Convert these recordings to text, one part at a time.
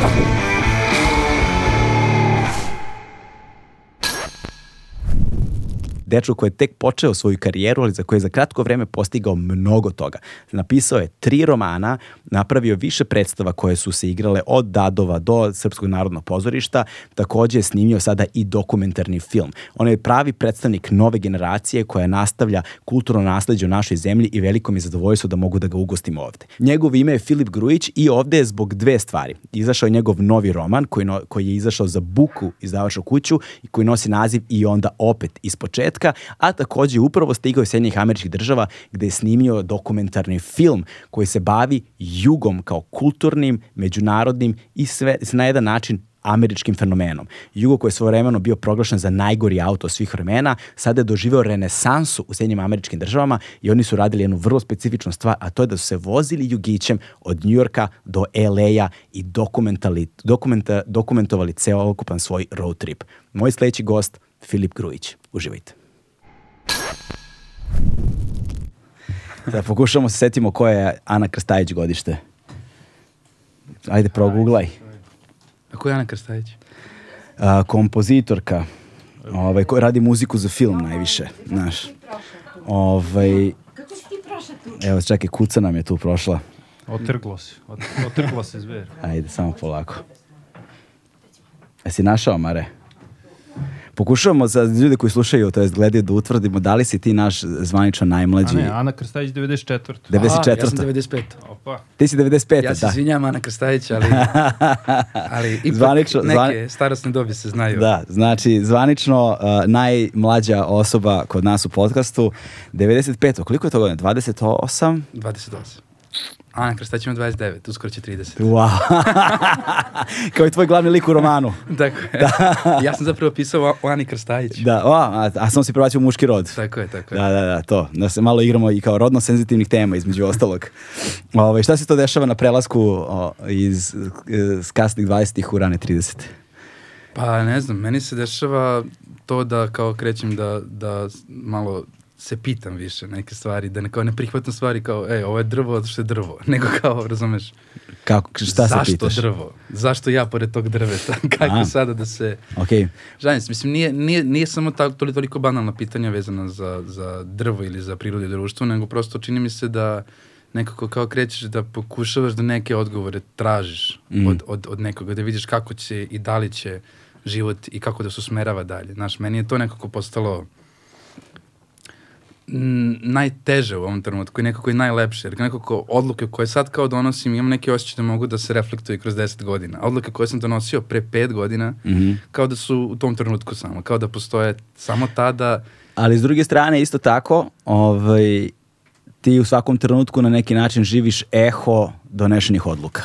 痛苦。Dečko koji je tek počeo svoju karijeru, ali za koje je za kratko vreme postigao mnogo toga. Napisao je tri romana, napravio više predstava koje su se igrale od Dadova do Srpskog narodnog pozorišta, takođe je snimio sada i dokumentarni film. On je pravi predstavnik nove generacije koja nastavlja kulturno nasledđe u našoj zemlji i veliko mi je zadovoljstvo da mogu da ga ugostim ovde. Njegov ime je Filip Grujić i ovde je zbog dve stvari. Izašao je njegov novi roman koji, no, koji je izašao za Buku izdavaču kuću i koji nosi naziv i onda opet iz početka početka, a takođe upravo stigao iz Sjednjih američkih država gde je snimio dokumentarni film koji se bavi jugom kao kulturnim, međunarodnim i sve na jedan način američkim fenomenom. Jugo koji je svojevremeno bio proglašen za najgori auto svih vremena, sada je doživeo renesansu u Sjednjim američkim državama i oni su radili jednu vrlo specifičnu stvar, a to je da su se vozili jugićem od Njujorka do LA-a i dokumenta, dokumentovali celokupan svoj road trip. Moj sledeći gost, Filip Grujić. Uživajte. Da pokušamo se setimo ko je Ana Krstajić godište. Ajde, proguglaj. A ko je Ana Krstajić? A, kompozitorka. Ovaj, ko radi muziku za film najviše, znaš. Ovaj, Kako si ti prošla tu? evo, čekaj, kuca nam je tu prošla. Otrglo se. Ot- Otrglo se zver. Ajde, samo polako. Jesi našao, Mare? Pokušavamo za ljude koji slušaju, to jest gledaju, da utvrdimo da li si ti naš zvanično A najmlađi. ne, Ana Krstajić 94. 94. A, ja sam 95. Opa. Ti si 95. Ja se da. izvinjam Ana Krstajić, ali, ali ipak Zvanično- neke zvani- starostne dobi se znaju. Da, znači zvanično uh, najmlađa osoba kod nas u podcastu 95. Koliko je to godina? 28? 28. Ana Krstajić ima 29, uskoro će 30. Wow. Kao i tvoj glavni lik u romanu. Tako je. ja sam zapravo pisao o- Ani Krstajić. Da, o, a, a sam si prebacio muški rod. Tako je, tako je. Da, da, da, to. Da se malo igramo i kao rodno senzitivnih tema između ostalog. Ove, šta se to dešava na prelasku o, iz, iz kasnih 20-ih u rane 30. Pa ne znam, meni se dešava to da kao krećem da, da malo se pitam više neke stvari, da ne, kao ne prihvatam stvari kao, e, ovo je drvo zato što je drvo, nego kao, razumeš, Kako, šta se zašto pitaš? drvo? Zašto ja pored tog drveta? Kako A. sada da se... Ok, Žalim se, mislim, nije, nije, nije samo ta, toliko, toliko banalna pitanja vezana za, za drvo ili za prirodu i društvo, nego prosto čini mi se da nekako kao krećeš da pokušavaš da neke odgovore tražiš Mm. od, od, od nekoga, da vidiš kako će i da li će život i kako da se usmerava dalje. Znaš, meni je to nekako postalo najteže u ovom trenutku i nekako i najlepše, jer nekako odluke koje sad kao donosim, imam neki osjećaj da mogu da se reflektuju kroz 10 godina. Odluke koje sam donosio pre 5 godina, Mhm. kao da su u tom trenutku samo, kao da postoje samo tada, ali s druge strane isto tako, ovaj, ti u svakom trenutku na neki način živiš eho donešenih odluka.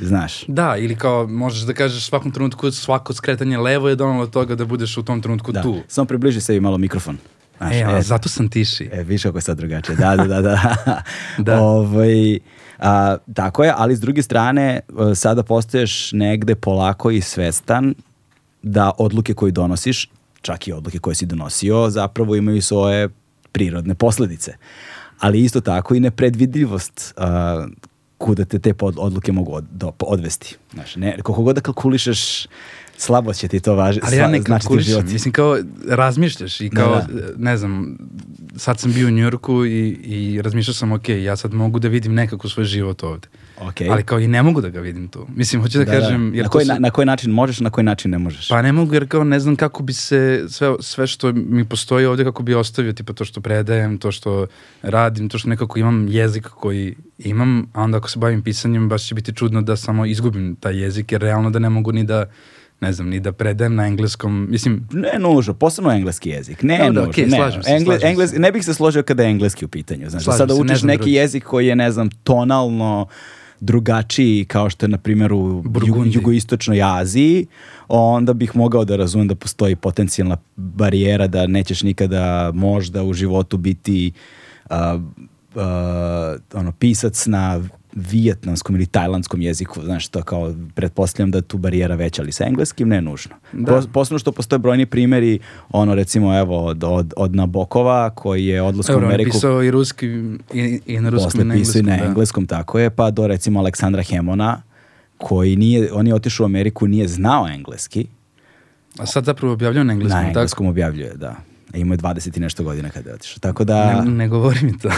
Znaš. da, ili kao možeš da kažeš svakom trenutku svako skretanje levo je donalo do toga da budeš u tom trenutku Da. tu. Samo približi sebi malo mikrofon. Znaš, E, a, zato sam tiši. E, više kako je sad drugačije. Da, da, da. da. Da. Ovaj, a, tako je, ali s druge strane, e, sada postaješ negde polako i svestan da odluke koje donosiš, čak i odluke koje si donosio, zapravo imaju svoje prirodne posledice. Ali isto tako i nepredvidljivost a, kuda te te pod- odluke mogu od, do, odvesti. Znaš, ne, koliko god da kalkulišeš, slabo će ti to važi, Ali ja ne kalkulišem, mislim kao razmišljaš i kao, Da, ne znam, sad sam bio u Njujorku i, i razmišljao sam, ok, ja sad mogu da vidim nekako svoj život ovde. Okej. ali kao i ne mogu da ga vidim tu. Mislim, hoću da, kažem... Jer na, koji, se- na, na koji način možeš, na koji način ne možeš? Pa ne mogu jer kao ne znam kako bi se sve, sve što mi postoji ovdje kako bi ostavio, tipa to što predajem, to što radim, to što nekako imam jezik koji imam, a onda ako se bavim pisanjem baš će biti čudno da samo izgubim taj jezik jer realno da ne mogu ni da ne znam, ni da predajem na engleskom, mislim, Ne nužno, posebno engleski jezik. Ne Dobro, nužno. okej, ne. slažem se, Engle- slažem se. engles- ne bih se složio kada je engleski u pitanju. Znači, da Slažem sada se, ne učiš znam neki drugi. jezik koji je, ne znam, tonalno drugačiji kao što je, na primjer, u jugo, jugoistočnoj Aziji, onda bih mogao da razumem da postoji potencijalna barijera da nećeš nikada možda u životu biti a, a, ono, pisac na vijetnamskom ili tajlandskom jeziku, znaš, to kao, pretpostavljam da je tu barijera veća, ali sa engleskim ne nužno. Da. Pos- Posebno što postoje brojni primjeri, ono recimo evo od, od, od Nabokova koji je odlaskom u Ameriku pisao i ruski i, i na ruskom i na engleskom. na da. engleskom, tako je, pa do recimo Aleksandra Hemona koji nije, on je otišao u Ameriku, nije znao engleski, A sad zapravo objavljaju na engleskom, na tako? engleskom objavljuje, da. E, Imao je 20 i nešto godina kada je otišao. Tako da... Ne, ne govori mi to.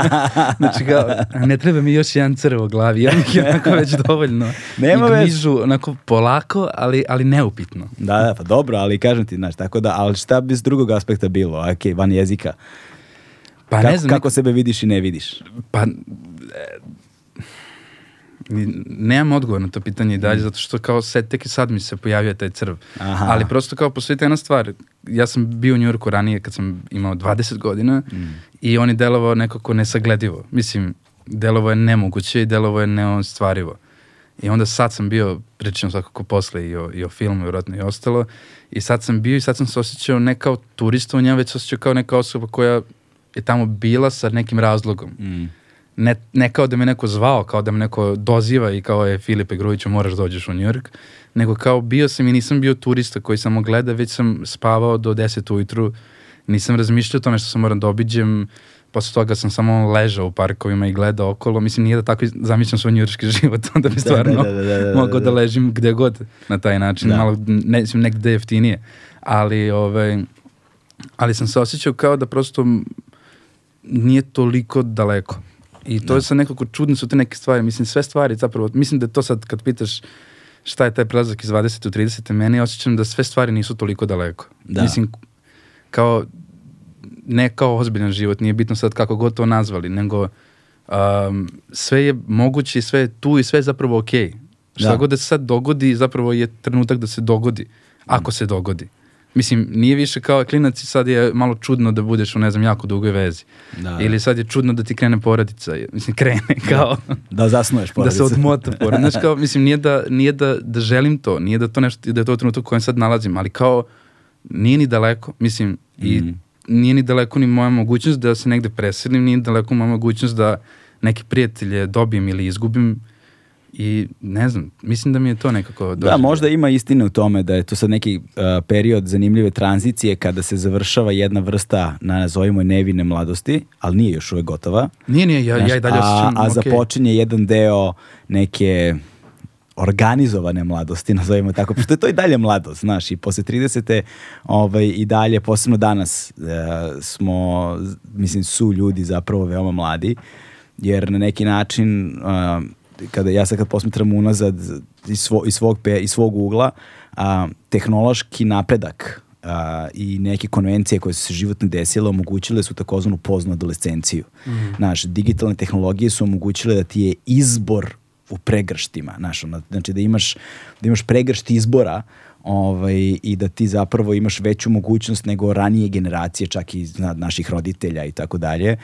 znači kao, ne treba mi još jedan crv u glavi, ja mi je onako već dovoljno. Nema I veze. gmižu onako polako, ali, ali neupitno. Da, da, pa dobro, ali kažem ti, znaš, tako da, ali šta bi s drugog aspekta bilo, ok, van jezika, Pa kako, ne znam, kako sebe vidiš i ne vidiš? pa... nemam odgovor na to pitanje i dalje, zato što kao sad, tek i sad mi se pojavio taj crv. Aha. Ali prosto kao postoji ta jedna stvar. Ja sam bio u Njurku ranije kad sam imao 20 godina i on je delovao nekako nesagledivo. Mislim, delovo je nemoguće i delovo je neostvarivo. I onda sad sam bio, pričam svakako posle i o, i o filmu, vjerojatno i ostalo, i sad sam bio i sad sam se osjećao ne kao turista u njemu, već se osjećao kao neka osoba koja je tamo bila sa nekim razlogom. Mm. Ne, ne kao da me neko zvao, kao da me neko doziva i kao je Filipe Grujiću moraš dođeš u New York, nego kao bio sam i nisam bio turista koji samo gleda, već sam spavao do 10 ujutru, nisam razmišljao o tome što sam moram da obiđem, posle toga sam samo ležao u parkovima i gledao okolo, mislim nije da tako zamišljam svoj njurški život, onda bi stvarno da, da, da, da, mogao da da. ležim gde god na taj način, Da. malo ne, mislim, negde jeftinije, ali ovaj, ali sam se osjećao kao da prosto nije toliko daleko. I to je sad nekako čudne su te neke stvari. Mislim, sve stvari zapravo, mislim da je to sad kad pitaš šta je taj prelazak iz 20. u 30. meni osjećam da sve stvari nisu toliko daleko. Da. Mislim, kao, ne kao ozbiljan život, nije bitno sad kako god to nazvali, nego um, sve je moguće i sve je tu i sve je zapravo okej. Šta Da. god da se sad dogodi, zapravo je trenutak da se dogodi. Ako se dogodi. Mislim, nije više kao klinac i sad je malo čudno da budeš u, ne znam, jako dugoj vezi. Da. Ili sad je čudno da ti krene porodica. Mislim, krene kao Da zasnuješ da porodicu. se odmota porodica. Znaš, kao, mislim, nije, da, nije da, da želim to, nije da to nešto, da je to trenutak u kojem sad nalazim, ali kao, nije ni daleko, mislim, i Mhm. nije ni daleko ni moja mogućnost da se negde preselim, nije daleko moja mogućnost da neke prijatelje dobijem ili izgubim i ne znam, mislim da mi je to nekako Da, doživljaj. možda ima istine u tome da je to sad neki uh, period zanimljive tranzicije kada se završava jedna vrsta, nazovimo je nevine mladosti, ali nije još uvek gotova. Nije, nije, ja, ja i dalje a, osjećam, a okej. započinje jedan deo neke organizovane mladosti, nazovimo tako, pošto je to i dalje mladost, znaš, i posle 30. Ovaj, i dalje, posebno danas, e, smo, mislim, su ljudi zapravo veoma mladi, jer na neki način, a, kada ja sad kad posmetram unazad iz, svo, iz, svog, pe, iz svog ugla, a, tehnološki napredak a, i neke konvencije koje su se životno desile omogućile su takozvanu poznu adolescenciju. Znaš, digitalne tehnologije su omogućile da ti je izbor u pregrštima, znaš, ono, znači da imaš, da imaš pregršt izbora ovaj, i da ti zapravo imaš veću mogućnost nego ranije generacije, čak i zna, naših roditelja i tako dalje,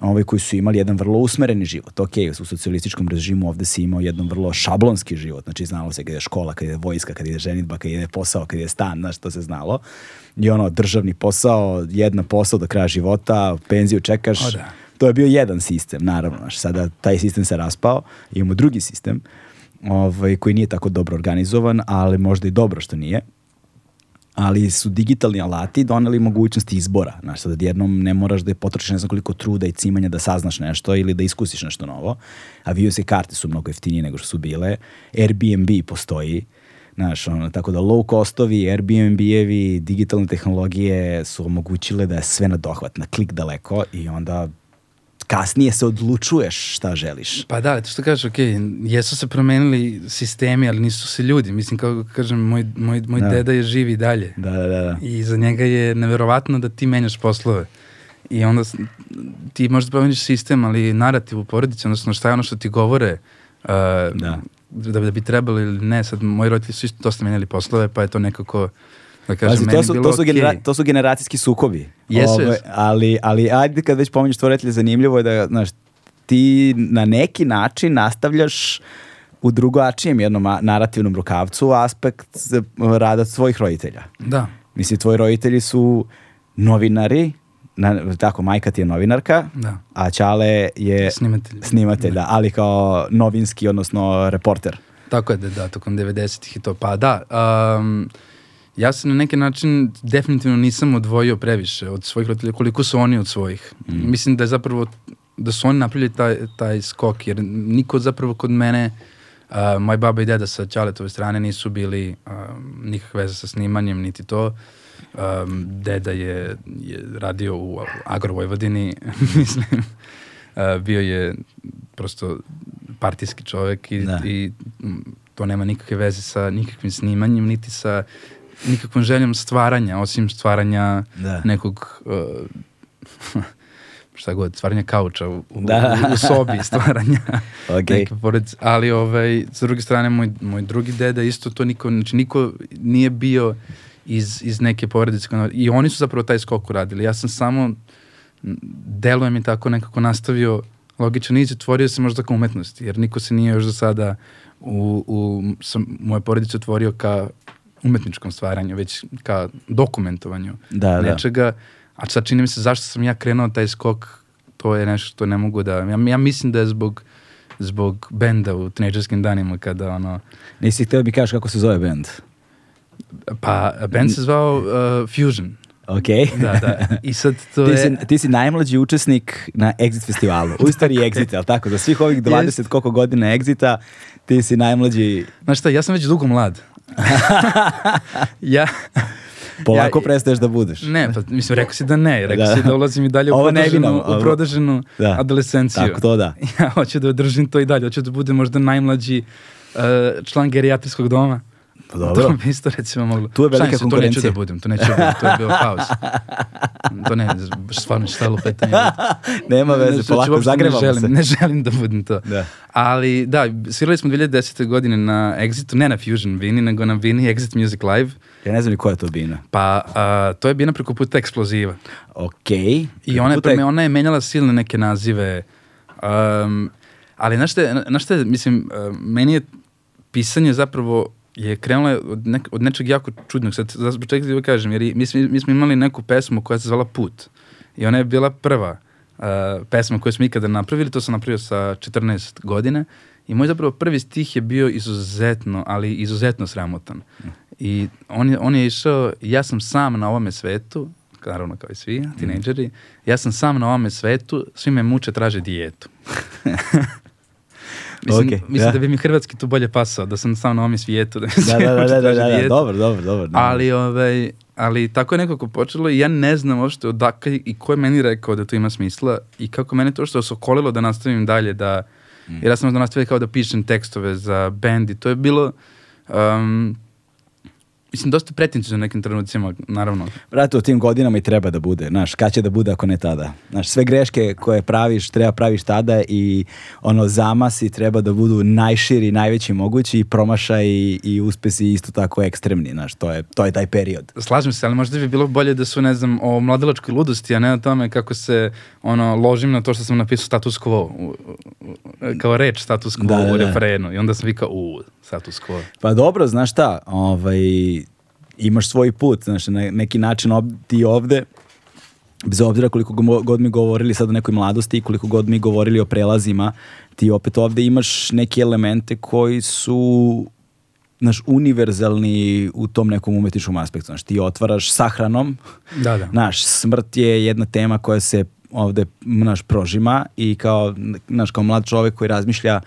ovaj, koji su imali jedan vrlo usmereni život. Ok, u socijalističkom režimu ovde si imao jedan vrlo šablonski život, znači znalo se kada je škola, kada je vojska, kada je ženitba, kada je posao, kada je stan, znaš, to se znalo. I ono, državni posao, jedna posao do kraja života, penziju čekaš, O, da. to je bio jedan sistem, naravno. Znaš, sada taj sistem se raspao, imamo drugi sistem ovaj, koji nije tako dobro organizovan, ali možda i dobro što nije. Ali su digitalni alati doneli mogućnost izbora. Znaš, sad jednom ne moraš da je potrošiš ne znam koliko truda i cimanja da saznaš nešto ili da iskusiš nešto novo. Avionske karte su mnogo jeftinije nego što su bile. Airbnb postoji. Znaš, ono, tako da low costovi, Airbnb-evi, digitalne tehnologije su omogućile da je sve na dohvat, na klik daleko i onda kasnije se odlučuješ šta želiš. Pa da, to što kažeš, ok, jesu se promenili sistemi, ali nisu se ljudi. Mislim, kao kažem, moj, moj, moj Da. deda je živ i dalje. Da, da, da. I za njega je neverovatno da ti menjaš poslove. I onda ti možda promeniš sistem, ali narativ u porodici, odnosno šta je ono što ti govore, uh, Da. da, da bi trebalo ili ne. Sad, moji roditelji su isto dosta menjali poslove, pa je to nekako, da kažem, Pazi, to, su, to, su okej. genera, to su generacijski sukobi. Jesu, Ovaj, jesu. ali, ali ajde kad već pominješ tvoje roditelje, zanimljivo je da, znaš, ti na neki način nastavljaš u drugačijem jednom narativnom rukavcu aspekt rada svojih roditelja. Da. Mislim, tvoji roditelji su novinari, na, tako, majka ti je novinarka, Da. a Ćale je Snimatelj. snimatelj, da, ali kao novinski, odnosno reporter. Tako je da, da, tokom 90-ih i to. Pa da, um, ja se na neki način definitivno nisam odvojio previše od svojih roditelja, koliko su oni od svojih. Mislim da je zapravo, da su oni napravili taj, taj skok, jer niko zapravo kod mene, uh, moj baba i deda sa Ćaletove strane nisu bili um, nikakve veze sa snimanjem, niti to. Um, deda je, je radio u Agro Vojvodini, mislim. Uh, bio je prosto partijski čovek i, Da. i mm, to nema nikakve veze sa nikakvim snimanjem, niti sa nikakvom željom stvaranja, osim stvaranja Da. nekog uh, šta god, stvaranja kauča u, u, Da. u, u sobi, stvaranja Ok. neke porodice. Ali ovaj, s druge strane, moj, moj drugi deda isto to niko, znači niko nije bio iz, iz neke porodice. I oni su zapravo taj skok uradili. Ja sam samo, deluje mi tako nekako nastavio logičan niz i otvorio se možda ka umetnosti, jer niko se nije još do sada u, u sam, moje porodice otvorio ka umetničkom stvaranju, već ka dokumentovanju Da, da. nečega. A sad čini mi se zašto sam ja krenuo taj skok, to je nešto što ne mogu da... Ja, ja mislim da je zbog zbog benda u tinejdžerskim danima kada ono... Nisi htio da mi kažeš kako se zove band. Pa, band se zvao uh, Fusion. Ok. Da, da. I sad to Ti je... si, ti si najmlađi učesnik na Exit festivalu. U istoriji Exita, ali tako? Za svih ovih 20 Jest. koliko godina Exita, ti si najmlađi... Znaš šta, ja sam već dugo mlad. ja... Polako Ja- prestaješ da budeš. Ne, pa mislim, rekao si da ne. Rekao Da. si da ulazim i dalje u prodaženu, u prodaženu Da. adolescenciju. Tako to da. Ja hoću da održim to i dalje. Hoću da budem možda najmlađi uh, član gerijatrijskog doma. Pa dobro. To bi isto recimo moglo. Tu je velika Šalim se, To neću konkurencija. da budem, to neću da budem, to je bio haos. To ne, stvarno šta lupetanje. Nema veze, Znači, polako, ne želim, se. Ne želim da budem to. Da. Ali da, svirali smo 2010. godine na Exitu, ne na Fusion Vini, nego na Vini Exit Music Live. Ja ne znam ni koja je to bina. Pa a, to je bina preko puta eksploziva. Ok. I ona je, prome, ona je menjala silne neke nazive. Um, ali znaš šta, znaš je, mislim, uh, meni je pisanje zapravo je krenulo od, nek, od nečeg jako čudnog. Sad, za zbog čega ti ovo kažem, jer mi smo, mi smo imali neku pesmu koja se zvala Put. I ona je bila prva uh, pesma koju smo ikada napravili, to sam napravio sa 14 godine. I moj zapravo prvi stih je bio izuzetno, ali izuzetno sramotan. I on je, on je išao, ja sam sam na ovome svetu, naravno kao i svi, tinejdžeri, ja sam sam na ovome svetu, svi me muče, traže dijetu. mislim, Okej, mislim da. da bi mi hrvatski tu bolje pasao, da sam sam na ovome svijetu, da Da, da, da, da, da, da, da, dobro, dobro, dobro. dobro. Ali, ovaj, ali tako je nekako počelo i ja ne znam uopšte odakle i ko je meni rekao da to ima smisla i kako mene to što se okolilo da nastavim dalje da, jer ja sam onda nastavio kao da pišem tekstove za band i to je bilo um, mislim dosta pretencijno u nekim trenucima, naravno. Brate, u tim godinama i treba da bude. Znaš, kad će da bude ako ne tada? Znaš, sve greške koje praviš, treba praviš tada i ono, zamasi treba da budu najširi, najveći mogući i promašaj i, i uspesi isto tako ekstremni. Znaš, to je, to je taj period. Slažem se, ali možda bi bilo bolje da su, ne znam, o mladilačkoj ludosti, a ne o tome kako se, ono, ložim na to što sam napisao status quo, u- u- kao reč status quo Da, da, u da. refrenu. I onda sam vikao, u, status quo. Pa dobro, znaš šta, ovaj, imaš svoj put, znaš, na neki način ob, ti ovde, bez obzira koliko go- god mi govorili sad o nekoj mladosti i koliko god mi govorili o prelazima, ti opet ovde imaš neke elemente koji su znaš, univerzalni u tom nekom umetničkom aspektu. Znaš, ti otvaraš sahranom, Da, da. Naš, smrt je jedna tema koja se ovde naš prožima i kao, naš, kao mlad čovek koji razmišlja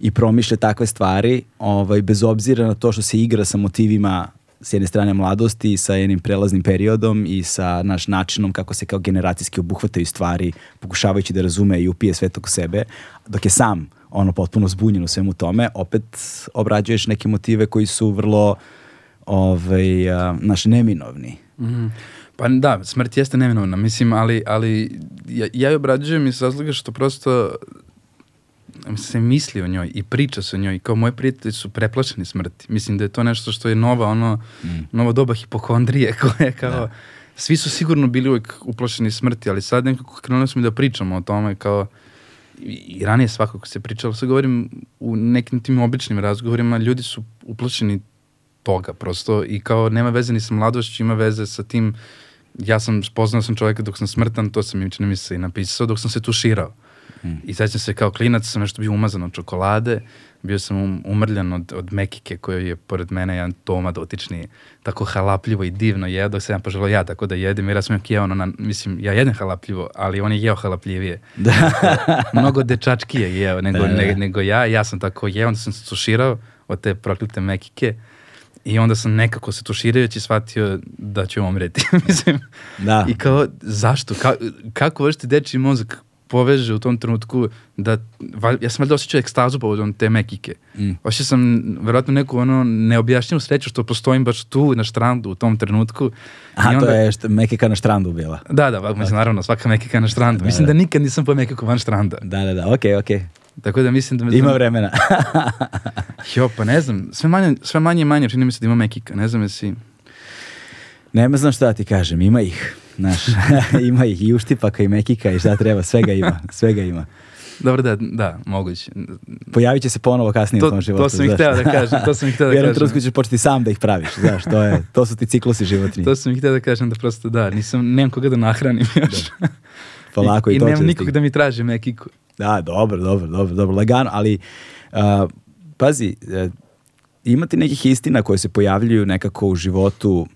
i promišlja takve stvari, ovaj, bez obzira na to što se igra sa motivima s jedne strane mladosti sa jednim prelaznim periodom i sa naš načinom kako se kao generacijski obuhvataju stvari, pokušavajući da razume i upije sve toko sebe, dok je sam ono potpuno zbunjen u svemu tome, opet obrađuješ neke motive koji su vrlo ovaj, naš neminovni. Mhm. Pa da, smrt jeste neminovna, mislim, ali, ali ja, ja je obrađujem iz razloga što prosto se misli o njoj i priča se o njoj. Kao moji prijatelji su preplašeni smrti. Mislim da je to nešto što je nova, ono, Mm. nova doba hipohondrije koja je kao... Da. Svi su sigurno bili uvek uplašeni smrti, ali sad nekako krenuli smo da pričamo o tome kao i, ranije svakako se pričalo, sad govorim u nekim tim običnim razgovorima, ljudi su uplašeni toga prosto i kao nema veze ni sa mladošću, ima veze sa tim ja sam spoznao sam čovjeka dok sam smrtan, to sam im čini mi se i napisao, dok sam se tuširao. Mm. I sećam se kao klinac sam nešto bio umazan od čokolade, bio sam um, umrljan od, od mekike koju je pored mene jedan Toma dotični tako halapljivo i divno jeo, dok sam ja poželao ja tako da jedem, jer ja sam uvijek jeo na, mislim, ja jedem halapljivo, ali on je jeo halapljivije. Da. Mnogo dečačkije jeo nego, Da, da. ne, nego ja, ja sam tako jeo, onda sam se tuširao od te proklite mekike i onda sam nekako se tuširajući shvatio da ću umreti, mislim. Da. I kao, zašto? Ka, kako vršti dečiji mozak poveže u tom trenutku da, ja sam valjda osjećao ekstazu povodom te mekike. Mm. Osjećao sam verovatno neku ono neobjašnjivu sreću što postojim baš tu na štrandu u tom trenutku. A I to onda- je što Mekika na štrandu bila. Da, da, mislim, naravno, svaka mekika na štrandu. Da, mislim da. da nikad nisam pojel mekiku van štranda. Da, da, da, okej, okej. Tako da mislim da me... Ima vremena. Jo, pa ne znam, sve manje, sve manje i manje čini mi se da ima mekika, ne znam jesi... Nema znam šta da ti kažem, ima ih. Znaš, ima ih i uštipaka i mekika i šta treba, svega ima, svega ima. Dobro, da, da, moguće. Pojavit će se ponovo kasnije To- u tom to životu. sam i znaš. hteo da kažem, to sam i hteo da kažem. trenutku ćeš početi sam da ih praviš, znaš, to, je, to su ti ciklusi životni. To sam ih htio da kažem da prosto da, nisam, nemam koga da nahranim još. Polako i, I to će nemam da nikog da mi traži mekiku. Da, dobro, dobro, dobro, dobro, lagano, ali uh, pazi, uh, ima ti nekih istina koje se pojavljuju nekako u životu,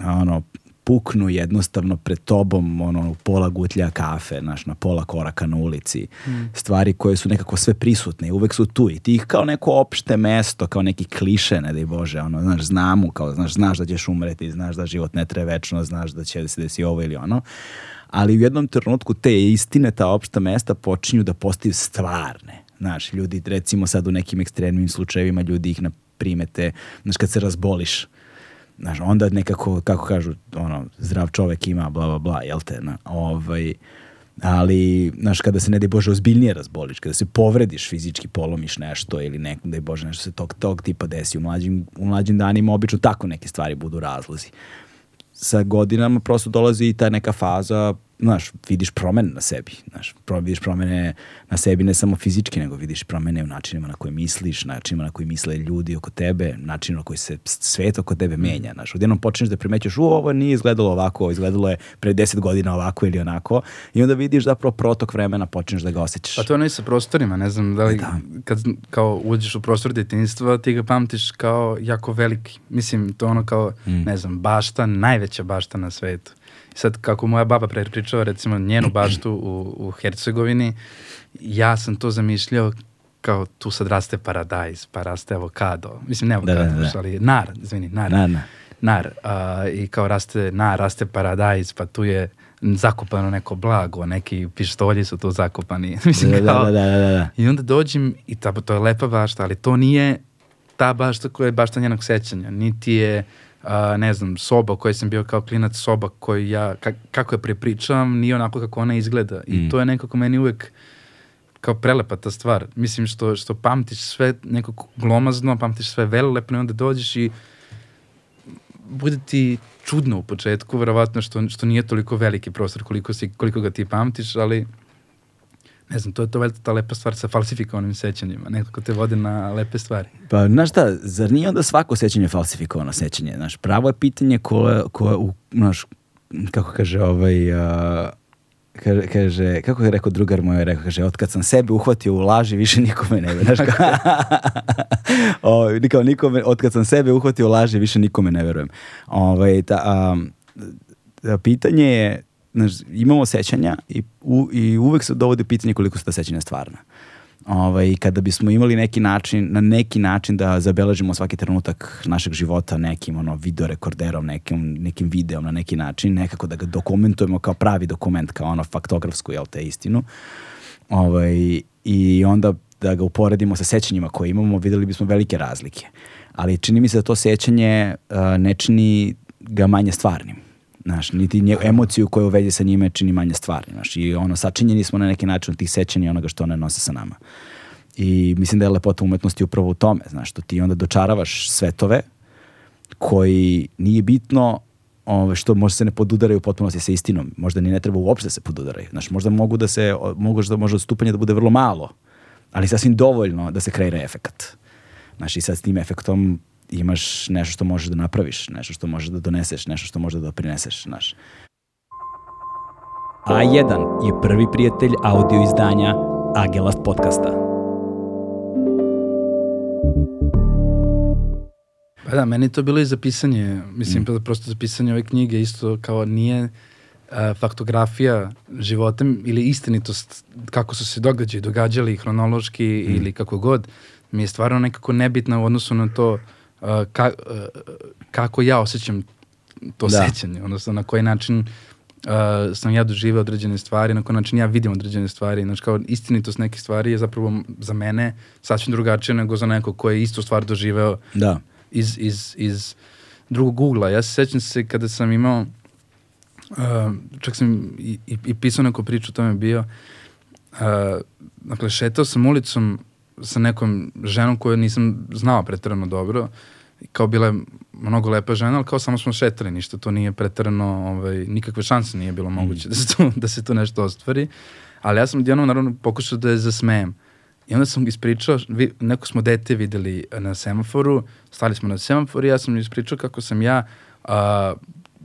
ono, puknu jednostavno pred tobom, ono, pola gutlja kafe, znaš, na pola koraka na ulici. Stvari koje su nekako sve prisutne i uvek su tu i ti ih kao neko opšte mesto, kao neki kliše, ne daj Bože, ono, znaš, znamo, kao, znaš, znaš da ćeš umreti, znaš da život ne traje večno, znaš da će se desi ovo ili ono, ali u jednom trenutku te istine, ta opšta mesta počinju da postaju stvarne. Znaš, ljudi, recimo sad u nekim ekstremnim slučajevima, ljudi ih na primete, znaš, kad se razboliš, znaš, onda nekako, kako kažu, ono, zdrav čovek ima, bla, bla, bla, jel te, na, ovaj, ali, znaš, kada se, ne daj Bože, ozbiljnije razboliš, kada se povrediš fizički, polomiš nešto ili neko, daj Bože, nešto se tog, tog tipa desi u mlađim, u mlađim danima, obično tako neke stvari budu razlozi. Sa godinama prosto dolazi i ta neka faza, znaš, vidiš promene na sebi, znaš, pro, vidiš promene na sebi ne samo fizički, nego vidiš promene u načinima na koje misliš, načinima na koji misle ljudi oko tebe, načinima na koji se svet oko tebe menja, znaš, odjednom počneš da primećaš, u, ovo nije izgledalo ovako, ovo izgledalo je pre deset godina ovako ili onako, i onda vidiš zapravo protok vremena, počneš da ga osjećaš. Pa to je ono i sa prostorima, ne znam da li, Da. kad kao uđeš u prostor djetinjstva, ti ga pamtiš kao jako veliki. Mislim, to ono kao, Mm. ne znam, bašta, najveća bašta na svetu. Sad, kako moja baba pre pričala, recimo, njenu baštu u, u Hercegovini, ja sam to zamišljao kao tu sad raste paradajz, pa raste avokado. Mislim, ne Da, da, avokado, da. ali nar, izvini, nar. Na, na. nar a, i kao raste nar, raste paradajz, pa tu je zakopano neko blago, neki pištolji su tu zakopani. Mislim, Da, da, kao, da, da, da, da. I onda dođem i ta, to je lepa bašta, ali to nije ta bašta koja je bašta njenog sećanja, niti je a, ne znam, soba u kojoj sam bio kao klinac, soba koju ja, ka- kako je prepričavam, nije onako kako ona izgleda. I Mm. to je nekako meni uvek kao prelepa ta stvar. Mislim što, što pamtiš sve nekako glomazno, pamtiš sve velelepno i onda dođeš i bude ti čudno u početku, verovatno što, što nije toliko veliki prostor koliko, si, koliko ga ti pamtiš, ali ne znam, to je to valjda ta lepa stvar sa falsifikovanim sećanjima, nekako te vode na lepe stvari. Pa, znaš šta, zar nije onda svako sećanje falsifikovano sećanje? Znaš, pravo je pitanje koje, u, znaš, kako kaže ovaj, a, kaže, kaže, kako je rekao drugar moj, rekao, kaže, od kad sam sebe uhvatio u laži, više nikome ne verujem. O, kao nikome, od kad sam sebe uhvatio u laži, više nikome ne verujem. Ovaj, ta, a, pitanje je, znaš, imamo sećanja i, u, i uvek se dovodi pitanje koliko su ta sećanja stvarna. Ovaj, kada bismo imali neki način, na neki način da zabeležimo svaki trenutak našeg života nekim ono, videorekorderom, nekim, nekim videom na neki način, nekako da ga dokumentujemo kao pravi dokument, kao ono faktografsku, jel te, istinu. Ovaj, I onda da ga uporedimo sa sećanjima koje imamo, videli bismo velike razlike. Ali čini mi se da to sećanje uh, ne čini ga manje stvarnim. Znaš, niti nje, emociju koja u vezi sa njime čini manje stvarnim. Znaš, I ono, sačinjeni smo na neki način od tih sećanja onoga što one nose sa nama. I mislim da je lepota umetnosti upravo u tome, znaš, što ti onda dočaravaš svetove koji nije bitno ove, što možda se ne podudaraju u potpunosti sa istinom. Možda ni ne treba uopšte da se podudaraju. Znaš, možda mogu da se, mogu da može odstupanje da bude vrlo malo, ali sasvim dovoljno da se kreira efekat. Znaš, i sad s tim efektom imaš nešto što možeš da napraviš, nešto što možeš da doneseš, nešto što možeš da doprineseš, znaš. A1 je prvi prijatelj audio izdanja Agelast podcasta. Pa da, meni to bilo i za pisanje, mislim, mm. prosto za pisanje ove knjige isto kao nije uh, faktografija života ili istinitost kako su se događaji događali hronološki mm. ili kako god, mi je stvarno nekako nebitna u odnosu na to uh, ka, uh, kako ja osjećam to da. sećanje, odnosno na koji način uh, sam ja doživao određene stvari, na koji način ja vidim određene stvari. Znači kao istinitost nekih stvari je zapravo za mene sasvim drugačije nego za nekog ko je istu stvar doživeo Da. iz, iz, iz drugog ugla. Ja se sećam se kada sam imao, uh, čak sam i, i, i pisao neku priču, to mi bio, uh, dakle, šetao sam ulicom sa nekom ženom koju nisam znao pretrano dobro, kao bila je mnogo lepa žena, ali kao samo smo šetali, ništa to nije pretrano, ovaj, nikakve šanse nije bilo moguće mm. da, se to, da se to nešto ostvari. Ali ja sam odjednom naravno pokušao da je zasmejem. I onda sam ispričao, vi, neko smo dete videli na semaforu, stali smo na semaforu i ja sam ispričao kako sam ja a,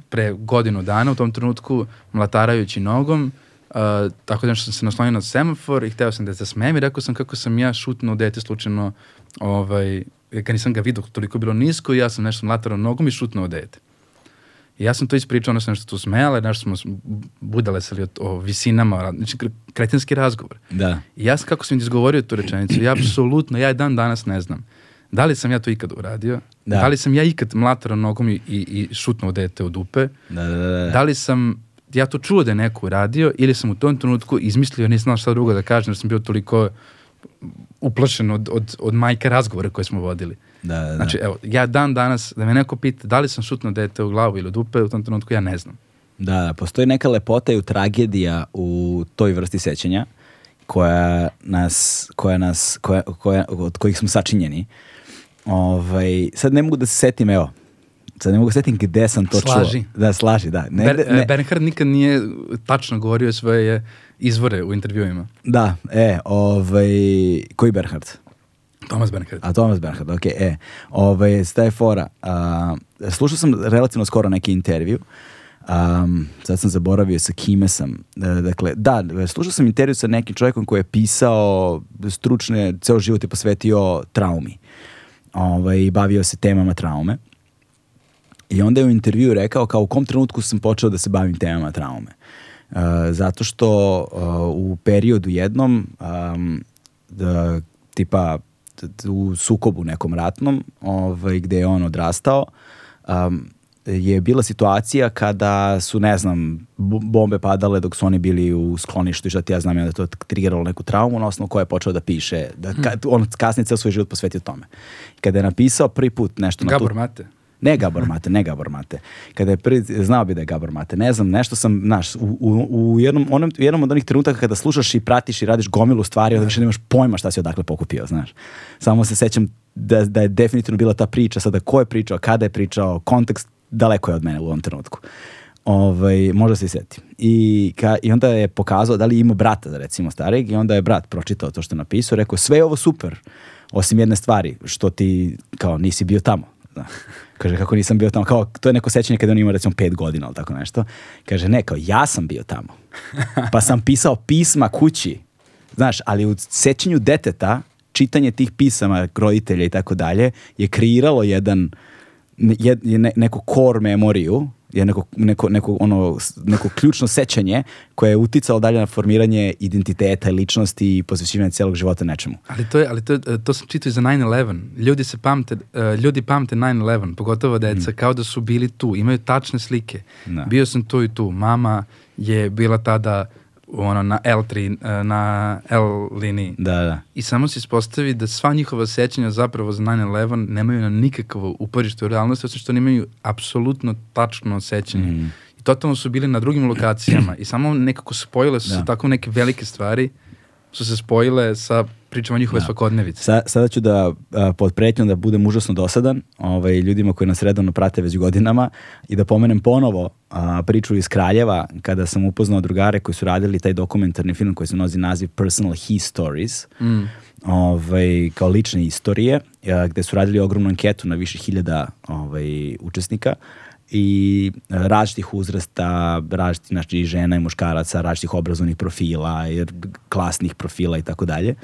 pre godinu dana u tom trenutku mlatarajući nogom, a, tako da sam se naslonio na semafor i hteo sam da se zasmejem i rekao sam kako sam ja šutnuo dete slučajno, ovaj, kad nisam ga vidio, toliko je bilo nisko i ja sam nešto mlatarao nogom i šutnuo dete. I ja sam to ispričao, ono sam nešto tu smejala, nešto smo budale sali o, o visinama, znači kretenski razgovor. Da. I ja sam, kako sam izgovorio tu rečenicu, ja apsolutno, ja dan danas ne znam. Da li sam ja to ikad uradio? Da. Da li sam ja ikad mlatarao nogom i, i, i šutnuo dete u dupe? Da, da, da. Da li sam ja to čuo da je neko uradio ili sam u tom trenutku izmislio, nisam znao šta drugo da kažem, jer sam bio toliko uplašen od, od, od majke razgovora koje smo vodili. Da, da, da. Znači, evo, ja dan danas, da me neko pita da li sam šutnuo dete u glavu ili u dupe, u tom trenutku ja ne znam. Da, da, postoji neka lepota i u tragedija u toj vrsti sećanja koja nas, koja nas, koja, koja, od kojih smo sačinjeni. Ovaj, sad ne mogu da se setim, evo, sad ne mogu da se setim gde sam to Slaži. čuo. Da, slaži, da. Ne, Ber, ne, Bernhard nikad nije tačno govorio svoje izvore u intervjuima. da, e, ovaj, koji Bernhard? Thomas Bernhard. A Thomas Bernhard, ok, e. Ovaj, sta je fora. A, slušao sam relativno skoro neki intervju. Um, sad sam zaboravio sa kime sam. E, dakle, da, slušao sam intervju sa nekim čovjekom koji je pisao stručne, ceo život je posvetio traumi. Ovaj, bavio se temama traume. I onda je u intervju rekao kao u kom trenutku sam počeo da se bavim temama traume. Uh, zato što uh, u periodu jednom um, da, tipa u sukobu nekom ratnom ovaj, gde je on odrastao um, je bila situacija kada su, ne znam, bombe padale dok su oni bili u skloništu i šta ti ja znam, onda je to triggeralo neku traumu na osnovu koje je počeo da piše, da ka, on kasnije ceo svoj život posvetio tome. Kada je napisao prvi put nešto na tu... Gabor Mate. Ne Gabor Mate, ne Gabor Mate. Kada je prvi, znao bi da je Gabor Mate. Ne znam, nešto sam, znaš, u, u, u jednom, onom, u jednom od onih trenutaka kada slušaš i pratiš i radiš gomilu stvari, onda više nemaš pojma šta si odakle pokupio, znaš. Samo se sećam da, da je definitivno bila ta priča, sada ko je pričao, kada je pričao, kontekst daleko je od mene u ovom trenutku. Ovaj, možda se i seti. I, ka, I onda je pokazao da li ima brata, recimo, starijeg, i onda je brat pročitao to što je napisao, rekao, sve je ovo super, osim jedne stvari, što ti, kao, nisi bio tamo. Da. Kaže, kako nisam bio tamo, kao, to je neko sećanje kada on ima, recimo, pet godina ili tako nešto. Kaže, ne, kao, ja sam bio tamo. Pa sam pisao pisma kući, znaš, ali u sećanju deteta, čitanje tih pisama roditelja i tako dalje, je kreiralo jedan, jed- ne, neku core memoriju je neko, neko, neko, ono, neko ključno sećanje koje je uticalo dalje na formiranje identiteta, ličnosti i posvećivanje celog života nečemu. Ali to je, ali to, je- to sam čitao i za 9-11. Ljudi se pamte, uh, ljudi pamte 9-11, pogotovo deca, kao da su bili tu, imaju tačne slike. Da. Bio sam tu i tu. Mama je bila tada ono, na L3, uh, na L liniji. Da, da. I samo se ispostavi da sva njihova sećanja zapravo za 9-11 nemaju na nikakvo uporište u realnosti, osim što oni imaju apsolutno tačno sećanje. Mm. I totalno su bili na drugim lokacijama i samo nekako spojile su Da. se tako neke velike stvari su se spojile sa pričama njihove Da. svakodnevice. Sa, sada ću da a, pod pretnjom da budem užasno dosadan ovaj, ljudima koji nas redovno prate već godinama i da pomenem ponovo a, priču iz Kraljeva kada sam upoznao drugare koji su radili taj dokumentarni film koji se nosi naziv Personal Histories Mm. ovaj, kao lične istorije a, gde su radili ogromnu anketu na više hiljada ovaj, učesnika i različitih uzrasta, različitih znači, žena i muškaraca, različitih obrazovnih profila, klasnih profila i tako dalje.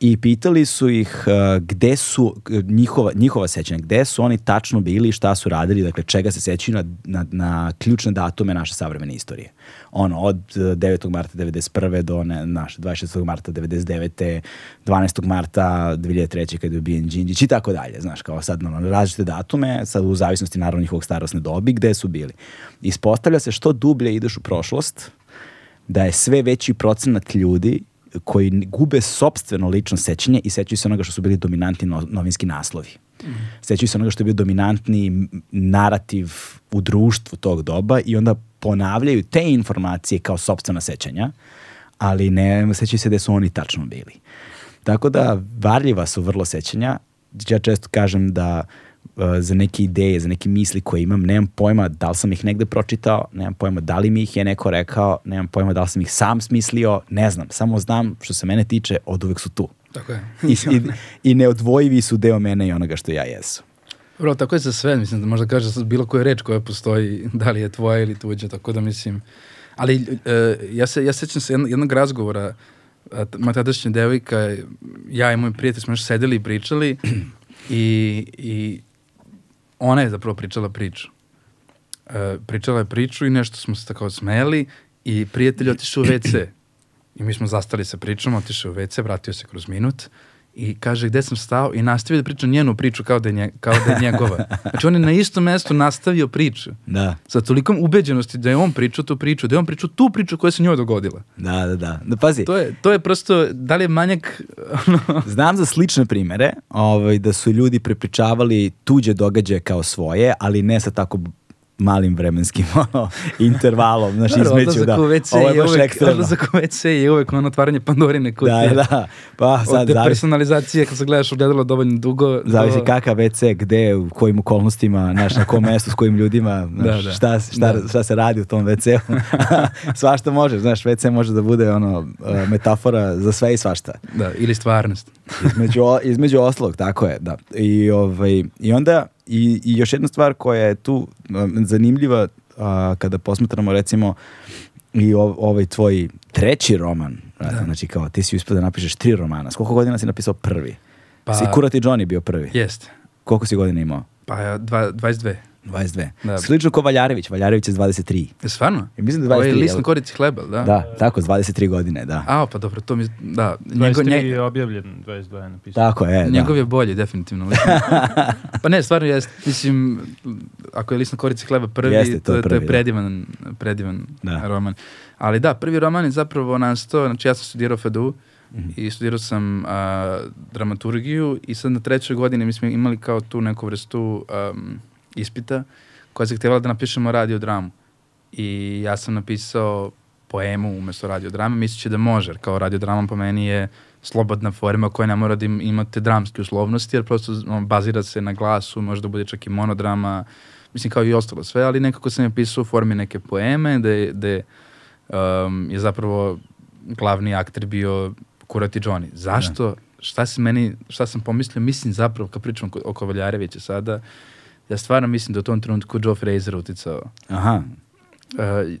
I pitali su ih a, gde su e, njihova, njihova sećanja, gde su oni tačno bili i šta su radili, dakle čega se sećaju na, na, na ključne datume naše savremene istorije. Ono, od e, 9. marta 91. do ne, naš, 26. marta 99. 12. marta 2003. kada je ubijen Đinđić i tako dalje. Znaš, kao sad ono, različite datume, sad u zavisnosti naravno njihovog starosne dobi, gde su bili. Ispostavlja se što dublje ideš u prošlost, da je sve veći procenat ljudi koji gube sobstveno lično sećanje i sećaju se onoga što su bili dominantni no- novinski naslovi. Sećaju se onoga što je bio dominantni narativ u društvu tog doba i onda ponavljaju te informacije kao sobstvena sećanja, ali ne sećaju se da su oni tačno bili. Tako da varljiva su vrlo sećanja. Ja često kažem da uh, za neke ideje, za neke misli koje imam, nemam pojma da li sam ih negde pročitao, nemam pojma da li mi ih je neko rekao, nemam pojma da li sam ih sam smislio, ne znam. Samo znam što se mene tiče, od uvek su tu. Tako je. I, i, I neodvojivi su deo mene i onoga što ja jesu. Bro, tako je za sve, mislim da možda kažeš bilo koja reč koja postoji, da li je tvoja ili tuđa, tako da mislim... Ali e, ja, se, ja sećam se jednog, jednog razgovora, a, moja tadašnja devojka, ja i moj prijatelj smo još sedeli i pričali i, i ona je zapravo pričala priču. E, pričala je priču i nešto smo se tako smeli i prijatelj otišao u WC. I mi smo zastali sa pričom, otišao u WC, vratio se kroz minut i kaže gde sam stao i nastavio da priča njenu priču kao da je, nje, kao da je njegova. Znači on je na istom mestu nastavio priču. Da, Sa tolikom ubeđenosti da je on pričao tu priču, da je on pričao tu priču koja se njoj dogodila. da, da, da. da pazi, To je, to je prosto, da li je manjak, ono, Znam za slične primere, ovaj, da su ljudi prepričavali tuđe događaje kao svoje, ali ne sa tako malim vremenskim ono, intervalom, znaš, Naravno, između, da. WC Ovo je baš uvek, ekstremno. odlazak u WC je uvek ono otvaranje Pandorine kutije. Da, da, pa Od sad te zavisi, personalizacije, kad se gledaš ogledalo dovoljno dugo. zavisi do- kakav WC, gde, u kojim okolnostima, znaš, na kom mestu, s kojim ljudima, znaš, Da, da. Šta, šta, Da. šta se radi u tom WC-u. svašta može, znaš, WC može da bude ono, e, metafora za sve i svašta. Da, ili stvarnost. između, između oslog, tako je, da. I, ovaj, i onda, i, i još jedna stvar koja je tu zanimljiva a, kada posmatramo recimo i ov- ovaj tvoj treći roman, da. znači kao ti si uspio da napišeš tri romana, s koliko godina si napisao prvi? Pa, si Kurat i Johnny bio prvi. Jeste. Koliko si godina imao? Pa ja, dva, 22. 22. Da. Slično ko Valjarević, Valjarević je s 23. Je stvarno? I mislim da Ovo je 23, list na korici hleba, da? Da, tako, s 23 godine, da. A, pa dobro, to mi, da. 23 Njego, je objavljen, 22 je napisao. Tako je, da. Njegov je bolji, definitivno. pa ne, stvarno jest, mislim, ako je list na korici hleba prvi, Jeste, to to, je je, to prvi, je da. predivan, predivan Da. roman. Ali da, prvi roman je zapravo nastao, znači ja sam studirao FEDU Mhm. i studirao sam a, dramaturgiju i sad na trećoj godini mi smo imali kao tu neku vrstu um, ispita koja je zahtevala da napišemo radiodramu. I ja sam napisao poemu umesto radiodrame, misleći da može, jer kao radiodrama po meni je slobodna forma koja ne mora da im, imate dramske uslovnosti, jer prosto on, bazira se na glasu, može da bude čak i monodrama, mislim kao i ostalo sve, ali nekako sam je pisao u formi neke poeme, da da je, um, je zapravo glavni akter bio Kurat i Johnny. Zašto? Šta, se meni, šta sam pomislio? Mislim zapravo, kad pričam oko, oko Valjarevića sada, ja stvarno mislim da u tom trenutku Joe Fraser uticao. Aha, Uh,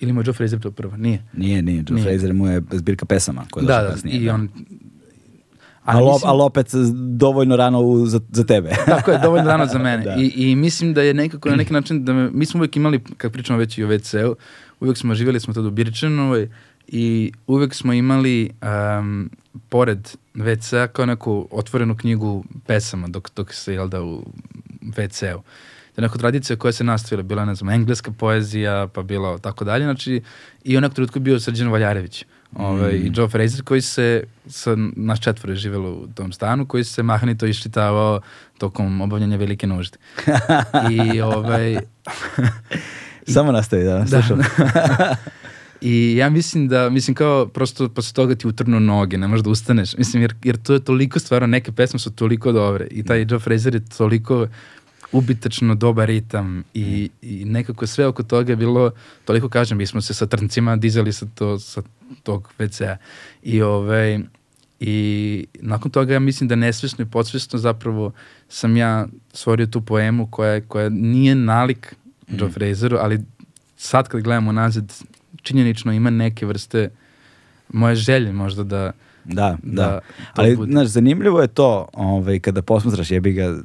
ili mu je Joe Fraser to prvo? Nije. nije, nije, Joe Nije. Fraser mu je zbirka pesama. Koja Da, da, kasnije, i on... Ali, mislim- ali opet dovoljno rano u, za, za tebe. Tako je, dovoljno rano za mene. Da. I, I mislim da je nekako na neki način, da me, mi smo uvijek imali, kad pričamo već i o WC-u, uvijek smo živjeli smo tada u Birčanovoj i uvijek smo imali um, pored WC-a kao neku otvorenu knjigu pesama dok, dok se, jel da, u WC-u. To je neka tradicija koja se nastavila, bila, ne znam, engleska poezija, pa bilo tako dalje, znači, i u nekom trenutku je bio Srđan Valjarević. Ovaj, I Joe Fraser koji se, sa naš četvore živelo u tom stanu, koji se mahnito iščitavao tokom obavljanja velike nužde. I ovaj, Samo nastavi da, da, slušam. I ja mislim da, mislim kao prosto posle toga ti utrnu noge, ne možeš da ustaneš. Mislim, jer, jer to je toliko stvarno, neke pesme su toliko dobre i taj Joe Fraser je toliko ubitačno dobar ritam i, i nekako sve oko toga je bilo, toliko kažem, mi smo se sa trncima dizali sa, to, sa tog WC-a. I ovaj, i nakon toga ja mislim da nesvesno i podsvesno zapravo sam ja stvorio tu poemu koja, koja nije nalik Joe Fraseru, ali sad kad gledamo nazad, činjenično ima neke vrste moje želje možda da Da, da. Da, Ali, bude. znaš, zanimljivo je to, ovaj, kada posmatraš, jebi ga, uh,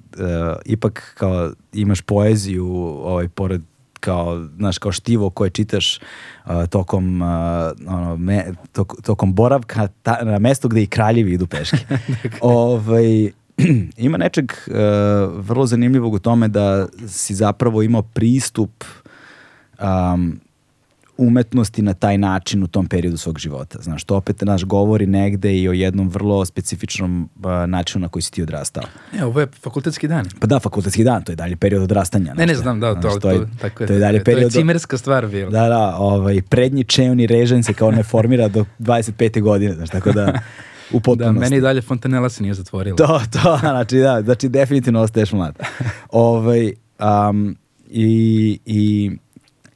ipak kao imaš poeziju, ovaj, pored kao, znaš, kao štivo koje čitaš uh, tokom, uh, ono, me, tok, tokom boravka ta, na mestu gde i kraljevi idu peške. ovaj, ima nečeg uh, vrlo zanimljivog u tome da si zapravo imao pristup um, umetnosti na taj način u tom periodu svog života. Znaš, to opet naš govori negde i o jednom vrlo specifičnom a, načinu na koji si ti odrastao. Ne, ovo je fakultetski dan. Pa da, fakultetski dan, to je dalje period odrastanja. Ne, ne znam, da, znaš, to, to, to je, tako je. to je dalje To period... je cimerska stvar bila. Da, da, ovaj, prednji čeoni režen se kao ne formira do 25. godine, znaš, tako da u Da, meni dalje fontanela se nije zatvorila. To, to, znači da, znači definitivno ostaješ mlad. ovaj, um, i, i,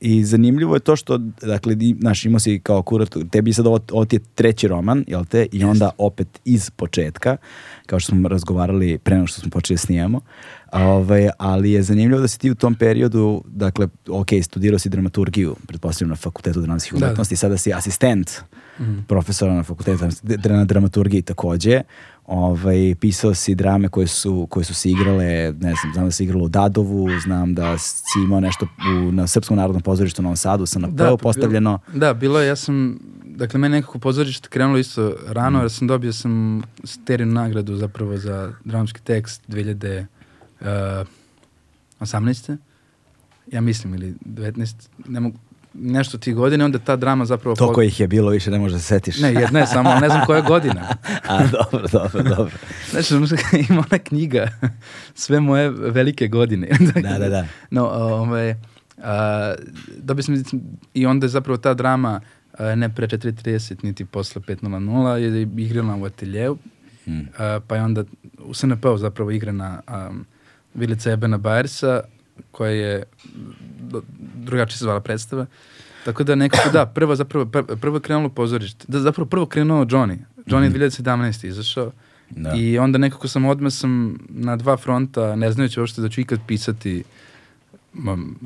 I zanimljivo je to što, dakle, znaš, imao si kao kurat, tebi sad ovo, ovo ti je treći roman, jel te? I onda opet iz početka, kao što smo razgovarali pre nego što smo počeli da snijamo. A, Ovaj, ali je zanimljivo da si ti u tom periodu, dakle, ok, studirao si dramaturgiju, pretpostavljam na Fakultetu dramskih Da, da. umetnosti, sada si asistent profesora na fakultetu na dramaturgiji takođe. Ovaj, pisao si drame koje su, koje su se igrale, ne znam, znam da se igralo u Dadovu, znam da si imao nešto u, na Srpskom narodnom pozorištu u Novom Sadu, sam na prvo pa postavljeno. Bilo, da, bilo je, ja sam, dakle, meni nekako pozorište krenulo isto rano, Mm. jer sam dobio sam sterinu nagradu zapravo za dramski tekst 2018. Ja mislim, ili 19, ne mogu, nešto ti godine, onda ta drama zapravo... Toliko ih je bilo, više ne možeš da se setiš. Ne, jedna je samo, ne znam koja godina. A, dobro, dobro, dobro. Znači, ima ona knjiga, sve moje velike godine. Da, da, da. No, ovaj, a, dobio sam i onda je zapravo ta drama a, ne pre 4.30 niti posle 5.00 je igrana u ateljevu, Hmm. a, pa je onda u SNP-u zapravo igrana um, Vilica Ebena Bajersa, koja je drugačije se zvala predstava. Tako da nekako da, prvo zapravo, pr- prvo je krenulo pozorište. Da, zapravo prvo krenuo Johnny. Johnny je 2017. izašao. Da. I onda nekako sam odmah sam na dva fronta, ne znajući uopšte da ću ikad pisati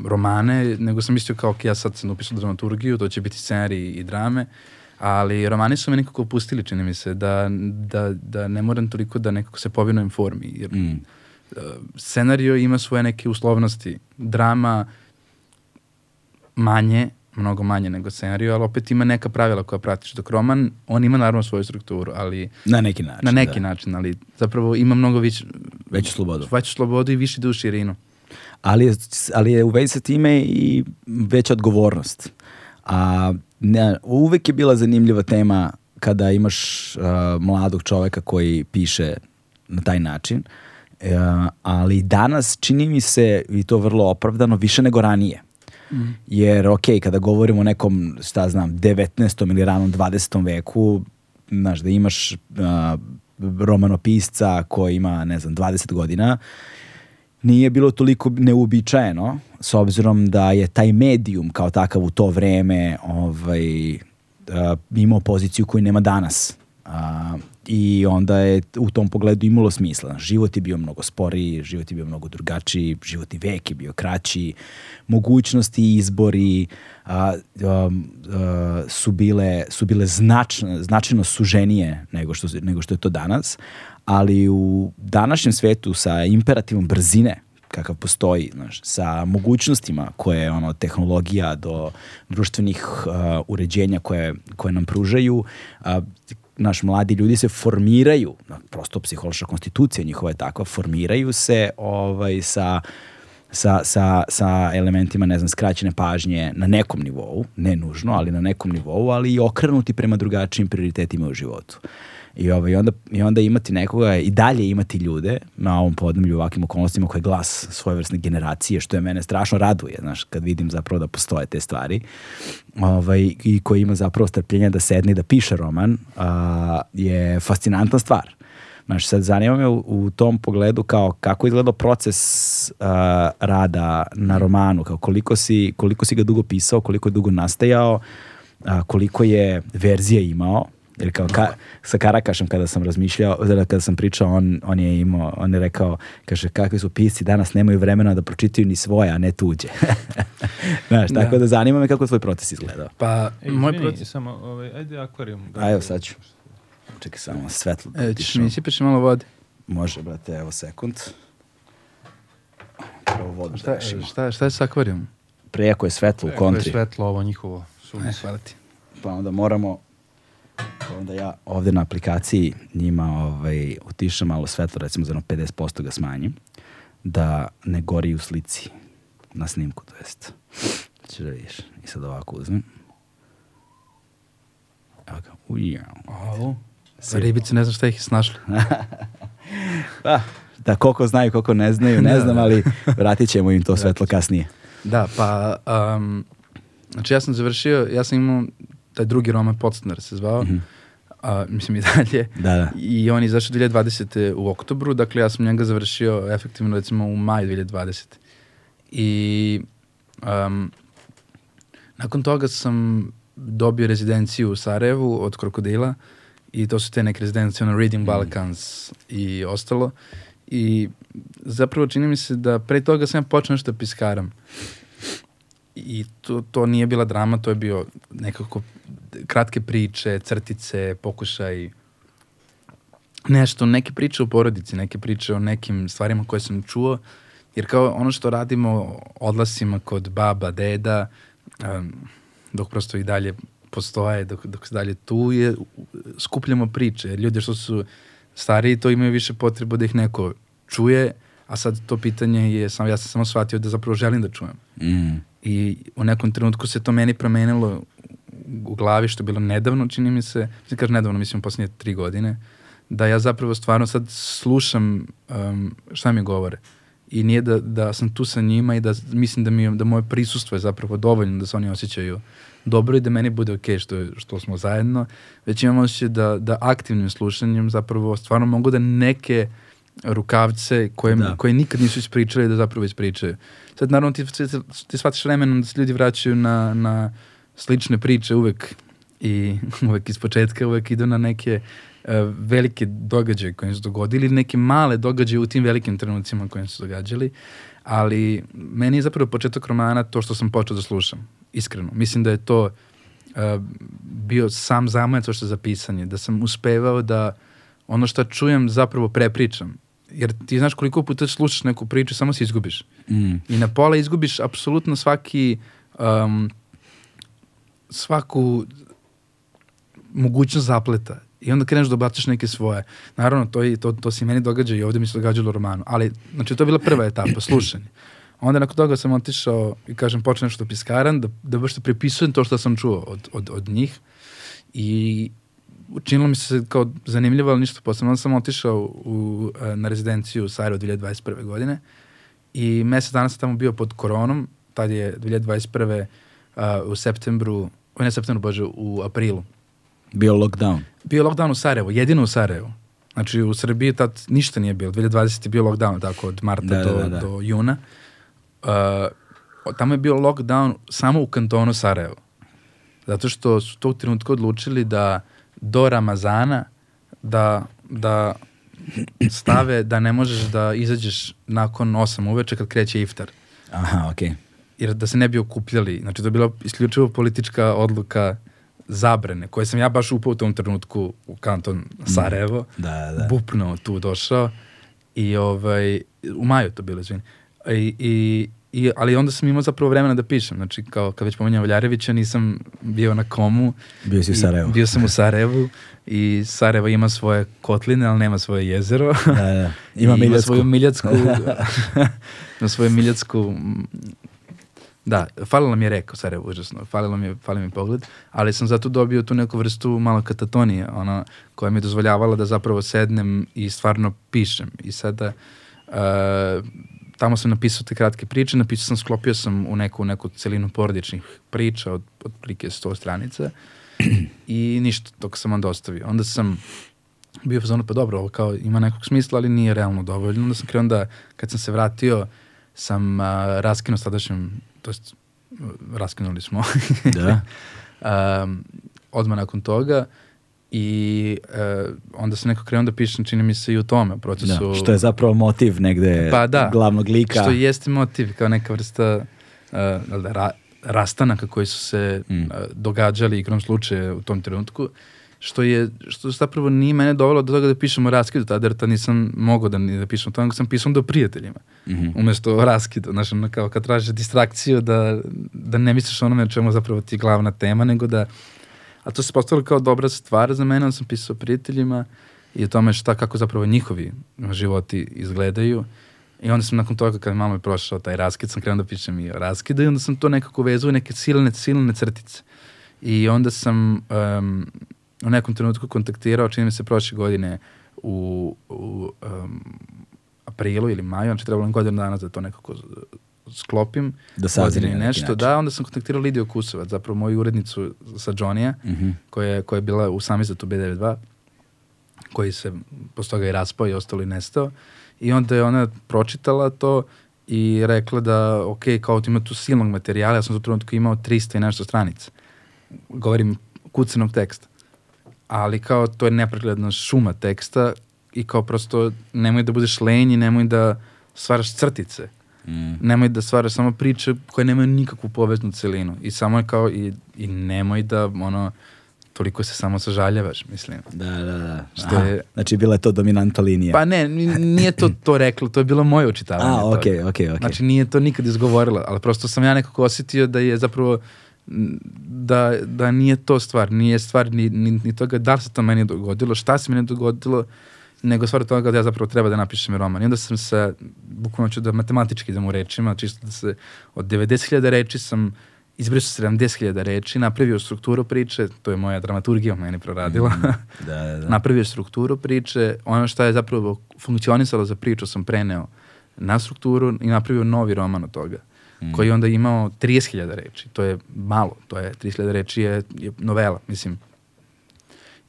romane, nego sam mislio kao, ok, ja sad sam upisao dramaturgiju, to će biti scenarij i drame, ali romani su me nekako opustili, čini mi se, da, da, da ne moram toliko da nekako se povinujem formi, jer Mm. Scenario ima svoje neke uslovnosti. Drama manje, mnogo manje nego scenario, ali opet ima neka pravila koja pratiš. Dok roman, on ima naravno svoju strukturu, ali Na neki način. na neki da. način, ali zapravo ima mnogo više, Veću slobodu. veću slobodu i više u širinu. ali je, ali je u vezi sa time i veća odgovornost. A ne, uvek je bila zanimljiva tema kada imaš uh, mladog čoveka koji piše na taj način, uh, ali danas čini mi se, i to vrlo opravdano, više nego ranije. Jer, ok, kada govorimo o nekom, šta znam, 19. ili ranom 20. veku, znaš, da imaš uh, romanopisca koji ima, ne znam, 20 godina, nije bilo toliko neuobičajeno, s obzirom da je taj medijum kao takav u to vreme ovaj, uh, imao poziciju koju nema danas. A, I onda je u tom pogledu imalo smisla. Život je bio mnogo sporiji, život je bio mnogo drugačiji, životni vek je bio kraći, mogućnosti i izbori a, a, a, su bile, su bile značno, značajno suženije nego što, nego što je to danas, ali u današnjem svetu sa imperativom brzine kakav postoji, znaš, sa mogućnostima koje ono tehnologija do društvenih uh, uređenja koje, koje nam pružaju, uh, naš mladi ljudi se formiraju, prosto psihološka konstitucija njihova je takva, formiraju se ovaj, sa sa, sa, sa elementima, ne znam, skraćene pažnje na nekom nivou, ne nužno, ali na nekom nivou, ali i okrenuti prema drugačijim prioritetima u životu. I, ovaj, onda, I onda imati nekoga i dalje imati ljude na ovom podnemlju u ovakvim okolnostima koji je glas svojevrsne generacije, što je mene strašno raduje, znaš, kad vidim zapravo da postoje te stvari ovaj, i koji ima zapravo strpljenja da sedne i da piše roman, a, je fascinantna stvar. Znaš, sad zanima me u, u tom pogledu kao kako izgledao proces uh, rada na romanu, kao koliko si, koliko si ga dugo pisao, koliko je dugo nastajao, uh, koliko je verzija imao, Jer kao ka, sa Karakašem kada sam razmišljao, kada sam pričao, on, on je imao, on je rekao, kaže, kakvi su pisci danas nemaju vremena da pročitaju ni svoje, a ne tuđe. Znaš, da. tako da zanima me kako je tvoj proces izgledao. Pa, E, moj izvini, proces... samo, ovaj, ajde akvarijum. A evo sad ću. Čekaj samo, svetlo. da E, ćeš mi isipaš malo vode? Može, brate, evo sekund. Prvo vodu Šta, da rešimo. šta, šta je sa akvarijom? Prejako je svetlo u Kako je kontri. svetlo ovo njihovo. E, Sunce. hvala ti. Pa onda moramo onda ja ovde na aplikaciji njima ovaj, utišam malo svetlo, recimo za jedno 50% ga smanjim, da ne gori u slici na snimku, to jest. Ćeš da vidiš. I sad ovako uzmem. Evo ga. Ujau. Au. Ribice, ne znam šta ih je snašlo. Da, da, koliko znaju, koliko ne znaju, ne Da, znam, da. ali vratit ćemo im to svetlo kasnije. Da, pa, um, znači ja sam završio, ja sam imao taj drugi roman Podstanar se zvao, Mhm. a, mislim i dalje. Da, da. I on je izašao 2020. u oktobru, dakle ja sam njega završio efektivno recimo u maju 2020. I um, nakon toga sam dobio rezidenciju u Sarajevu od Krokodila i to su te neke rezidencije, ono Reading Balkans i ostalo. I zapravo čini mi se da pre toga sam ja počeo nešto da piskaram. I to, to nije bila drama, to je bio nekako kratke priče, crtice, pokušaj nešto, neke priče o porodici, neke priče o nekim stvarima koje sam čuo, jer kao ono što radimo odlasima kod baba, deda, um, dok prosto i dalje postoje, dok, dok se dalje tu je, skupljamo priče, ljudi što su stariji to imaju više potrebu da ih neko čuje, a sad to pitanje je, sam, ja sam samo shvatio da zapravo želim da čujem. Mm. I u nekom trenutku se to meni promenilo u glavi, što je bilo nedavno, čini mi se, mislim kaže nedavno, mislim u posljednje tri godine, da ja zapravo stvarno sad slušam um, šta mi govore. I nije da, da sam tu sa njima i da mislim da, mi, da moje prisustvo je zapravo dovoljno da se oni osjećaju dobro i da meni bude okej što, je- što smo zajedno, već imam osjećaj da, da aktivnim slušanjem zapravo stvarno mogu da neke rukavce koje, Da. koje nikad nisu ispričali da zapravo ispričaju. Sad naravno ti, ti, ti shvatiš vremenom da se ljudi vraćaju na, na slične priče uvek i uvek iz početka uvek idu na neke uh, velike događaje koje su dogodili ili neke male događaje u tim velikim trenucima koje su događali ali meni je zapravo početak romana to što sam počeo da slušam iskreno, mislim da je to uh, bio sam zamajac što za pisanje, da sam uspevao da ono što čujem zapravo prepričam jer ti znaš koliko puta slušaš neku priču samo se izgubiš Mm. i na pola izgubiš apsolutno svaki um, svaku mogućnost zapleta i onda kreneš da obaciš neke svoje. Naravno, to, i, to, to se i meni događa i ovde mi se događalo u romanu, ali znači, to je bila prva etapa, slušanje. Onda nakon toga sam otišao i kažem, počnem nešto piskaram, da, da baš da prepisujem to što sam čuo od, od, od njih i učinilo mi se kao zanimljivo, ali ništa posebno. Onda sam otišao u, e, na rezidenciju u Sarajevo 2021. godine i mesec dana sam tamo bio pod koronom, tad je 2021. Uh, u septembru, ne septembru, bože, u aprilu. Bio lockdown. Bio lockdown u Sarajevu, jedino u Sarajevu. Znači u Srbiji tad ništa nije bilo. 2020 je bio lockdown, tako od marta Da, da, do, da, da. do juna. Uh, tamo je bio lockdown samo u kantonu Sarajevo. Zato što su tog trenutka odlučili da do Ramazana da, da stave da ne možeš da izađeš nakon 8 uveče kad kreće iftar. Aha, okej. Jer da se ne bi okupljali. Znači, to je bila isključivo politička odluka zabrane, koje sam ja baš upao u tom trenutku u kanton Sarajevo, Da, da. bupno tu došao i ovaj, u maju to bilo, izvini. I, i, i, ali onda sam imao zapravo vremena da pišem, znači kao kad već pominjam Valjarevića nisam bio na komu. Bio si u Sarajevu. Bio sam u Sarajevu i Sarajevo ima svoje kotline, ali nema svoje jezero. Da, da. Ima I Miljatsku. svoju miljatsku, ima svoju miljatsku, mm, da, falila mi je reka u Sarajevu, užasno, falila mi je, fali mi pogled, ali sam zato dobio tu neku vrstu malo katatonije, ona koja mi je dozvoljavala da zapravo sednem i stvarno pišem. I sada, uh, tamo sam napisao te kratke priče, napisao sam, sklopio sam u neku, neku celinu porodičnih priča od, od prike 100 stranica i ništa, dok sam onda ostavio. Onda sam bio fazonu, pa dobro, ovo kao ima nekog smisla, ali nije realno dovoljno. Onda sam krenuo da, kad sam se vratio, sam uh, raskinuo s tadašnjim, to jest, uh, raskinuli smo. Da. um, odmah nakon toga i uh, onda sam nekako krenuo da pišem, čini mi se i u tome, u procesu. Da, što je zapravo motiv negde Pa da. glavnog lika. Što jeste motiv, kao neka vrsta jel da, ra, rastanaka koji su se Mm. uh, događali igrom slučaja u tom trenutku, što je, što zapravo nije mene dovelo do toga da pišemo raskidu tada, jer tad nisam mogao da, ni da pišem o tome, nego sam pisao do prijateljima. Mhm. Umesto raskidu, znaš, ono kao kad tražiš distrakciju da, da ne misliš o onome čemu zapravo ti je glavna tema, nego da, a to se postavilo kao dobra stvar za mene, onda sam pisao prijateljima i o tome šta, kako zapravo njihovi životi izgledaju. I onda sam nakon toga, kad malo je prošao taj raskid, sam krenuo da pišem i o raskidu i onda sam to nekako vezao neke silne, silne crtice. I onda sam um, u nekom trenutku kontaktirao, čini mi se prošle godine u, u um, aprilu ili maju, znači trebalo mi godinu dana da to nekako sklopim. Da sazri nešto, da, onda sam kontaktirao Lidiju Kusovac, zapravo moju urednicu sa Johnny-a, Mhm. koja, je, koja je bila u samizatu B92, koji se posle toga i raspao i ostalo i nestao. I onda je ona pročitala to i rekla da, ok, kao ti ima tu silnog materijala, ja sam tom trenutku imao 300 i nešto stranica. Govorim kucanog teksta. Ali kao to je nepregledna šuma teksta i kao prosto nemoj da budeš lenji, nemoj da stvaraš crtice. Mm. Nemoj da stvaraš samo priče koje nemaju nikakvu poveznu celinu. I samo je kao, i, i nemoj da, ono, toliko se samo sažaljavaš, mislim. Da, da, da. Što Aha. je- Znači, bila je to dominantna linija. Pa ne, ni- nije to to reklo, to je bilo moje očitavanje. A, okej, okej, okej. Znači nije to nikad izgovorila, ali prosto sam ja nekako osjetio da je zapravo da, da nije to stvar, nije stvar ni, ni, ni toga da li se to meni dogodilo, šta se meni dogodilo, nego stvar toga da ja zapravo treba da napišem roman. I onda sam se, bukvalno ću da matematički idem u rečima, čisto da se od 90.000 reči sam izbrisao 70.000 reči, napravio strukturu priče, to je moja dramaturgija meni proradila, Da, da, da. napravio strukturu priče, ono što je zapravo funkcionisalo za priču sam preneo na strukturu i napravio novi roman od toga, koji je onda imao 30.000 reči. To je malo, to je 30.000 reči je, je novela, mislim.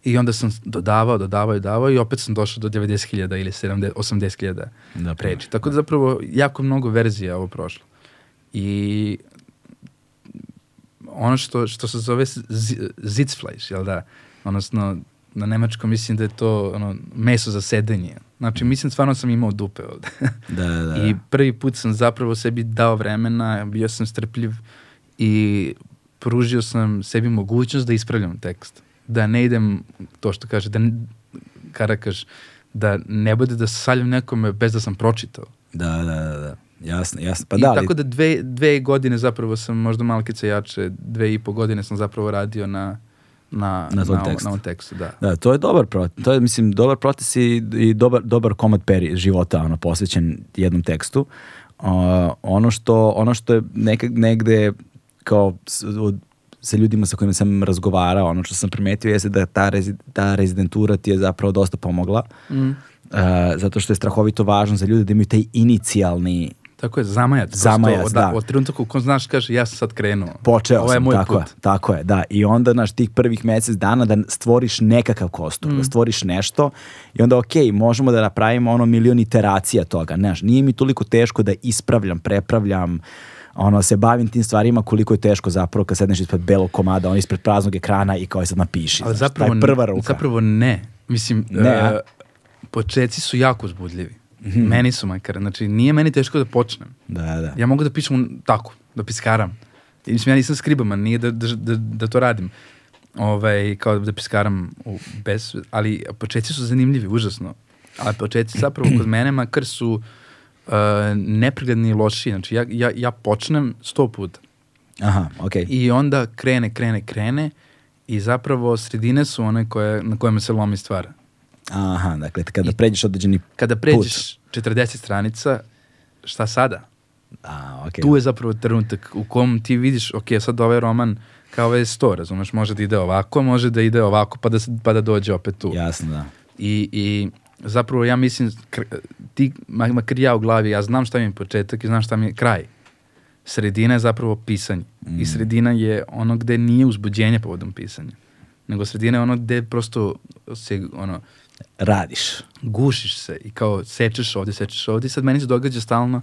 I onda sam dodavao, dodavao i dodavao i opet sam došao do 90.000 ili 70, 80.000 Da, pa. reči. Tako da zapravo jako mnogo verzija ovo prošlo. I ono što, što se zove zi- Sitzfleisch, jel da? Odnosno, na nemačkom mislim da je to ono, meso za sedenje. Znači, mislim, stvarno sam imao dupe ovde. Da, da, da. I prvi put sam zapravo sebi dao vremena, bio sam strpljiv i pružio sam sebi mogućnost da ispravljam tekst. Da ne idem, to što kaže, da, ne- kada kaž, da ne bude da saljam nekome bez da sam pročitao. Da, da, da, da. Jasno, jasno. Pa I da, ali, tako da dve, dve godine zapravo sam, možda malkice jače, dve i po godine sam zapravo radio na, na, Na tom na, tekstu. na ovom tekstu. Da. Da, to je dobar proces. To je, mislim, dobar proces i, i dobar, dobar komad peri života, ono, posvećen jednom tekstu. Uh, ono, što, ono što je neka, negde kao od, sa ljudima sa kojima sam razgovarao, ono što sam primetio jeste da ta, rezi, ta rezidentura ti je zapravo dosta pomogla. Mm. Uh, zato što je strahovito važno za ljude da imaju taj inicijalni Tako je, zamajac. Zamajac, da. Od trenutka u kom znaš, kaže, ja sam sad krenuo. Počeo Ovo je sam, moj tako put. je, tako je, da. I onda, znaš, tih prvih mjesec dana da stvoriš nekakav kostur, Mm. da stvoriš nešto i onda, ok, možemo da napravimo ono milion iteracija toga, znaš, nije mi toliko teško da ispravljam, prepravljam, ono, se bavim tim stvarima koliko je teško zapravo kad sedneš ispred belog komada, on ispred praznog ekrana i kao je sad napiši. Ali znaš, zapravo, prva ruka. zapravo ne. Mislim, Ne, a? e, početci su jako uzbudljivi. Mhm. Meni su makar. Znači, nije meni teško da počnem. Da, da. Ja mogu da pišem tako, da piskaram. I, mislim, ja nisam skribaman, nije da, da, da, da to radim. Ovaj, kao da piskaram u, bez, ali početci su zanimljivi, užasno. Ali početci zapravo kod mene makar su uh, nepregledni i loši. Znači, ja, ja, ja počnem sto puta. Aha, okej. I onda krene, krene, krene i zapravo sredine su one koje, na kojima se lomi stvar. Aha, dakle, kada pređeš određeni... Kada pređeš 40 stranica, šta sada? A, okej. Tu je zapravo trenutak u kom ti vidiš, ok, sad ovaj roman kao ovaj je sto, razumeš, može da ide ovako, može da ide ovako, pa da, se, pa da dođe opet tu. Jasno, da. I, I zapravo ja mislim, ti, ma- makar ja u glavi, ja znam šta mi je početak i znam šta mi je kraj. Sredina je zapravo pisanje. Mm. I sredina je ono gde nije uzbuđenje povodom pisanja. Nego sredina je ono gde prosto se, ono, Radiš. gušiš se i kao sečeš ovde, sečeš ovde i sad meni se događa stalno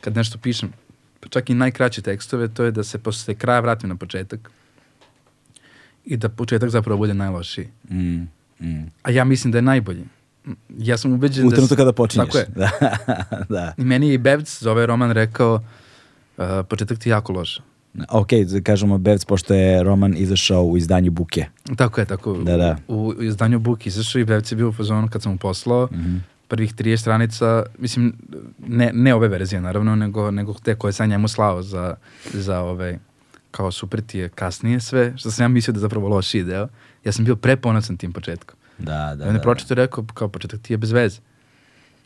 kad nešto pišem, pa čak i najkraće tekstove, to je da se posle kraja vratim na početak i da početak zapravo bude najlošiji. Mm, mm. A ja mislim da je najbolji. Ja sam ubeđen U da... trenutku s- kada počinješ. Tako je. Da, da. I meni je i Bevc za ovaj roman rekao uh, početak ti jako loš. Ok, da kažemo Bevc, pošto je roman izašao u izdanju Buke. Tako je, tako. Da, da. U, u izdanju Book izašao i Bevc je bio u fazonu kad sam mu poslao. Mhm. Prvih 30 stranica, mislim, ne, ne ove verzije naravno, nego, nego te koje sam njemu slao za, za ove, kao super ti je kasnije sve, što sam ja mislio da je zapravo loši deo. Ja sam bio preponosan tim početkom. Da, da, I da. onda je da. pročito i rekao, kao početak ti je bez veze.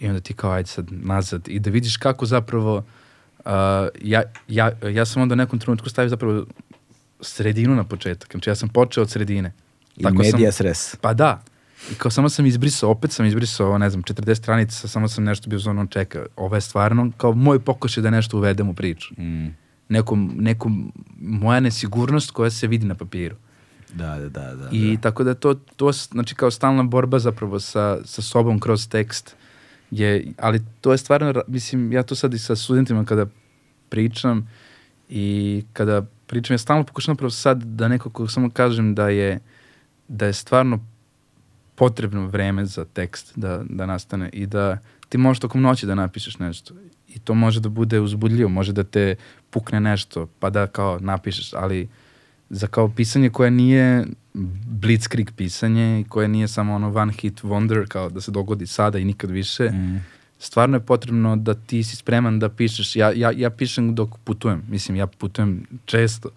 I onda ti kao, ajde sad nazad. I da vidiš kako zapravo, uh, ja, ja, ja sam onda u nekom trenutku stavio zapravo sredinu na početak. Znači ja sam počeo od sredine. I Tako medija sam, sres. Pa da. I kao samo sam izbrisao, opet sam izbrisao, ne znam, 40 stranica, samo sam nešto bio zonom čeka. Ovo je stvarno kao moj pokušaj da nešto uvedem u priču. Mm. Nekom, nekom, moja nesigurnost koja se vidi na papiru. Da, da, da, da. I da. tako da to, to znači kao stalna borba zapravo sa, sa sobom kroz tekst je, ali to je stvarno, mislim, ja to sad i sa studentima kada pričam i kada pričam, ja stalno pokušam napravo sad da nekako samo kažem da je, da je stvarno potrebno vreme za tekst da, da nastane i da ti možeš tokom noći da napišeš nešto i to može da bude uzbudljivo, može da te pukne nešto pa da kao napišeš, ali za kao pisanje koje nije blitzkrieg pisanje i koje nije samo ono one hit wonder kao da se dogodi sada i nikad više, Mm. stvarno je potrebno da ti si spreman da pišeš. Ja, ja, ja pišem dok putujem, mislim ja putujem često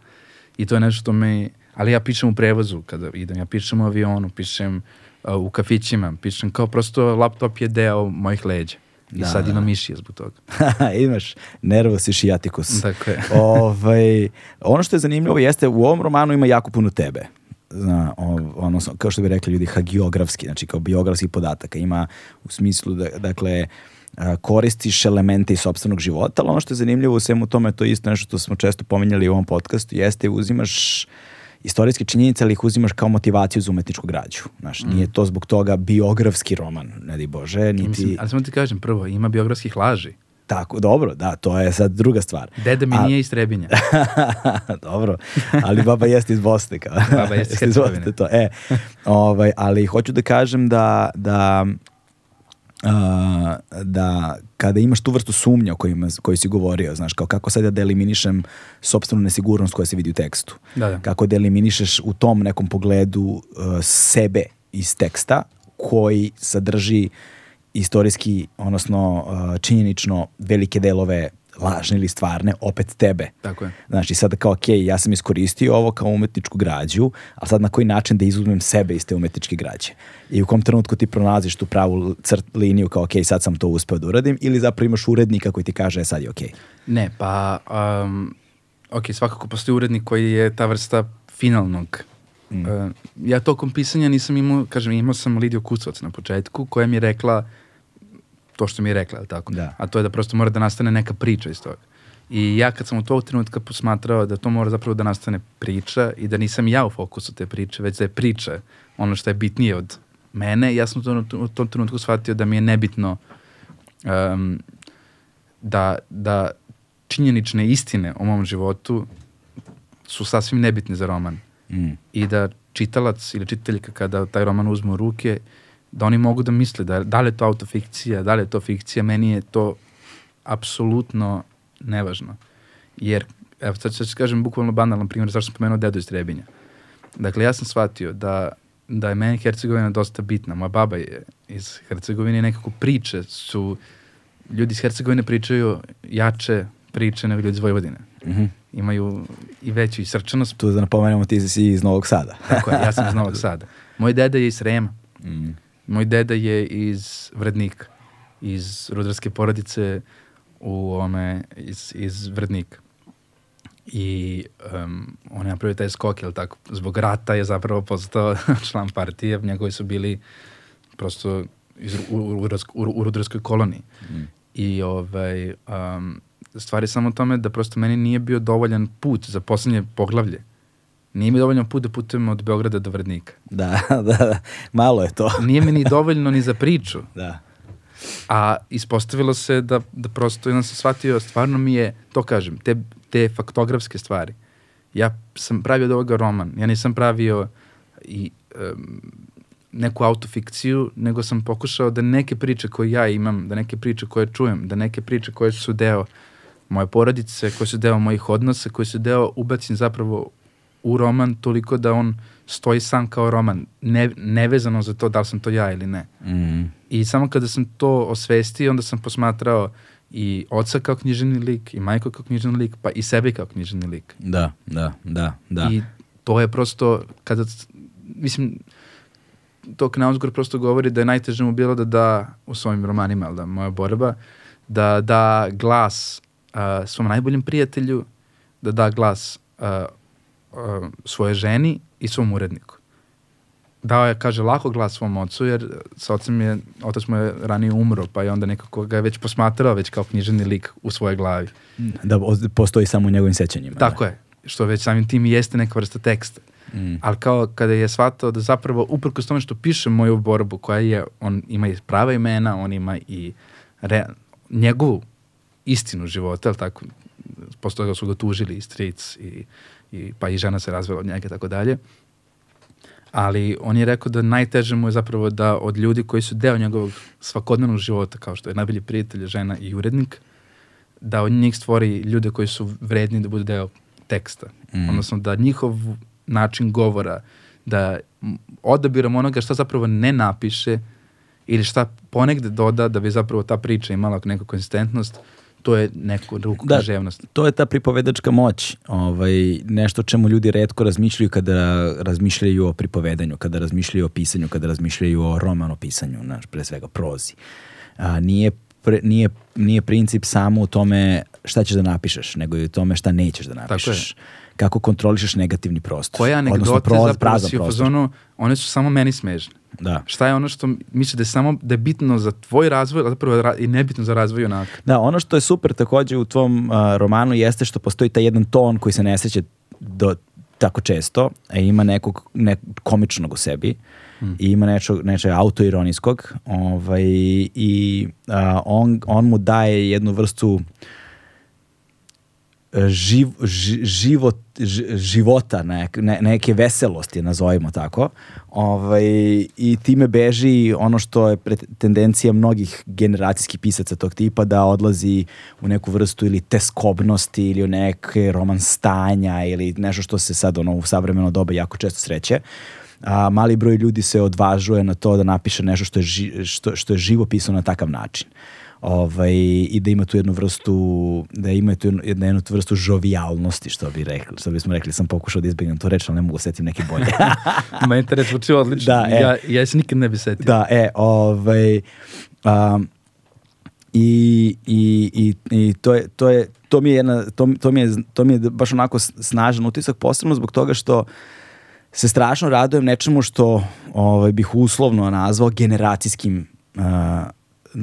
i to je nešto što me, ali ja pišem u prevozu kada idem, ja pišem u avionu, pišem uh, u kafićima, pišem kao prosto laptop je deo mojih leđa. I Da, sad da. ima mišije zbog toga. Imaš nervos i šijatikus. Tako je. ovaj, ono što je zanimljivo jeste u ovom romanu ima jako puno tebe. Zna, ono, kao što bi rekli ljudi, hagiografski, znači kao biografskih podataka. Ima u smislu, da, dakle, koristiš elemente iz sopstvenog života, ali ono što je zanimljivo u svemu tome, to je isto nešto što smo često pominjali u ovom podcastu, jeste uzimaš istorijske činjenice, ali ih uzimaš kao motivaciju za umetničku građu. Znaš, nije to zbog toga biografski roman, ne di Bože, niti... Mislim, ali samo ti kažem, prvo, ima biografskih laži. Tako, dobro, da, to je sad druga stvar. Deda mi A- nije iz Trebinja. Dobro, ali baba jeste iz Bosne. Kao. Baba jeste iz Hercegovine. to, e, ovaj, ali hoću da kažem da, da, a, da kada imaš tu vrstu sumnja o kojima, koji si govorio, znaš, kao kako sad ja da eliminišem sopstvenu nesigurnost koja se vidi u tekstu. Da, da. Kako da eliminišeš u tom nekom pogledu uh, sebe iz teksta koji sadrži istorijski, odnosno uh, činjenično velike delove lažne ili stvarne, opet tebe. Tako je. Znači sad kao, ok, ja sam iskoristio ovo kao umetničku građu, a sad na koji način da izuzmem sebe iz te umetničke građe? I u kom trenutku ti pronalaziš tu pravu crt liniju kao, ok, sad sam to uspeo da uradim, ili zapravo imaš urednika koji ti kaže, e, sad je ok. Ne, pa, um, ok, svakako postoji urednik koji je ta vrsta finalnog. Mm. Uh, ja tokom pisanja nisam imao, kažem, imao sam Lidiju Kucovac na početku, koja mi je rekla to što mi je rekla, jel tako? Da. A to je da prosto mora da nastane neka priča iz toga. I ja kad sam u tog trenutka posmatrao da to mora zapravo da nastane priča i da nisam ja u fokusu te priče, već da je priča ono što je bitnije od mene, ja sam to, u tom trenutku shvatio da mi je nebitno um, da, da činjenične istine o mom životu su sasvim nebitne za roman Mm. i da čitalac ili čitaljka kada taj roman uzme u ruke da oni mogu da misle da, da li je to autofikcija, da li je to fikcija, meni je to apsolutno nevažno. Jer, evo sad ću kažem bukvalno banalan primjer zašto sam pomenuo dedu iz Trebinja. Dakle, ja sam shvatio da, da je meni Hercegovina dosta bitna. Moja baba je iz Hercegovine i nekako priče su, ljudi iz Hercegovine pričaju jače priče nego ljudi iz Vojvodine. Mm -hmm. Imaju i veću i srčanost. Tu da napomenemo ti si iz Novog Sada. Tako je, ja sam iz Novog Sada. Moj deda je iz Srema. Mm. Moj deda je iz Vrednika, iz rudarske porodice u ome, iz, iz Vrednika. I um, on je napravio taj skok, jel tako, zbog rata je zapravo postao član partije, njegovi su bili prosto iz, u, u, u, u rudarskoj koloniji. Mm. I ovaj, um, stvari samo u tome da prosto meni nije bio dovoljan put za poslednje poglavlje. Nije mi dovoljno put da putujem od Beograda do Vrednika. Da, da, da, malo je to. Nije mi ni dovoljno ni za priču. Da. A ispostavilo se da, da prosto jedan sam shvatio, stvarno mi je, to kažem, te, te faktografske stvari. Ja sam pravio od ovoga roman. Ja nisam pravio i um, neku autofikciju, nego sam pokušao da neke priče koje ja imam, da neke priče koje čujem, da neke priče koje su deo moje porodice, koje su deo mojih odnosa, koje su deo ubacim zapravo u roman toliko da on stoji sam kao roman, ne, nevezano za to da li sam to ja ili ne. Mm. I samo kada sam to osvestio, onda sam posmatrao i oca kao književni lik, i majko kao književni lik, pa i sebe kao književni lik. Da, da, da, da. I to je prosto, kada, mislim, to Knausgård prosto govori da je najteže mu bilo da da u svojim romanima, da moja borba, da da glas uh, svom najboljem prijatelju, da da glas uh, svoje ženi i svom uredniku. Dao je, kaže, lako glas svom ocu, jer sa ocem je, otac mu je ranije umro, pa je onda nekako ga je već posmatrao već kao književni lik u svojoj glavi. Da postoji samo u njegovim sećanjima. Tako da. je, što već samim tim jeste neka vrsta teksta. Mm. Ali kao kada je shvatao da zapravo uprkos tome što piše moju borbu koja je, on ima i prava imena, on ima i re, njegovu istinu života, ali tako, posle toga su ga tužili i stric i, i, pa i žena se razvela od njega i tako dalje. Ali on je rekao da najteže mu je zapravo da od ljudi koji su deo njegovog svakodnevnog života, kao što je najbolji prijatelj, žena i urednik, da od njih stvori ljude koji su vredni da budu deo teksta. Mm. Odnosno da njihov način govora, da odabirom onoga šta zapravo ne napiše ili šta ponegde doda da bi zapravo ta priča imala neku konsistentnost, to je neku ruku Da. književnost. To je ta pripovedačka moć, ovaj, nešto čemu ljudi redko razmišljaju kada razmišljaju o pripovedanju, kada razmišljaju o pisanju, kada razmišljaju o romanopisanju, znaš, pre svega prozi. A, nije, pre, nije, nije princip samo u tome šta ćeš da napišeš, nego i u tome šta nećeš da napišeš. Kako kontrolišeš negativni prostor. Koje odnosno anegdote proz- zapravo si u fazonu, one su samo meni smežne. Da. Šta je ono što misli da je samo da je bitno za tvoj razvoj, a zapravo ra- i nebitno za razvoj junaka. Da, ono što je super takođe u tvom uh, romanu jeste što postoji taj jedan ton koji se ne sreće do tako često, a ima nekog ne, komičnog u sebi i ima nečeg, nečeg autoironijskog ovaj, i a, on, on mu daje jednu vrstu e, živ, ži- život, ži- života, nek, ne, neke veselosti, nazovimo tako. Ovaj, I time beži ono što je tendencija mnogih generacijskih pisaca tog tipa da odlazi u neku vrstu ili teskobnosti ili u neke roman stanja ili nešto što se sad ono, u savremeno doba jako često sreće. A, mali broj ljudi se odvažuje na to da napiše nešto što je, ži, što, što je živo pisano na takav način ovaj, i da ima tu jednu vrstu da ima tu jednu, jednu, jednu vrstu žovijalnosti što bi rekli, što bismo rekli sam pokušao da izbjegnem to reč, ali ne mogu setim neki bolje Meni te reč zvuči odlično. Da, e. ja, ja se nikad ne bi setio. da, e, ovaj um, i, i, i, i to, je, to, je, to, mi je jedna, to, to, mi je, to mi je baš onako snažan utisak, posebno zbog toga što se strašno radujem nečemu što ovaj, bih uslovno nazvao generacijskim uh,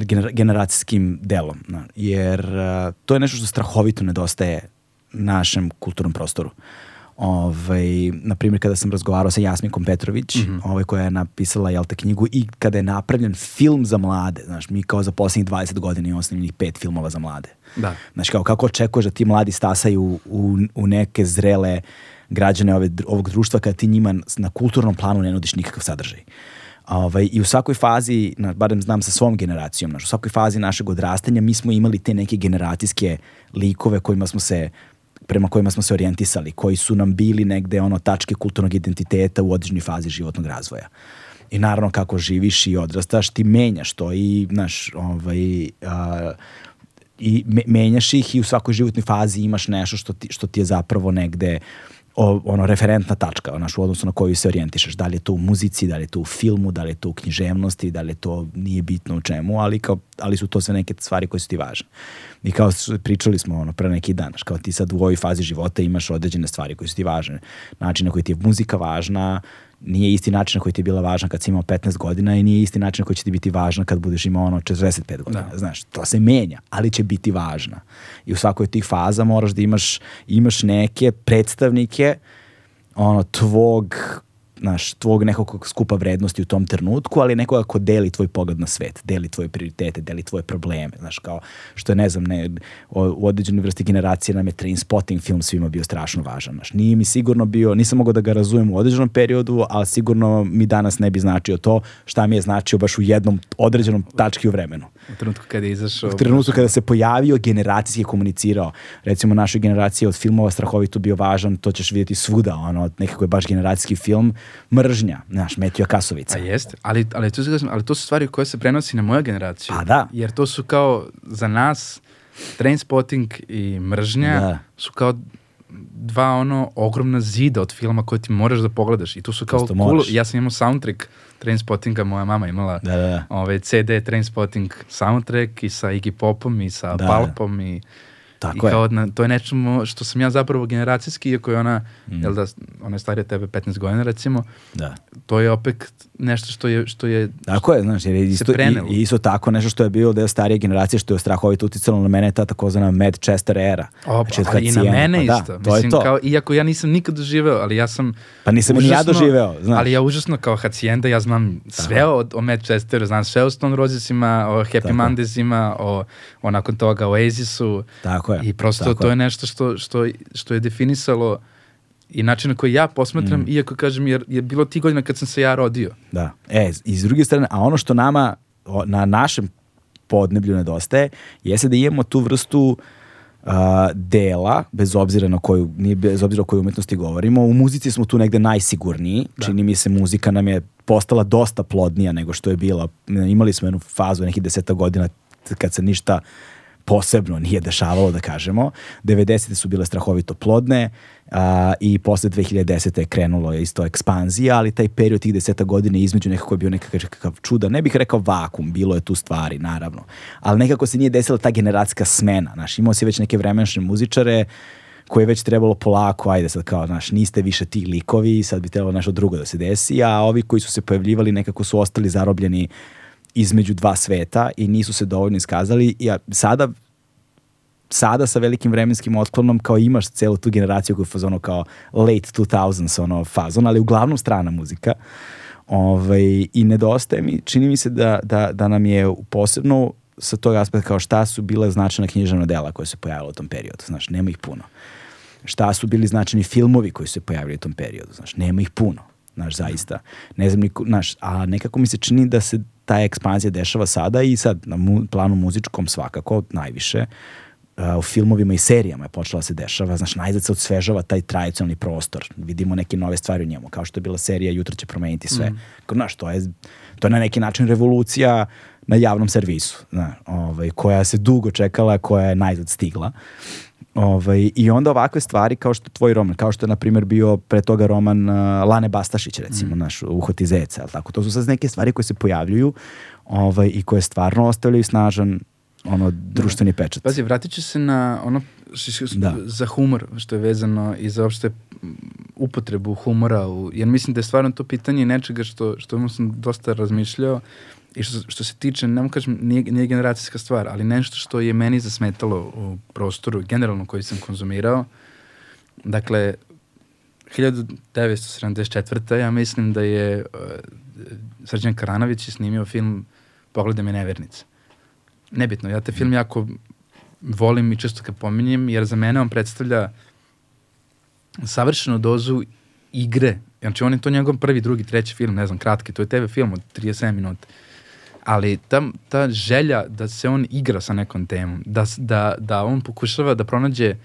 gener, generacijskim delom. na, Jer uh, to je nešto što strahovito nedostaje našem kulturnom prostoru. Ovaj, na primjer, kada sam razgovarao sa Jasminkom Petrović, ovaj, koja je napisala jel, te knjigu i kada je napravljen film za mlade, znaš, mi kao za posljednjih 20 godina imamo snimljenih pet filmova za mlade. Da. Znači, kao, kako očekuješ da ti mladi stasaju u, u, neke zrele građane ove, ovog društva kada ti njima na kulturnom planu ne nudiš nikakav sadržaj. Ovaj, I u svakoj fazi, na, barem znam sa svom generacijom, naš, u svakoj fazi našeg odrastanja mi smo imali te neke generacijske likove kojima smo se prema kojima smo se orijentisali, koji su nam bili negde ono tačke kulturnog identiteta u određenoj fazi životnog razvoja. I naravno kako živiš i odrastaš, ti menjaš to i, znaš, ovaj, a, i me, menjaš ih i u svakoj životnoj fazi imaš nešto što ti, što ti je zapravo negde o, ono referentna tačka onaš, u odnosu na koju se orijentišeš. Da li je to u muzici, da li je to u filmu, da li je to u književnosti, da li je to nije bitno u čemu, ali, kao, ali su to sve neke stvari koje su ti važne. I kao pričali smo ono pre neki dan, kao ti sad u ovoj fazi života imaš određene stvari koje su ti važne. Način na koji ti je muzika važna, nije isti način na koji ti je bila važna kad si imao 15 godina i nije isti način na koji će ti biti važna kad budeš imao ono 45 godina. Da. Znaš, to se menja, ali će biti važna. I u svakoj od tih faza moraš da imaš, imaš neke predstavnike ono, tvog znaš, tvog nekog skupa vrednosti u tom trenutku, ali nekoga ko deli tvoj pogled na svet, deli tvoje prioritete, deli tvoje probleme, znaš, kao što je, ne znam, ne, u određenoj vrsti generacije nam je Train Spotting film svima bio strašno važan, znaš, nije mi sigurno bio, nisam mogao da ga razumem u određenom periodu, ali sigurno mi danas ne bi značio to šta mi je značio baš u jednom određenom tački u vremenu. U trenutku kada je izašao... U trenutku kada se pojavio, generacijski je komunicirao. Recimo, našoj generaciji od filmova strahovito bio važan, to ćeš vidjeti svuda, ono, nekako je baš generacijski film, mržnja, znaš, Metio Kasovica. A jeste, ali, ali, to, ali to su stvari koje se prenosi na moju generaciju. A da. Jer to su kao, za nas, Trainspotting i mržnja Da. su kao dva ono ogromna zida od filma koje ti moraš da pogledaš i tu su kao cool, ja sam imao soundtrack Trainspottinga, moja mama imala Da, da, da. ovaj CD Trainspotting soundtrack i sa Iggy Popom i sa Da. Palpom i Tako I je. kao, na, to je mo- što sam ja zapravo generacijski, iako je ona, Mm. jel da, ona je starija tebe 15 godina recimo, Da. to je opet nešto što je, što je Tako je, znaš, jer je isto, prenelo. i, isto tako nešto što je bilo deo starije generacije, što je strahovito uticalo na mene, ta takozvana Manchester era. O, Znači, ali i na mene pa da, isto. to je to. Kao, iako ja nisam nikad doživeo, ali ja sam Pa nisam ni ja doživeo, znaš. Ali ja užasno kao Hacijenda, ja znam sve o, o Manchesteru, znam sve o Stone Rosesima, o Happy Tako. Mondaysima, o, o nakon toga Oasisu. Tako je. I prosto tako to je nešto što, što, što je definisalo i način na koji ja posmatram, Mm. iako kažem, jer je bilo ti godina kad sam se ja rodio. Da. E, i s druge strane, a ono što nama o, na našem podneblju nedostaje, jeste da imamo tu vrstu uh, dela, bez obzira na koju, nije bez obzira o kojoj umetnosti govorimo, u muzici smo tu negde najsigurniji, čini mi se muzika nam je postala dosta plodnija nego što je bila. Imali smo jednu fazu nekih deseta godina kad se ništa posebno nije dešavalo, da kažemo. 90. su bile strahovito plodne a, i posle 2010. je krenulo je isto ekspanzija, ali taj period tih deseta godina između nekako je bio nekakav, čuda. Ne bih rekao vakum, bilo je tu stvari, naravno. Ali nekako se nije desila ta generacijska smena. Znaš, imao si već neke vremenšne muzičare koje je već trebalo polako, ajde sad kao, znaš, niste više ti likovi, sad bi trebalo nešto drugo da se desi, a ovi koji su se pojavljivali nekako su ostali zarobljeni između dva sveta i nisu se dovoljno iskazali. Ja, sada sada sa velikim vremenskim otklonom kao imaš celu tu generaciju koja je fazonu kao late 2000s ono fazon, ali uglavnom strana muzika. Ovaj, I nedostaje mi, čini mi se da, da, da nam je posebno sa tog aspekta kao šta su bile značajna književna dela koje se pojavila u tom periodu. Znaš, nema ih puno. Šta su bili značajni filmovi koji su se pojavili u tom periodu. Znaš, nema ih puno. Znaš, zaista. Ne znam, niko, znaš, a nekako mi se čini da se ta ekspanzija dešava sada i sad na mu, planu muzičkom svakako najviše Uh, u filmovima i serijama je počela da se dešava, znaš, najzad se odsvežava taj tradicionalni prostor, vidimo neke nove stvari u njemu, kao što je bila serija Jutro će promeniti sve. Mm. Znaš, to je, to je na neki način revolucija na javnom servisu, znaš, ovaj, koja se dugo čekala, koja je najzad stigla. Ovaj, I onda ovakve stvari kao što tvoj roman, kao što je na primjer bio pre toga roman uh, Lane Bastašić recimo, mm. naš Uhoti zeca, jel tako? To su sad neke stvari koje se pojavljuju ovaj, i koje stvarno ostavljaju snažan ono društveni pečat. Pazi, vratit ću se na ono š, š, Da. za humor, što je vezano i za uopšte mm, upotrebu humora, u, jer mislim da je stvarno to pitanje nečega što, što sam dosta razmišljao i što, što se tiče, ne mogu kažem, nije, nije generacijska stvar, ali nešto što je meni zasmetalo u prostoru, generalno koji sam konzumirao. Dakle, 1974. ja mislim da je uh, Srđan Karanović je snimio film Pogleda me nevernica. Nebitno, ja te film jako volim i često ga pominjem, jer za mene on predstavlja savršenu dozu igre Znači, on je to njegov prvi, drugi, treći film, ne znam, kratki, to je TV film od 37 minuta. Ali ta, ta želja da se on igra sa nekom temom, da, da, da on pokušava da pronađe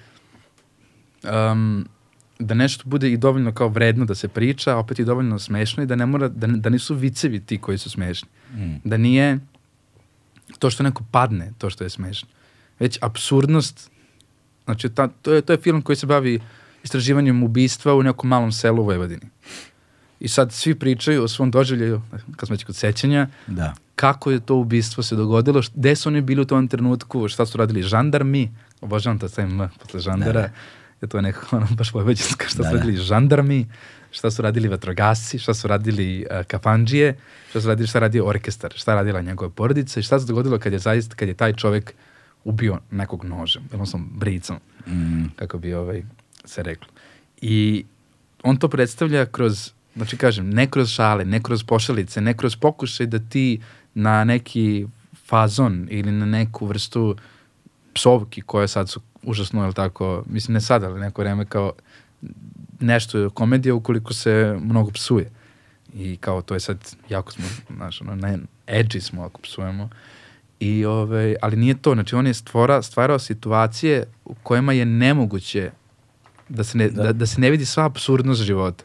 um, da nešto bude i dovoljno kao vredno da se priča, a opet i dovoljno smešno i da ne mora, da, da nisu vicevi ti koji su smešni. Mm. Da nije to što neko padne, to što je smešno. Već absurdnost, znači ta, to, je, to je film koji se bavi istraživanjem ubistva u nekom malom selu u Vojvodini. I sad svi pričaju o svom doživljaju, kad smo već kod sećanja, Da. Kako je to ubistvo se dogodilo, gde su oni bili u tom trenutku, šta su radili žandarmi, obožavam to taj M posle žandara, Da, je to nekako ono baš vojvođansko, šta Da, su da. radili žandarmi, šta su radili vatrogasci, šta su radili uh, kafandžije, šta su radili, šta je radio orkestar, šta radila njegova porodica i šta se dogodilo kad je zaista, kad je taj čovek ubio nekog nožem, odnosno bricom, Mm. kako bi ovaj se reklo. I on to predstavlja kroz, znači kažem, ne kroz šale, ne kroz pošalice, ne kroz pokušaj da ti na neki fazon ili na neku vrstu psovki koje sad su užasno, jel tako, mislim ne sad, ali neko vreme kao nešto je komedija ukoliko se mnogo psuje. I kao to je sad, jako smo, znaš, ono, ne, edgy smo ako psujemo. I, ovaj, ali nije to, znači on je stvora, stvarao situacije u kojima je nemoguće da se ne, Da. da. Da, se ne vidi sva absurdnost života.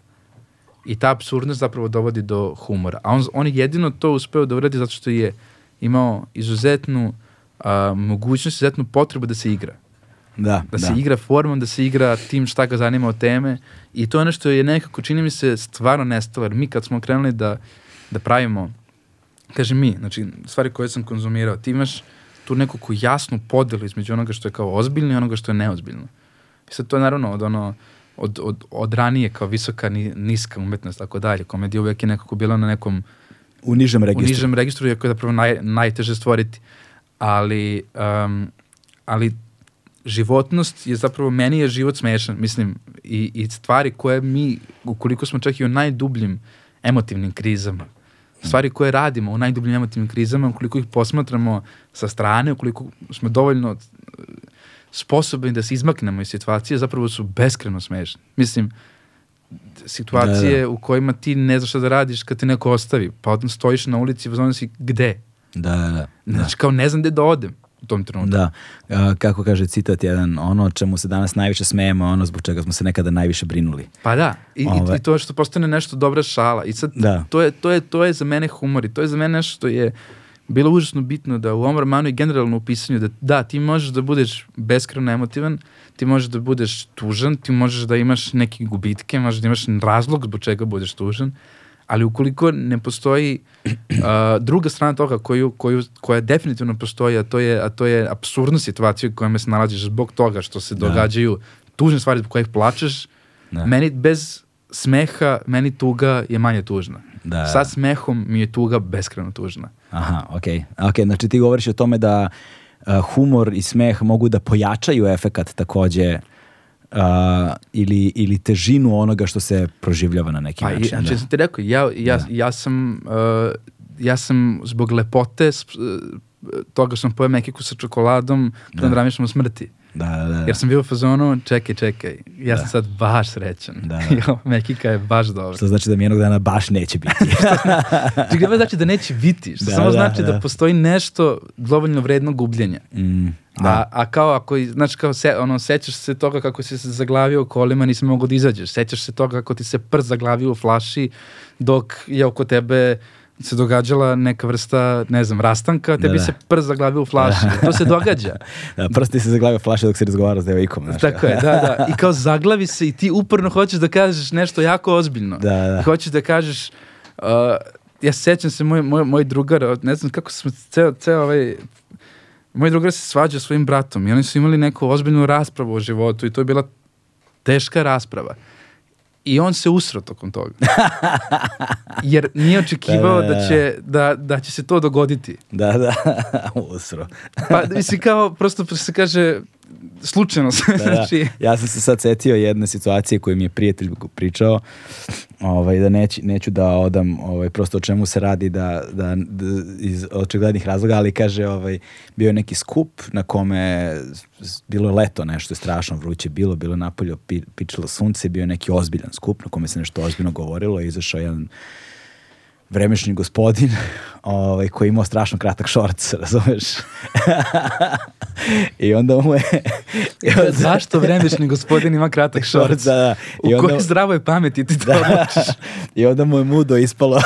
I ta absurdnost zapravo dovodi do humora. A on, on je jedino to uspeo da uradi zato što je imao izuzetnu a, mogućnost, izuzetnu potrebu da se igra. Da, Da, se igra formom, da se igra tim šta ga zanima od teme. I to je ono što je nekako, čini mi se, stvarno nestalo. Mi kad smo krenuli da, da pravimo, kažem mi, znači stvari koje sam konzumirao, ti imaš tu neku jasnu podelu između onoga što je kao ozbiljno i onoga što je neozbiljno. I sad to je naravno od ono, od, od, od ranije kao visoka, ni, niska umetnost, tako dalje. Komedija uvek je nekako bila na nekom U nižem u registru. nižem registru, iako je zapravo naj, najteže stvoriti. Ali, um, ali životnost je zapravo, meni je život smešan, mislim, i, i stvari koje mi, ukoliko smo čak i u najdubljim emotivnim krizama, stvari koje radimo u najdubljim emotivnim krizama, ukoliko ih posmatramo sa strane, ukoliko smo dovoljno sposobni da se izmaknemo iz situacije, zapravo su beskreno smešne. Mislim, situacije Da, da. u kojima ti ne znaš šta da radiš kad te neko ostavi, pa odmah stojiš na ulici i pozvano si gde? Da, da, da. Znači kao ne znam gde da odem u tom trenutku. Da, A, kako kaže citat jedan, ono čemu se danas najviše smejemo, ono zbog čega smo se nekada najviše brinuli. Pa da, I, Ove- i, i to što postane nešto dobra šala. I sad, Da. to, je, to, je, to je za mene humor i to je za mene nešto što je bilo užasno bitno da u ovom romanu i generalno u pisanju da da, ti možeš da budeš beskreno emotivan, ti možeš da budeš tužan, ti možeš da imaš neke gubitke, možeš da imaš razlog zbog čega budeš tužan, ali ukoliko ne postoji uh, druga strana toga koju, koju, koja definitivno postoji, a to je, a to je absurdna situacija u kojoj se nalaziš zbog toga što se Da. događaju tužne stvari zbog kojih plačeš, Da. meni bez smeha, meni tuga je manje tužna. Da. Sa smehom mi je tuga beskreno tužna. Aha, okej. Okay. znači ti govoriš o tome da a, humor i smeh mogu da pojačaju efekat takođe a, ili, ili težinu onoga što se proživljava na neki Pa, način. znači, da. sam ti rekao, ja, ja, Da. ja sam uh, ja sam zbog lepote uh, toga što sam pojeo mekiku sa čokoladom, Da. da. razmišljam o smrti. Da, da, da. Jer sam bio u fazonu, čekaj, čekaj, ja Da. sam sad baš srećan. Da. Jo, mekika je baš dobra. Što znači da mi jednog dana baš neće biti. Čekaj, ne znači da neće biti, što Da, samo da, znači da. da. postoji nešto dovoljno vredno gubljenja. mm, Da. da. A, a kao ako, znači kao se, ono, sećaš se toga kako si se zaglavio u kolima, nisi mogao da izađeš. Sećaš se toga kako ti se prst zaglavio u flaši, dok je oko tebe se događala neka vrsta, ne znam, rastanka, tebi da. se prst zaglavio u flaši. To se događa. da prsti se zaglavio flaše dok se razgovara s devojkom. Znaš, Tako je, da, da. I kao zaglavi se i ti uporno hoćeš da kažeš nešto jako ozbiljno. Da, da. I hoćeš da kažeš, uh, ja se sećam se, moj, moj, moj drugar, ne znam kako smo ceo, ceo ovaj, moj drugar se svađa svojim bratom i oni su imali neku ozbiljnu raspravu o životu i to je bila teška rasprava. I on se usro tokom toga. Jer nije očekivao Da, da, da, da. će, da, da će se to dogoditi. Da, da, usro. Pa, mislim, kao, prosto se kaže, slučajno se, Da, da. znači, Ja sam se sad setio jedne situacije koju mi je prijatelj pričao, ovaj, da neću, neću da odam ovaj, prosto o čemu se radi da, da, da iz očiglednih razloga, ali kaže ovaj, bio je neki skup na kome bilo je leto nešto je strašno vruće bilo, bilo je napolje pi, pičilo sunce, bio je neki ozbiljan skup na kome se nešto ozbiljno govorilo i izašao jedan vremešni gospodin ovaj, koji je imao strašno kratak šorc, razumeš? I onda mu je... i onda- zašto vremešni gospodin ima kratak šorc? Da, da. U I onda- kojoj zdravoj pameti ti to Da. I onda mu je mudo ispalo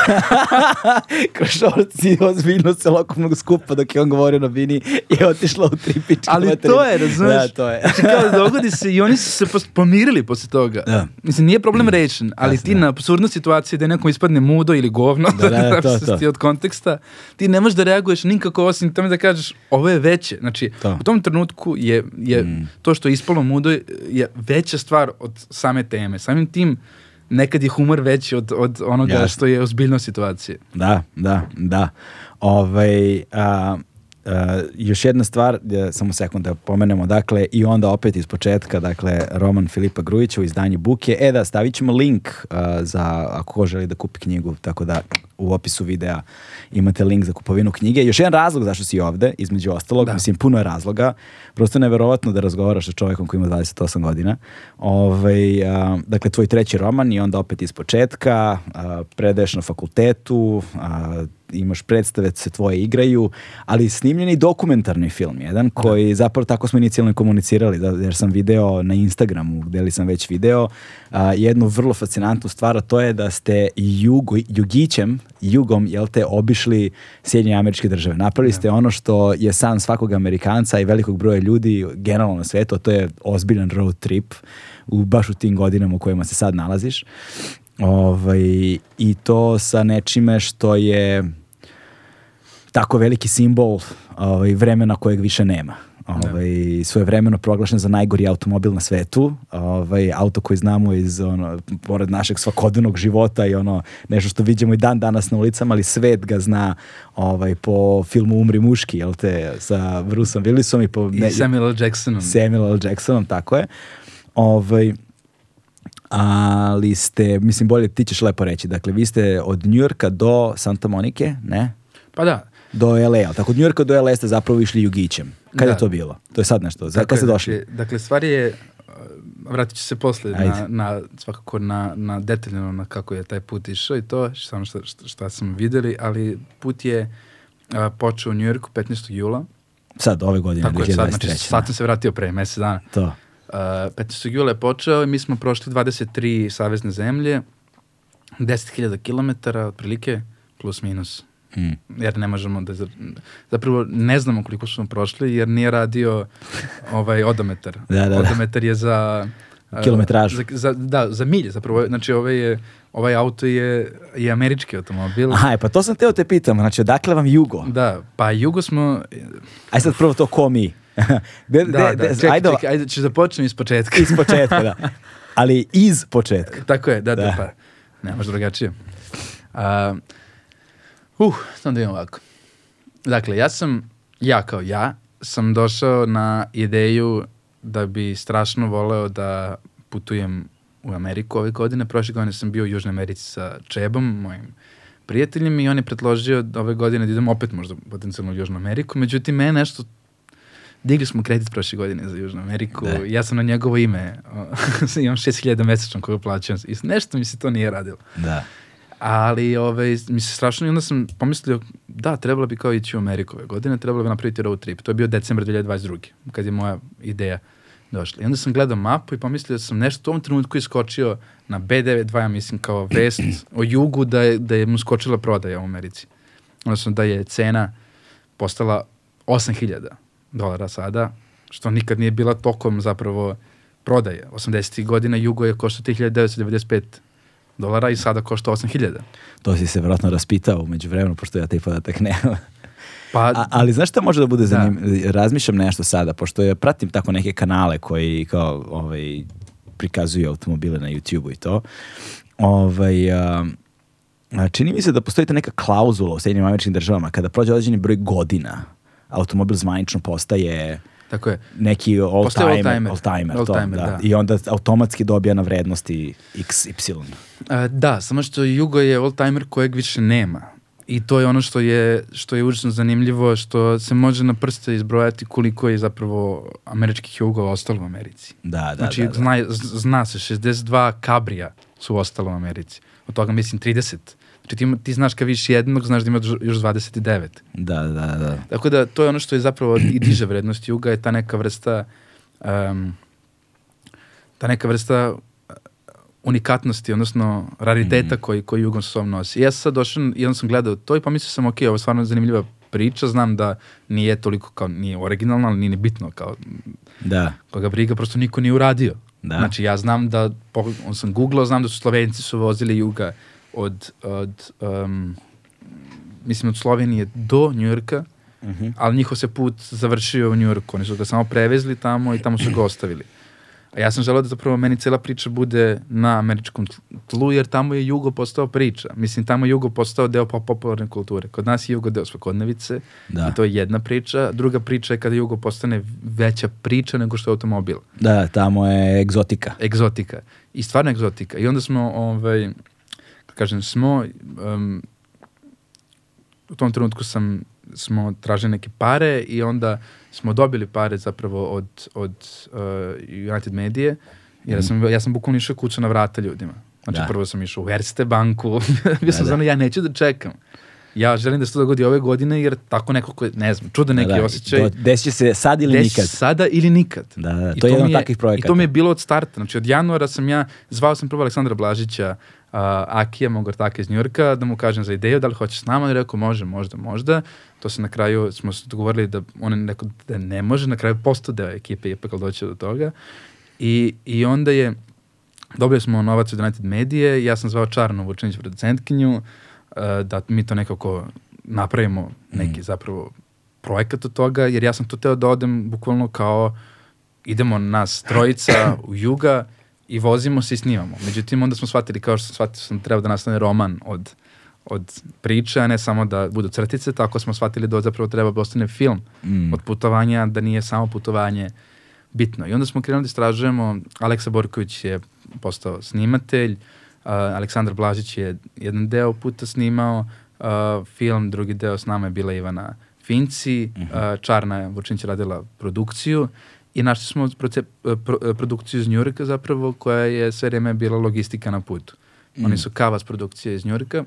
kroz šorc i ozbiljno celokupnog skupa dok je on govorio na bini i otišla u tri pičke Ali materine. to je, razumeš? Da, to je. Znači kao dogodi se i oni su se pomirili posle toga. Da. Mislim, nije problem rešen, ali Jasno, ti da. na absurdnu situaciju da nekom ispadne mudo ili govno, Da, da, da, to, se to. ti od konteksta, ti ne možeš da reaguješ nikako osim tome da kažeš ovo je veće. Znači, To. u tom trenutku je, je Mm. to što je ispalo mudo je- veća stvar od same teme. Samim tim nekad je humor veći od, od onoga Jasno. što je ozbiljno situacije. Da, da, da. Ovaj, a, a, još jedna stvar, e, samo sekund da pomenemo, dakle, i onda opet iz početka, dakle, roman Filipa Grujića u izdanju Buke. E da, stavit ćemo link a, za, ako ko želi da kupi knjigu, tako da u opisu videa imate link za kupovinu knjige. Još jedan razlog zašto si ovde, između ostalog, Da. mislim, puno je razloga. Prosto je neverovatno da razgovaraš sa čovjekom koji ima 28 godina. Ovaj, a, dakle, tvoj treći roman i onda opet iz početka, a, predaješ na fakultetu, a, imaš predstave, se tvoje igraju, ali snimljen je i dokumentarni film jedan koji zapravo tako smo inicijalno komunicirali, da, jer sam video na Instagramu, gde li sam već video, a, jednu vrlo fascinantnu stvar, a to je da ste jugo, jugićem, jugom, jel te, obišli Sjedinje američke države. Napravili ste ono što je san svakog Amerikanca i velikog broja ljudi generalno na svetu, to je ozbiljan road trip u baš u tim godinama u kojima se sad nalaziš. Ovaj, I to sa nečime što je tako veliki simbol ovaj, vremena kojeg više nema. Ovaj, svoje vremeno proglašen za najgori automobil na svetu, ovaj, auto koji znamo iz ono, pored našeg svakodnevnog života i ono nešto što vidimo i dan danas na ulicama, ali svet ga zna ovaj, po filmu Umri muški, jel te, sa Bruceom Willisom i po I Samuel L. Jacksonom. Samuel L. Jacksonom, tako je. Ovaj, ali ste, mislim, bolje ti ćeš lepo reći, dakle, vi ste od Njujorka do Santa Monike, ne? Pa da, Do LA, tako od Njujorka do LA ste zapravo išli jugićem. Kad Da. je to bilo? To je sad nešto. Za Tako kad je, ste došli? Dakle, dakle, stvar je, vratit ću se posle na, na, svakako na, na detaljno na kako je taj put išao i to, samo šta, šta, šta smo videli, ali put je uh, počeo u Njujorku 15. jula. Sad, ove godine, Tako je, sad, 2023. znači, sad sam se vratio pre mesec dana. To. Uh, 15. jula je počeo i mi smo prošli 23 savezne zemlje, 10.000 km otprilike, plus minus. Mm. Jer ne možemo da... za- Zapravo ne znamo koliko smo prošli jer nije radio ovaj odometar. Da, da, da. Odometar je za... uh, Kilometražu. Za, za, da, za milje zapravo. Znači ovaj, je, ovaj auto je, je američki automobil. Aha, e, pa to sam teo te pitam, znači odakle vam jugo? Da, pa jugo smo... Aj sad prvo to ko mi. Gde, Da, gde- da, čekaj, ajde, čekaj, ajde, ću da počnem iz početka. iz početka, da. Ali iz početka. Tako je, da, da, Da. pa. Ne, može drugačije. A, uh, samo da imam ovako. Dakle, ja sam, ja kao ja, sam došao na ideju da bi strašno voleo da putujem u Ameriku ove godine. Prošle godine sam bio u Južnoj Americi sa Čebom, mojim prijateljem, i on je predložio da ove godine da idem opet možda potencijalno u Južnu Ameriku. Međutim, mene nešto Digli smo kredit prošle godine za Južnu Ameriku. Da. Ja sam na njegovo ime, imam 6000 mesečno koju plaćam. I nešto mi se to nije radilo. Da. Ali ovaj, mi se strašno i onda sam pomislio da, trebalo bi kao ići u Ameriku ove godine, trebalo bi napraviti road trip. To je bio decembar 2022. kad je moja ideja došla. I onda sam gledao mapu i pomislio sam nešto u tom trenutku iskočio na B92, ja mislim kao vest o jugu da je, da je mu skočila prodaja u Americi. Odnosno da je cena postala 8000 dolara sada, što nikad nije bila tokom zapravo prodaje. 80. godina jugo je košta 3995 dolara i sada košta 8000. To si se vjerojatno raspitao umeđu vremenu, pošto ja taj podatak nemam. Pa, A, ali znaš šta može da bude Da. zanimljivo? Razmišljam nešto sada, pošto ja pratim tako neke kanale koji kao ovaj, prikazuju automobile na YouTube-u i to. Ovaj, a, čini mi se da postoji ta neka klauzula u Sjedinjim američkim državama kada prođe određeni broj godina automobil zvanično postaje Tako je. neki all-timer, all-timer. All-timer, da. da. I onda automatski dobija na vrednosti XY. E, da, samo što Jugo je all-timer kojeg više nema. I to je ono što je, što je užasno zanimljivo, što se može na prste izbrojati koliko je zapravo američkih Jugova ostalo u Americi. Da, da, znači, da, da. Zna, zna se, 62 kabrija su ostalo u Americi. Od toga, mislim, 30. Znači, ti, ima- ti znaš kad viš jednog, znaš da ima još 29. Da, da, da. Tako da, to je ono što je zapravo i diže vrednost Juga, je ta neka vrsta um, ta neka vrsta uh, unikatnosti, odnosno rariteta Mhm. koji, koji Jugom sa sobom nosi. Ja sam sad došao, i onda sam gledao to i pomislio sam, ok, ovo je stvarno zanimljiva priča, znam da nije toliko kao, nije originalna, ali nije ni bitno, kao Da, koga briga, prosto niko nije uradio. Da. Znači, ja znam da, on sam googlao, znam da su Slovenci su vozili Juga od, od um, mislim, od Slovenije do Njujorka, Mhm. ali njihov se put završio u Njujorku. Oni su ga samo prevezli tamo i tamo su ga ostavili. A ja sam želeo da zapravo meni cela priča bude na američkom tlu, jer tamo je Jugo postao priča. Mislim, tamo je Jugo postao deo pop popularne kulture. Kod nas je Jugo deo svakodnevice Da. i to je jedna priča. Druga priča je kada Jugo postane veća priča nego što je automobil da, tamo je egzotika. egzotika. I stvarno egzotika. I onda smo, ovaj, kažem, smo, um, u tom trenutku sam, smo tražili neke pare i onda smo dobili pare zapravo od, od uh, United Medije, jer sam, ja sam bukvalno išao kuća na vrata ljudima. Znači Da. prvo sam išao u Erste banku, bio sam Da, da, da. ja neću da čekam. Ja želim da se to dogodi ove godine, jer tako nekako, ne znam, čudan neki da, da. osjećaj. Do- Desit će se sad ili Desi nikad. sada ili nikad. Da, da, I to je jedan od takvih projekata. I to mi je bilo od starta. Znači, od januara sam ja, zvao sam prvo Aleksandra Blažića, uh, Akija, mog ortaka iz Njurka, da mu kažem za ideju, da li hoće s nama, i rekao može, možda, možda. To se na kraju, smo se dogovorili da on je rekao da ne može, na kraju postao deo ekipe, ipak ali doće do toga. I, I onda je, dobili smo novac od United Medije, ja sam zvao Čarnu Vučinić, producentkinju, uh, da mi to nekako napravimo neki zapravo projekat od toga, jer ja sam to teo da odem bukvalno kao idemo nas trojica u juga i vozimo se i snimamo. Međutim, onda smo shvatili, kao što sam shvatio, sam treba da nastane roman od, od priče, a ne samo da budu crtice, tako smo shvatili da zapravo treba da ostane film Mm. od putovanja, da nije samo putovanje bitno. I onda smo krenuli da istražujemo, Aleksa Borković je postao snimatelj, uh, Aleksandar Blažić je jedan deo puta snimao uh, film, drugi deo s nama je bila Ivana Finci, uh, Čarna Vučinić radila produkciju i našli smo proce, pro, produkciju iz Njurka zapravo koja je sve vreme bila logistika na putu. Oni su Kavas produkcija iz Njurka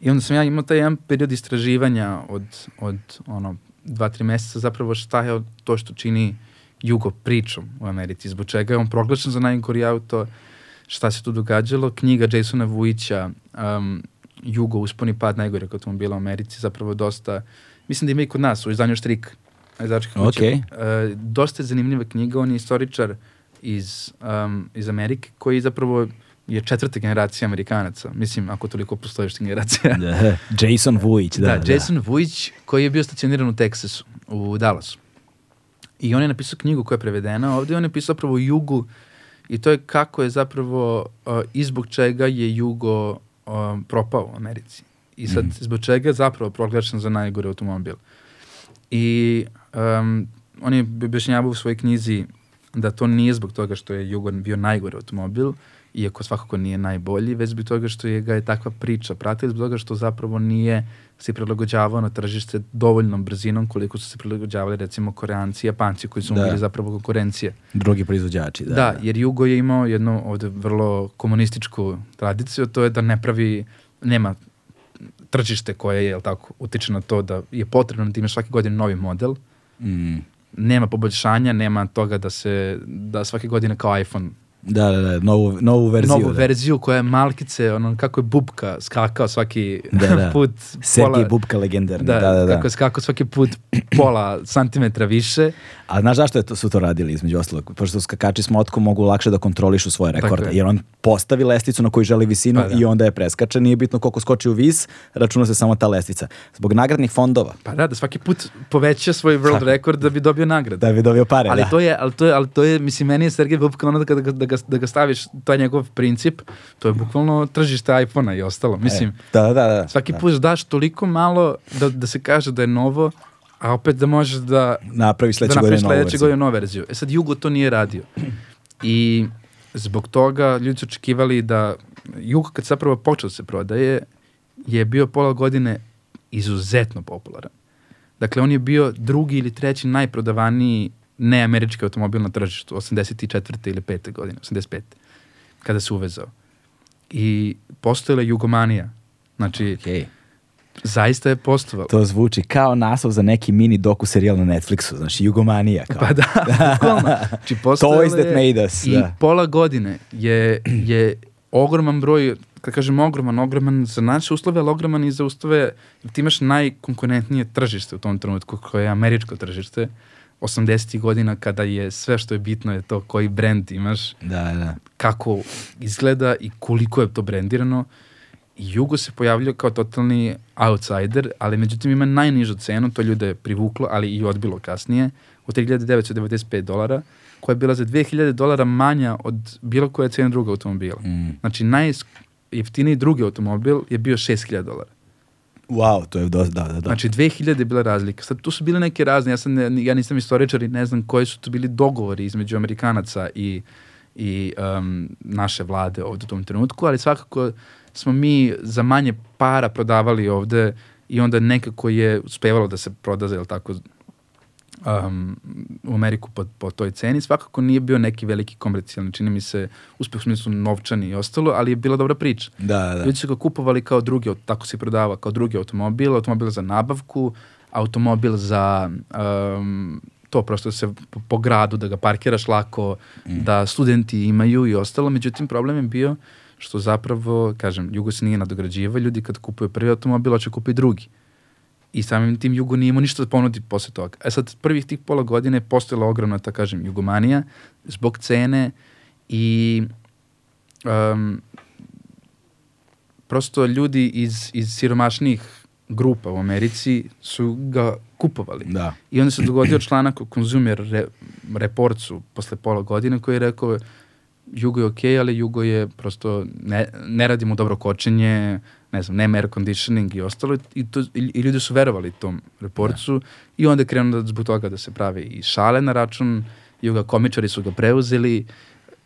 i onda sam ja imao taj jedan period istraživanja od, od ono, dva, tri meseca zapravo šta je to što čini Jugo pričom u Americi, zbog čega je on proglašen za najgori auto, šta se tu događalo. Knjiga Jasona Vujića, um, Jugo, usponi pad najgoreg automobila u Americi, zapravo dosta, mislim da ima i kod nas u izdanju Štrik, izdačke kuće. Okej. E, dosta je zanimljiva knjiga, on je istoričar iz, um, iz Amerike, koji zapravo je četvrta generacija Amerikanaca. Mislim, ako toliko postoji još generacija. Da, Jason Vujić, da, Da, da. Jason Vujić, koji je bio stacioniran u Teksasu, u Dallasu. I on je napisao knjigu koja je prevedena ovde, on je pisao zapravo Jugu i to je kako je zapravo uh, i zbog čega je Jugo um, propao u Americi. I sad, Mhm. zbog čega je zapravo proglašen za najgori automobil. I um, on je objašnjavao u svojoj knjizi da to nije zbog toga što je Jugo bio najgori automobil, iako svakako nije najbolji, već zbog toga što je ga je takva priča pratila, zbog toga što zapravo nije se prilagođavao na tržište dovoljnom brzinom koliko su se prilagođavali recimo Koreanci i Japanci koji su Da. bili zapravo konkurencija. Drugi proizvođači, da. Da, jer Jugo je imao jednu ovde vrlo komunističku tradiciju, to je da ne pravi, nema tržište koje je, jel tako, utiče na to da je potrebno da imaš svake godine novi model, Mm. nema poboljšanja, nema toga da se, da svake godine kao iPhone Da, da, da, novu, novu verziju. novu da. verziju koja je malkice, ono kako je bubka skakao svaki Da, da. put Sergej Bubka legendarni, da, da, da, da. kako je skakao svaki put pola santimetra više. A znaš zašto je to, su to radili između ostalog? Pošto skakači s motkom mogu lakše da kontrolišu svoje rekorde. je. Jer on postavi lestvicu na koju želi visinu Pa da. i onda je preskače. Nije bitno koliko skoči u vis, računa se samo ta lestvica. Zbog nagradnih fondova, Pa da, da svaki put poveća svoj world Tako. rekord da bi dobio nagradu. da bi dobio pare. ali, da. to je, ali, to je, ali to je, mislim, meni je Sergej Bubka ono da, ga- da, ga- da, ga, staviš, to je njegov princip, to je bukvalno tržište iPhona i ostalo. Mislim, E, da, da, da, da. svaki da. put daš toliko malo da, da se kaže da je novo, a opet da možeš da, Napravi da sledeće napraviš godine novu sledeće verziju. godine novu verziju. E sad Jugo to nije radio. I zbog toga ljudi su očekivali da Jugo kad zapravo počeo da se prodaje je bio pola godine izuzetno popularan. Dakle, on je bio drugi ili treći najprodavaniji neamerički automobil na tržištu 84. ili 5. godine, 85. kada se uvezao. I postojala Jugomanija. Znači, Okej. Zaista je postovalo. To zvuči kao naslov za neki mini doku serijal na Netflixu, znači Jugomanija. Kao. Pa da, bukvalno. Znači, Toys that made us, I da. pola godine je, je ogroman broj, kad kažem ogroman, ogroman za naše uslove, ali ogroman i za uslove, ti imaš najkonkurentnije tržište u tom trenutku, koje je američko tržište, 80. godina kada je sve što je bitno je to koji brand imaš, Da, da. kako izgleda i koliko je to brendirano. I Jugo se pojavljao kao totalni outsider, ali međutim ima najnižu cenu, to ljude je privuklo, ali i odbilo kasnije, od 3995 dolara, koja je bila za 2000 dolara manja od bilo koje cene drugog automobila. Mm. Znači, najjeftiniji drugi automobil je bio 6000 dolara. Wow, to je dosta, da, da, da. Znači 2000 je bila razlika. Sad tu su bile neke razne, ja, sam, ne- ja nisam istoričar i ne znam koji su tu bili dogovori između Amerikanaca i, i um, naše vlade ovde u tom trenutku, ali svakako smo mi za manje para prodavali ovde i onda nekako je uspevalo da se proda, jel tako, um, u Ameriku po, po toj ceni. Svakako nije bio neki veliki komercijalni, čini mi se, uspeh u smislu novčani i ostalo, ali je bila dobra priča. Da, da. Ljudi su ga kupovali kao drugi, tako se prodava, kao drugi automobil, automobil za nabavku, automobil za um, to prosto da se po, po gradu, da ga parkiraš lako, da studenti imaju i ostalo. Međutim, problem je bio što zapravo, kažem, Jugo se nije nadograđiva, ljudi kad kupuju prvi automobil, hoće kupi drugi. I samim tim Jugo nije imao ništa da ponudi posle toga. E sad, prvih tih pola godine je postojala ogromna, tako kažem, Jugomanija, zbog cene i um, prosto ljudi iz, iz siromašnijih grupa u Americi su ga kupovali. Da. I onda se dogodio članak u Consumer Re, Reportsu posle pola godine koji je rekao Jugo je okej, ali Jugo je prosto, ne, ne radi mu dobro kočenje, ne znam, nema air conditioning i ostalo i, to, i, i ljudi su verovali tom reporcu i onda je krenuo da, zbog toga da se pravi i šale na račun Juga, komičari su ga preuzeli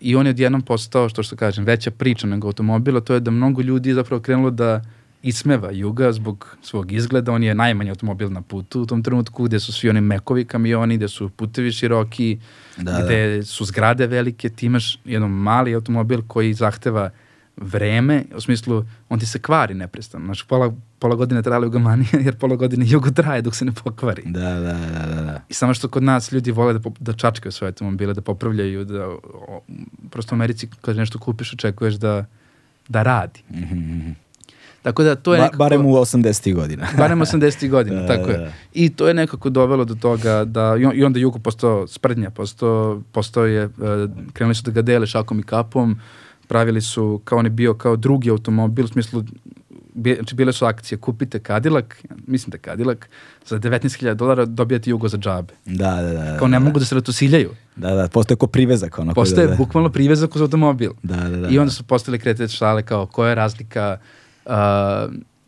i on je odjednom postao, što što kažem, veća priča nego automobila, to je da mnogo ljudi zapravo krenulo da ismeva Juga zbog svog izgleda, on je najmanji automobil na putu u tom trenutku gde su svi oni mekovi kamioni, gde su putevi široki, Da, gde su zgrade velike, ti imaš jedan mali automobil koji zahteva vreme, u smislu, on ti se kvari neprestano. Znači, pola, pola godine trajala Jugomanija, jer pola godine Jugo traje dok se ne pokvari. Da, da, da, da, da. I samo što kod nas ljudi vole da, da čačkaju svoje automobile, da popravljaju, da o, prosto u Americi kad nešto kupiš očekuješ da, da radi. Mhm. Tako da to je Ba, nekako, barem u 80. godina. barem 80. godina, Da, tako da, je. da. I to je nekako dovelo do toga da, i on- i onda Jugo postao sprdnja, postao, postao je, e, krenuli su da ga dele šakom i kapom, pravili su, kao on je bio kao drugi automobil, u smislu, znači bile su akcije, kupite Cadillac, mislim da je Cadillac, za 19.000 dolara dobijate Jugo za džabe. Da, da, da. Kao ne mogu da se ratosiljaju. Da, da, postoje ko privezak. Onako, Postaje da, da. bukvalno privezak uz automobil. Da, da, da. I onda su postale kretete šale kao koja je razlika, uh,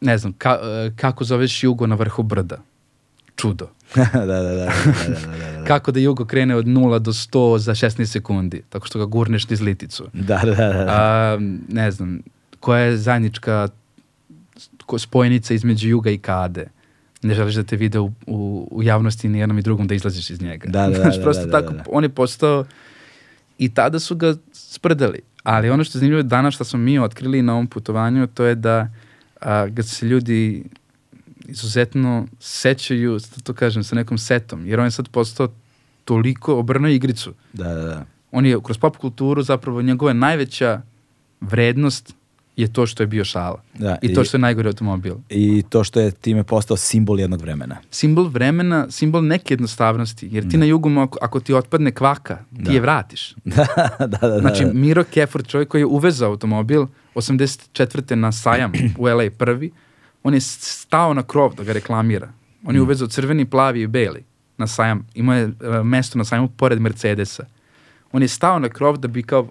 ne znam, ka, uh, kako zoveš jugo na vrhu brda? Čudo. da, da, da, da, da, da, da, da. Kako da jugo krene od 0 do 100 za 16 sekundi, tako što ga gurneš niz liticu. Da, da, da, da. A, ne znam, koja je zajednička spojenica između juga i kade? Ne želiš da te vide u, u, u javnosti ni jednom i drugom da izlaziš iz njega. Da, da, da, Znaš, da, prosto da, da, tako, da. on je postao i tada su ga sprdali. Ali ono što je zanimljivo danas što smo mi otkrili na ovom putovanju, to je da a, kad se ljudi izuzetno sećaju, da to kažem, sa nekom setom, jer on je sad postao toliko obrnuo igricu. da, da, da. On je kroz pop kulturu zapravo njegova najveća vrednost je to što je bio šala. Da, I to i- što je najgori automobil. I to što je time postao simbol jednog vremena. Simbol vremena, simbol neke jednostavnosti, jer ti na jugu, ako, ako ti otpadne kvaka, ti Da. je vratiš. da, da, da. Znači, da. Miro Kefort, čovjek koji je uvezao automobil 84. na sajam u LA prvi, on je stao na krov da ga reklamira. On Mm. je uvezao crveni, plavi i beli na sajam. Imao je e, mesto na sajmu pored Mercedesa. On je stao na krov da bi kao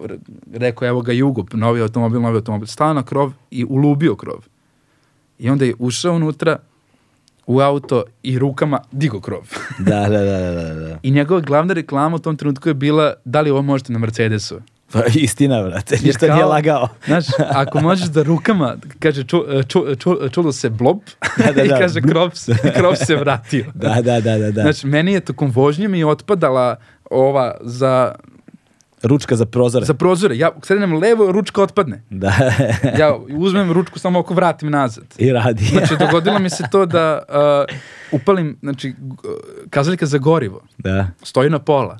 rekao evo ga Jugo, novi automobil, novi automobil. Stao na krov i ulubio krov. I onda je ušao unutra, u auto i rukama digo krov. Da, da, da, da, da, da. I njegova glavna reklama u tom trenutku je bila da li ovo možete na Mercedesu. Pa istina, brate, Jer ništa nije kao- lagao. Znaš, ako možeš da rukama, kaže, ču, ču, ču, čulo se blob Da, da, i da. kaže, krov, se- krov se vratio. Da, da, da, da, da. Znači, meni je tokom vožnje mi otpadala ova za, Ručka za prozore. za prozore. Ja krenem levo, ručka otpadne. Da, Ja uzmem ručku samo ako vratim nazad. i radi. Znači, dogodilo mi se to da uh, upalim, znači, kazaljka za gorivo Da, stoji na pola.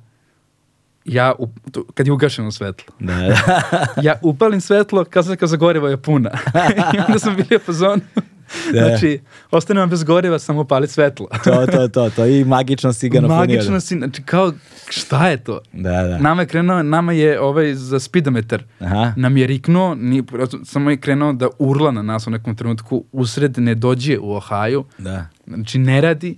Ja, u, to- kad je ugašeno svetlo. da, da. Ja upalim svetlo, kazaljka za gorivo je puna. I onda sam bili u fazonu. Da. Znači, ostane vam bez goriva, samo upali svetlo. To, to, to, to. I magično si ga napunio. Magično si, znači kao, šta je to? Da, da. Nama je krenuo, nama je ovaj za spidometar, Aha. nam je riknuo, ni, samo je krenuo da urla na nas u nekom trenutku, usred ne dođe u Ohaju, Da. znači ne radi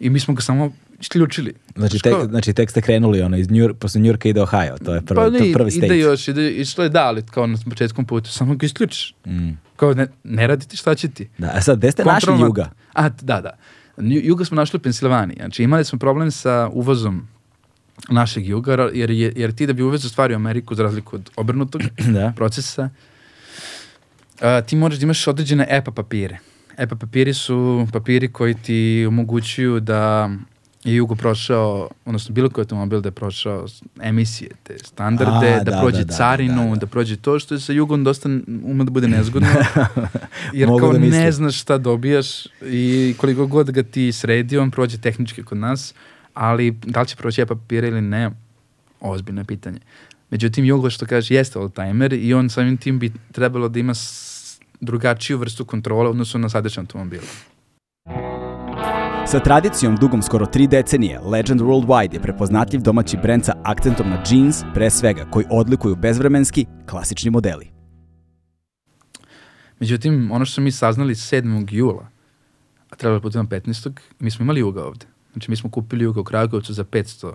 i mi smo ga samo isključili. Znači, Što? tek, znači tek ste krenuli ono, iz Njur, posle Njurka ide Ohio, to je prvi, pa to ne, je prvi state. ide još, ide, išlo je da, ali kao na početkom putu, samo ga isključiš. Mm. Kao ne, ne radi ti, šta će ti? Da, a sad, gde ste našli Juga? A, da, da. Juga smo našli u Pensilvaniji. Znači, imali smo problem sa uvozom našeg juga, jer, je, jer ti da bi uvezao stvari u Ameriku, za razliku od obrnutog Da. procesa, a, ti moraš da imaš određene EPA papire. EPA papiri su papiri koji ti omogućuju da je Jugo prošao, odnosno bilo koji automobil da je prošao emisije, te standarde, A, da, da, prođe da, da, carinu, da, da, da. prođe to što je sa Jugom dosta ume da bude nezgodno. jer Mogu kao da mislim. ne znaš šta dobijaš i koliko god ga ti sredi, on prođe tehnički kod nas, ali da li će proći EPA papire ili ne, ozbiljno je pitanje. Međutim, Jugo što kaže jeste oldtimer i on samim tim bi trebalo da ima drugačiju vrstu kontrole u odnosu na sadašnji automobil. Sa tradicijom dugom skoro tri decenije, Legend Worldwide je prepoznatljiv domaći brend sa akcentom na jeans, pre svega, koji odlikuju bezvremenski, klasični modeli. Međutim, ono što smo mi saznali 7. jula, a trebalo je putem 15. mi smo imali Juga ovde. Znači, mi smo kupili Juga u Kragovcu za 500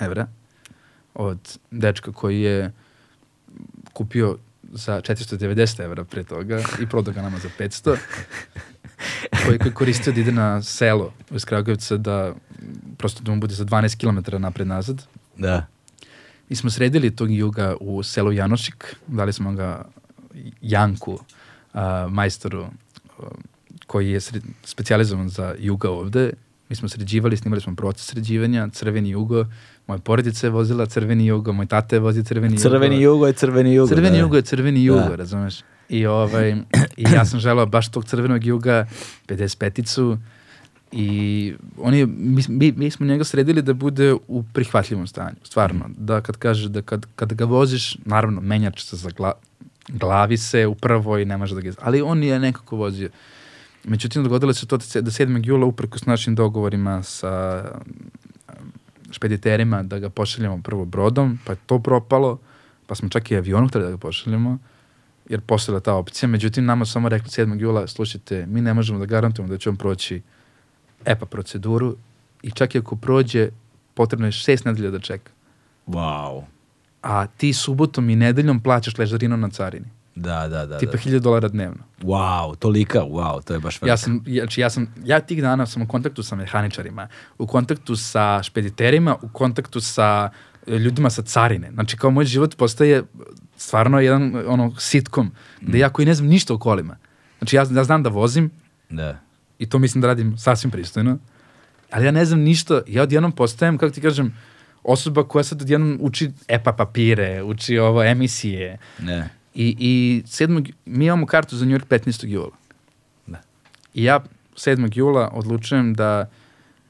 evra od dečka koji je kupio za 490 evra pre toga i prodao ga nama za 500 koji, koji koristio da ide na selo iz Kragujevca da prosto da mu bude za 12 km napred nazad. Da. Mi smo sredili tog juga u selu Janošik, dali smo ga Janku, a, majstoru a, koji je sred, specijalizovan za juga ovde. Mi smo sređivali, snimali smo proces sređivanja, crveni jugo, moja porodica je vozila crveni jugo, moj tata je vozio crveni jugo. Crveni jugo je crveni jugo. Crveni da. jugo je crveni jugo, Da. razumeš? I, ovaj, I ja sam želeo baš tog crvenog juga, 55-icu, i on je, mi, mi, mi smo njega sredili da bude u prihvatljivom stanju, stvarno. Da kad kažeš da kad, kad ga voziš, naravno, menjač se za gla, glavi se u prvoj, ne može da ga... Ali on je nekako vozio. Međutim, dogodilo se to da se- da 7. jula upreko s našim dogovorima sa um, špediterima da ga pošaljemo prvo brodom, pa je to propalo, pa smo čak i avionom hteli da ga pošaljemo, jer postojala ta opcija. Međutim, nama samo rekli 7. jula, slušajte, mi ne možemo da garantujemo da će on proći EPA proceduru i čak i ako prođe, potrebno je šest nedelja da čeka. Wow. A ti subotom i nedeljom plaćaš ležarinu na carini. Da, da, da. tipa da. 1000 dolara dnevno. Wow, tolika, wow, to je baš Ja velika. sam, ja, znači ja sam, ja tih dana sam u kontaktu sa mehaničarima, u kontaktu sa špediterima, u kontaktu sa e, ljudima sa carine. Znači kao moj život postaje stvarno jedan ono sitkom, gde ja koji ne znam ništa o kolima. Znači ja, ja znam da vozim Da. i to mislim da radim sasvim pristojno, ali ja ne znam ništa, ja odjednom postajem, kako ti kažem, osoba koja sad odjednom uči EPA papire, uči ovo emisije, Ne. I, i 7. mi imamo kartu za New York 15. jula. Da. I ja 7. jula odlučujem da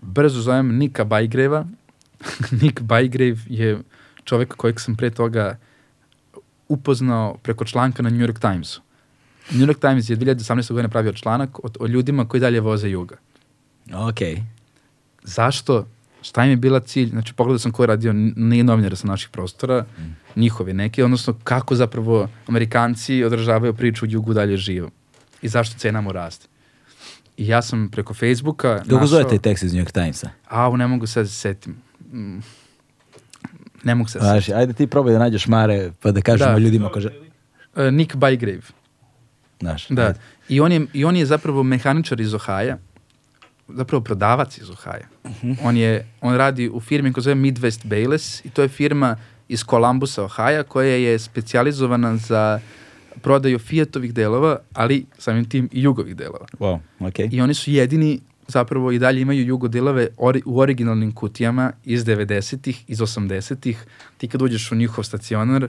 brzo zovem Nika Bajgreva. Nick Bajgrev je čovek kojeg sam pre toga upoznao preko članka na New York Timesu. New York Times je 2018. godine pravio članak o, o ljudima koji dalje voze juga. Okej. Zašto? Šta im je bila cilj? Znači, pogledao sam ko je radio, nije novinara sa naših prostora, njihovi neki, odnosno kako zapravo Amerikanci održavaju priču jugu dalje živo i zašto cena mu raste. I ja sam preko Facebooka Kako našao... zove taj tekst iz New York Timesa? A, ne mogu sad da se setim. Mm, Ne mogu se da se Znaš, ajde ti probaj da nađeš Mare, pa da kažemo Da. ljudima ko že... Uh, Nick Bygrave. Znaš, Da. ajde. I on, je, I on je zapravo mehaničar iz Ohaja zapravo prodavac iz Ohaja. On je, on radi u firmi koja zove Midwest Bayless i to je firma iz Columbusa, Ohaja, koja je specijalizovana za prodaju Fiatovih delova, ali samim tim i Jugovih delova. Wow, okej. I oni su jedini zapravo i dalje imaju Jugo delove ori, u originalnim kutijama iz 90-ih, iz 80-ih. Ti kad uđeš u njihov stacionar,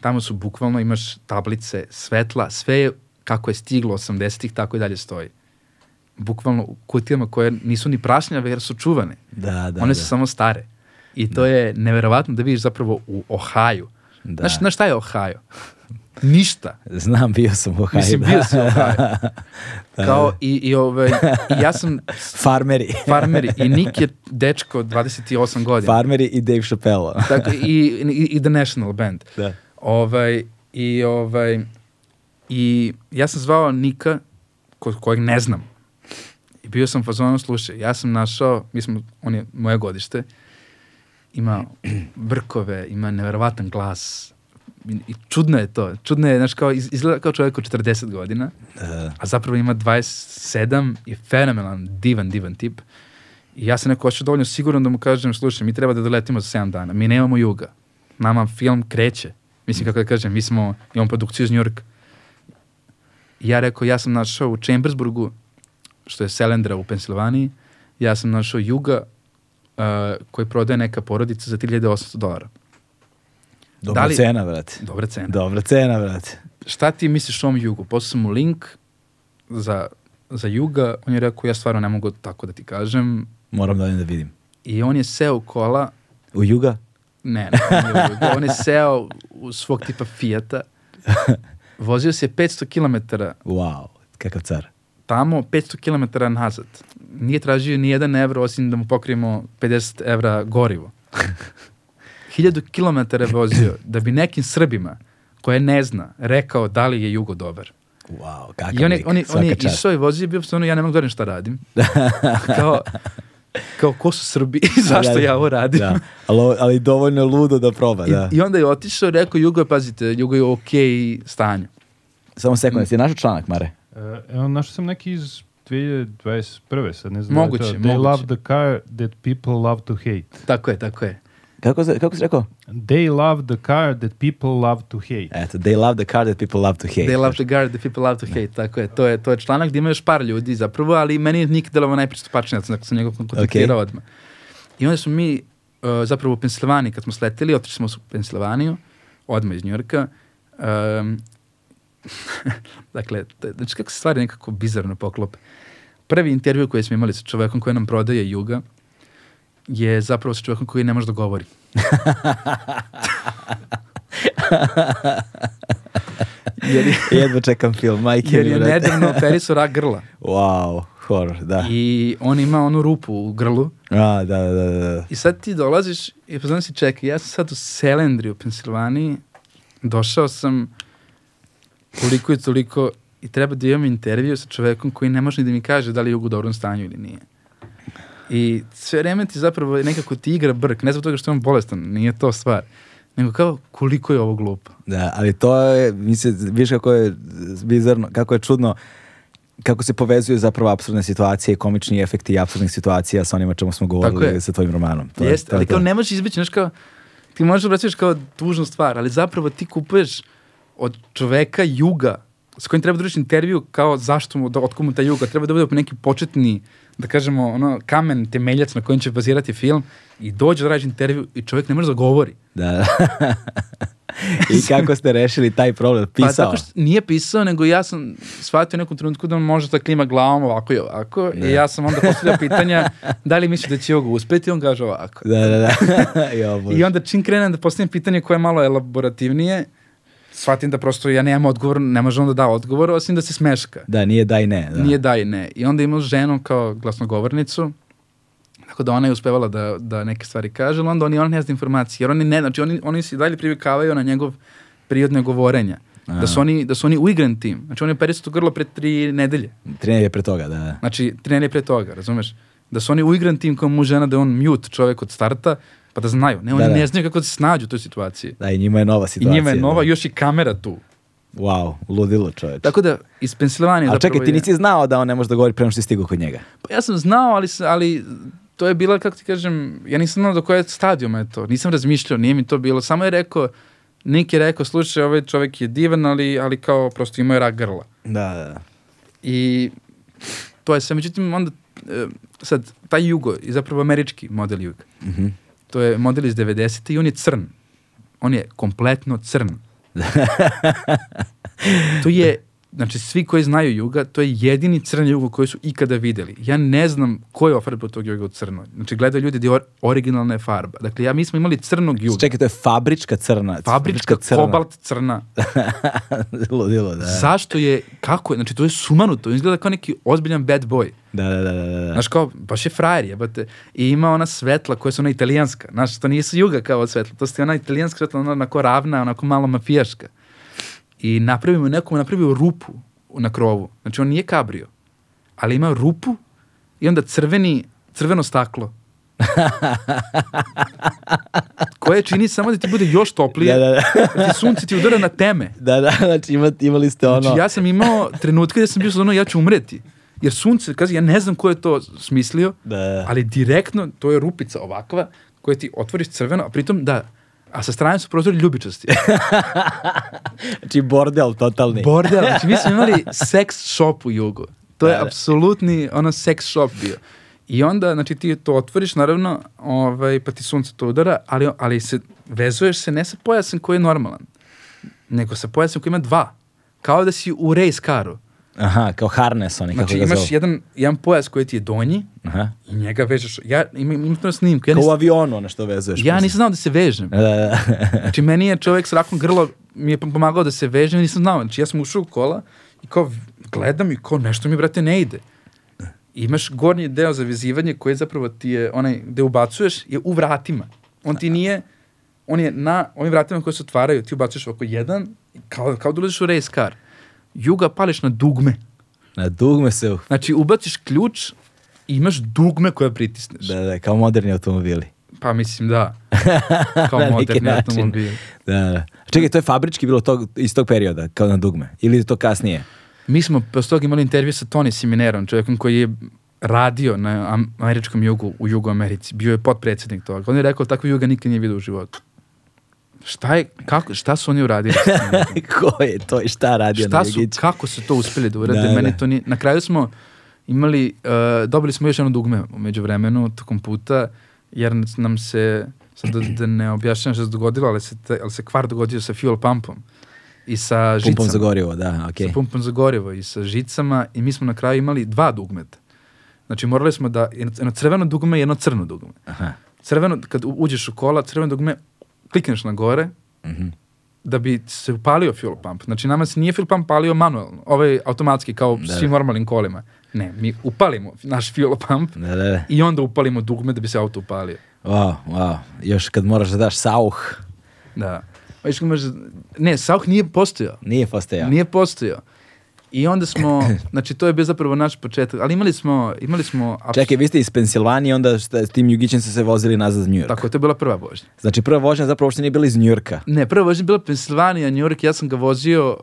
tamo su bukvalno, imaš tablice, svetla, sve je kako je stiglo 80-ih, tako i dalje stoji. Bukvalno u kutijama koje nisu ni prašnjave jer su čuvane. Da, da, One da. su samo stare. I to je neverovatno da vidiš zapravo u Ohaju. Da. Znaš, znaš šta je Ohio? Ništa. Znam, bio sam u Ohio. Mislim, da. bio si u Ohio. Kao i, i, ovaj, i ja sam Farmeri. farmeri i Nick je dečko od 28 godina. Farmeri i Dave Chappelle. Tako, i, i, i The National Band. da. Ovaj, i, ovaj, I ja sam zvao Nika, ko, kojeg ne znam. I bio sam u fazonu, slušaj, ja sam našao, mi smo, on je moje godište, ima brkove, ima neverovatan glas. I, čudno je to. Čudno je, znaš, kao, iz- izgleda kao čovjek od 40 godina, Da. a zapravo ima 27 i fenomenalan, divan, divan tip. I ja sam neko hoću dovoljno siguran da mu kažem, slušaj, mi treba da doletimo za 7 dana. Mi nemamo juga. Nama film kreće. Mislim, kako da kažem, mi smo, imamo produkciju iz Njurka. I ja rekao, ja sam našao u Chambersburgu, što je Selendra u Pensilvaniji, ja sam našao juga uh, koji prodaje neka porodica za 3800 dolara. Dobra Da li- cena, brate. Dobra cena. Dobra cena, brate. šta ti misliš o ovom jugu? Poslao sam mu link za, za juga, on je rekao, ja stvarno ne mogu tako da ti kažem. Moram da da vidim. I on je seo u kola, U Juga? ne, ne, u Juga, on je seo u svog tipa Fijata, vozio se 500 km Wow, kakav car. tamo, 500 km nazad. Nije tražio ni jedan evro, osim da mu pokrijemo 50 evra gorivo. 1000 km je vozio da bi nekim Srbima koje ne zna rekao da li je jugo dobar. Wow, kakav I on je, lik. on je, on je čast. išao i vozio i bio stvarno, ja ne mogu da radim šta radim. kao, kao ko su Srbi i zašto Da, da. ja ovo radim. Da, ali, ali dovoljno ludo da proba, da. I, I onda je otišao i rekao, Jugo je, pazite, Jugo je u okej stanju. Samo sekund, jesi našao članak, Mare? E, Evo, našao sam neki iz 2021. Sad ne znam Moguće, da je to. They moguće. love the car that people love to hate. Tako je, tako je. Kako, se, kako si rekao? They love the car that people love to hate. Eto, they love the car that people love to hate. They love the guard, the people love to hate. Tako je, to je, to je članak gdje ima još par ljudi zapravo, ali meni je Nik delovo najpristupačnije, znači sam njegov kontaktirao odmah. I onda smo mi uh, zapravo u Pensilvaniji, kad smo sleteli, otišli smo u Pensilvaniju, odmah iz Njurka. Um, dakle, to je- znači kako se stvari nekako bizarno poklope. Prvi intervju koji smo imali sa čovekom koji nam prodaje Juga je zapravo sa čovekom koji ne može da govori. jer je, Jedva čekam film, majke jer je nedavno operisao rak grla. Wow, horror, da. I on ima onu rupu u grlu. A, da, da, da, da. I sad ti dolaziš i poznan si čekaj, ja sam sad u Selendri u Pensilvaniji, došao sam koliko i toliko i treba da imam intervju sa čovekom koji ne može ni da mi kaže da li je u dobrom stanju ili nije. I sve vreme ti zapravo nekako ti igra brk, ne zbog toga što je on bolestan, nije to stvar. Nego kao koliko je ovo glupo. Da, ali to je, mislim, viš kako je bizarno, kako je čudno, kako se povezuju zapravo absurdne situacije, komični efekti absurdnih situacija sa onima čemu smo govorili je. sa tvojim romanom. To je- Jeste, to je ali to. kao ne možeš izbeći, znaš kao, ti možeš da obraćaš kao tužnu stvar, ali zapravo ti kupuješ od čoveka juga s kojim treba da intervju kao zašto mu, da, otkud mu ta juga, treba da bude neki početni, da kažemo, ono, kamen, temeljac na kojem će bazirati film i dođe da radiš intervju i čovjek ne može da govori. Da, da. I kako ste rešili taj problem? Pa Pisao? tako što nije pisao, nego ja sam shvatio u nekom trenutku da on može da klima glavom ovako i ovako i ja sam onda postavljao pitanja da li misli da će Jugo uspeti, on kaže ovako. Da, da, da. I onda čim krenem da postavim pitanje koje je malo elaborativnije, shvatim da prosto ja nemam odgovor, ne može on da da odgovor, osim da se smeška. Da, nije da i ne. Da. Nije da i ne. I onda imao ženu kao glasnogovornicu, tako da ona je uspevala da, da neke stvari kaže, ali onda oni, ona ne zna informacije, jer oni ne, znači oni, oni se dalje privikavaju na njegov prirodne govorenja. Da su, oni, da su oni uigran tim. Znači on je operisao to grlo pre tri nedelje. Trener je pre toga, da. Znači, tri nedelje pre toga, razumeš? Da su oni uigran tim kao mu žena da je on mute čovek od starta, pa da znaju. Ne, oni Da, da. ne znaju kako da se snađu u toj situaciji. Da, i njima je nova I situacija. njima je nova, da. još i kamera tu. Wow, ludilo čoveč. Tako da, iz Pensilvanije zapravo čekaj, ti nisi znao da on ne može da govori pre nego što si stigao kod njega. Pa ja sam znao, ali, ali to je bila, kako ti kažem, ja nisam znao do koje stadijuma je to. Nisam razmišljao, nije mi to bilo. Samo je rekao, Nik je rekao, slušaj, ovaj čovjek je divan, ali, ali kao prosto imao je rak grla. Da, da, da. I to je sve. Međutim, onda, e, sad, taj jugo je zapravo američki model juga. Mhm. To je model iz 90. i on je crn. On je kompletno crn. to je, znači svi koji znaju juga, to je jedini crni jugo koji su ikada videli. Ja ne znam ko je ofarbao tog juga u crno. Znači gledaju ljudi gdje je or- originalna je farba. Dakle, ja, mi smo imali crnog juga. Čekaj, to je fabrička crna. Fabrička crna. kobalt crna. Ludilo, da. Zašto je, kako je, znači to je sumanuto, izgleda kao neki ozbiljan bad boy. Da, da, da, da, da. Znaš kao, baš je frajer jebate. I ima ona svetla koja su ona italijanska. Znaš, to nisu juga kao svetla. To su ona italijanska svetla, ona onako ravna, onako malo mafijaška. I napravimo nekom, napravio rupu na krovu. Znači on nije kabrio, ali ima rupu i onda crveni, crveno staklo. koje čini samo da ti bude još toplije. Da, da, da. Ti sunce ti udara na teme. Da, da, znači ima, imali ste ono... Znači ja sam imao trenutke gde sam bio ono ja ću umreti. Jer sunce, kazi, ja ne znam ko je to smislio, Da, da. ali direktno to je rupica ovakva koja ti otvoriš crveno, a pritom da, a sa strane su prozori ljubičasti. Znači bordel totalni. Bordel, znači mi smo imali sex shop u jugu. To je Da, da. apsolutni ono sex shop bio. I onda, znači ti to otvoriš, naravno, ovaj, pa ti sunce to udara, ali, ali se, vezuješ se ne sa pojasom koji je normalan, nego sa pojasom koji ima dva. Kao da si u race caru. Aha, kao harness oni, Znači kako ga imaš jedan, jedan pojas koji ti je donji Aha. i njega vežeš. Ja imam, imam to snimku. Ja, Kao u avionu ono što vezuješ. ja nisam znao da se vežem. Da, da, da. Znači, meni je čovjek s rakom grlo mi je pomagao da se vežem, nisam znao. Znači, ja sam ušao u kola i kao gledam i kao nešto mi, brate, ne ide. I imaš gornji deo za vezivanje koji zapravo ti je, onaj gde ubacuješ, je u vratima. On ti nije, on je na ovim vratima koji se otvaraju, ti ubacuješ oko jedan, kao, kao da ulaziš u race car. Juga pališ na dugme. Na dugme se... Znači, ubaciš ključ i imaš dugme koje pritisneš. Da, da, kao moderni automobili. Pa mislim da. Kao Na moderni način. automobil. Da, da. Čekaj, to je fabrički bilo tog, iz tog perioda, kao na dugme? Ili to kasnije? Mi smo posle toga imali intervju sa Tony Siminerom, čovjekom koji je radio na am- američkom jugu u Jugu Americi. Bio je potpredsjednik toga. On je rekao takvu juga nikad nije vidio u životu. Šta je, kako, šta su oni uradili? Ko je to i šta radio šta na su, kako su to uspjeli da urade? Da, Meni da. to nije, na kraju smo imali, uh, dobili smo još jedno dugme umeđu vremenu, tokom puta, jer nam se, sad da, da ne objašnjam što se dogodilo, ali se, te- ali se kvar dogodio sa fuel pumpom i sa žicama. Pumpom za gorivo, da, okej. sa pumpom za gorivo i sa žicama i mi smo na kraju imali dva dugmeta. Znači morali smo da, jedno, crveno dugme i jedno crno dugme. Aha. Crveno, kad uđeš u kola, crveno dugme klikneš na gore Mhm. da bi se upalio fuel pump. Znači nama se nije fuel pump palio manualno, ovaj automatski kao Da, svim da. normalnim kolima. Ne, mi upalimo naš fuel pump Da, da, da. i onda upalimo dugme da bi se auto upalio. Wow, wow. Još kad moraš da daš sauh, Da. Ne, Sauch nije postojao. nije postojao. Nije postojao. I onda smo, znači to je bio zapravo naš početak, ali imali smo, imali smo... Čekaj, vi ste iz Pensilvanije, onda šta, s tim Jugićem ste se vozili nazad za New York. Tako to je bila prva vožnja. Znači prva vožnja zapravo uopšte nije bila iz New Yorka. Ne, prva vožnja je bila Pensilvanija, New York, ja sam ga vozio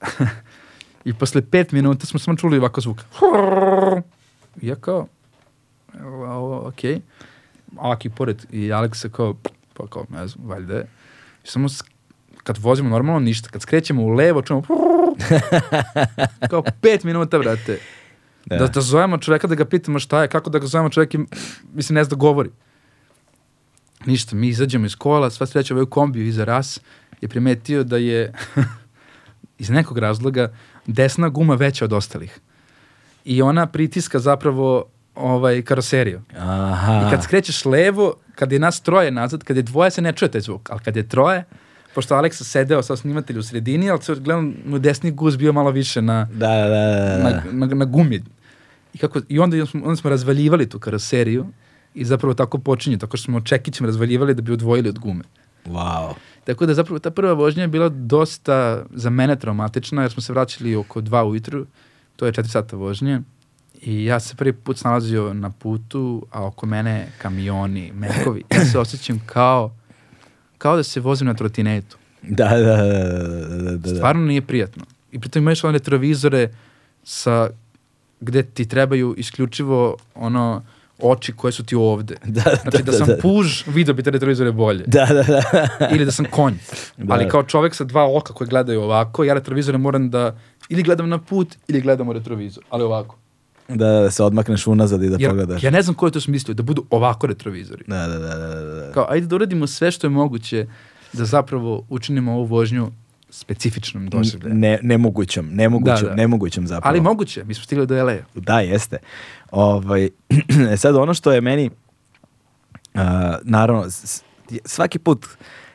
i posle pet minuta smo samo čuli ovako zvuk. I ja kao, ovo, okej. Aki pored i Aleksa kao, pa kao, ne znam, valjda je. I samo kad vozimo normalno ništa, kad skrećemo u levo, čujemo kao pet minuta, brate. Da. Da. da, zovemo čoveka da ga pitamo šta je, kako da ga zovemo čovjek i, mislim, ne zna da govori. Ništa, mi izađemo iz kola, sva sreća ovaj u kombiju iza ras je primetio da je iz nekog razloga desna guma veća od ostalih. I ona pritiska zapravo ovaj karoseriju. Aha. I kad skrećeš levo, kad je nas troje nazad, kad je dvoje se ne čuje taj zvuk, ali kad je troje, pošto Aleksa sedeo sa snimatelju u sredini, ali se gledam mu desni guz bio malo više na, Da, da, da, da. na, na, na gumi. I, kako, I onda smo, onda smo razvaljivali tu karoseriju i zapravo tako počinje, tako što smo čekićem razvaljivali da bi odvojili od gume. Wow. Tako da zapravo ta prva vožnja je bila dosta za mene traumatična jer smo se vraćali oko dva ujutru, to je četiri sata vožnje i ja se prvi put snalazio na putu, a oko mene kamioni, mekovi. Ja se osjećam kao, kao da se vozim na trotinetu. Da, da, da, da, da, da. Stvarno nije prijatno. I pritom imaš one retrovizore sa, gde ti trebaju isključivo ono oči koje su ti ovde. Da, Znači da, sam puž, video bi te retrovizore bolje. Da, da, da. Ili da sam konj. Da. Ali kao čovek sa dva oka koje gledaju ovako, ja retrovizore moram da ili gledam na put ili gledam u retrovizor. Ali ovako. Da, da se odmakneš unazad i da Jer, pogledaš. ja ne znam ko je to smislio, da budu ovako retrovizori. Da, da, da, da, da, da. Kao, ajde da uradimo sve što je moguće da zapravo učinimo ovu vožnju specifičnom doživljajem. Ne, nemogućom, nemogućom, Da, da. nemogućom zapravo. Ali moguće, mi smo stigli do LA. Da, jeste. Ovaj, e sad ono što je meni, uh, naravno, svaki put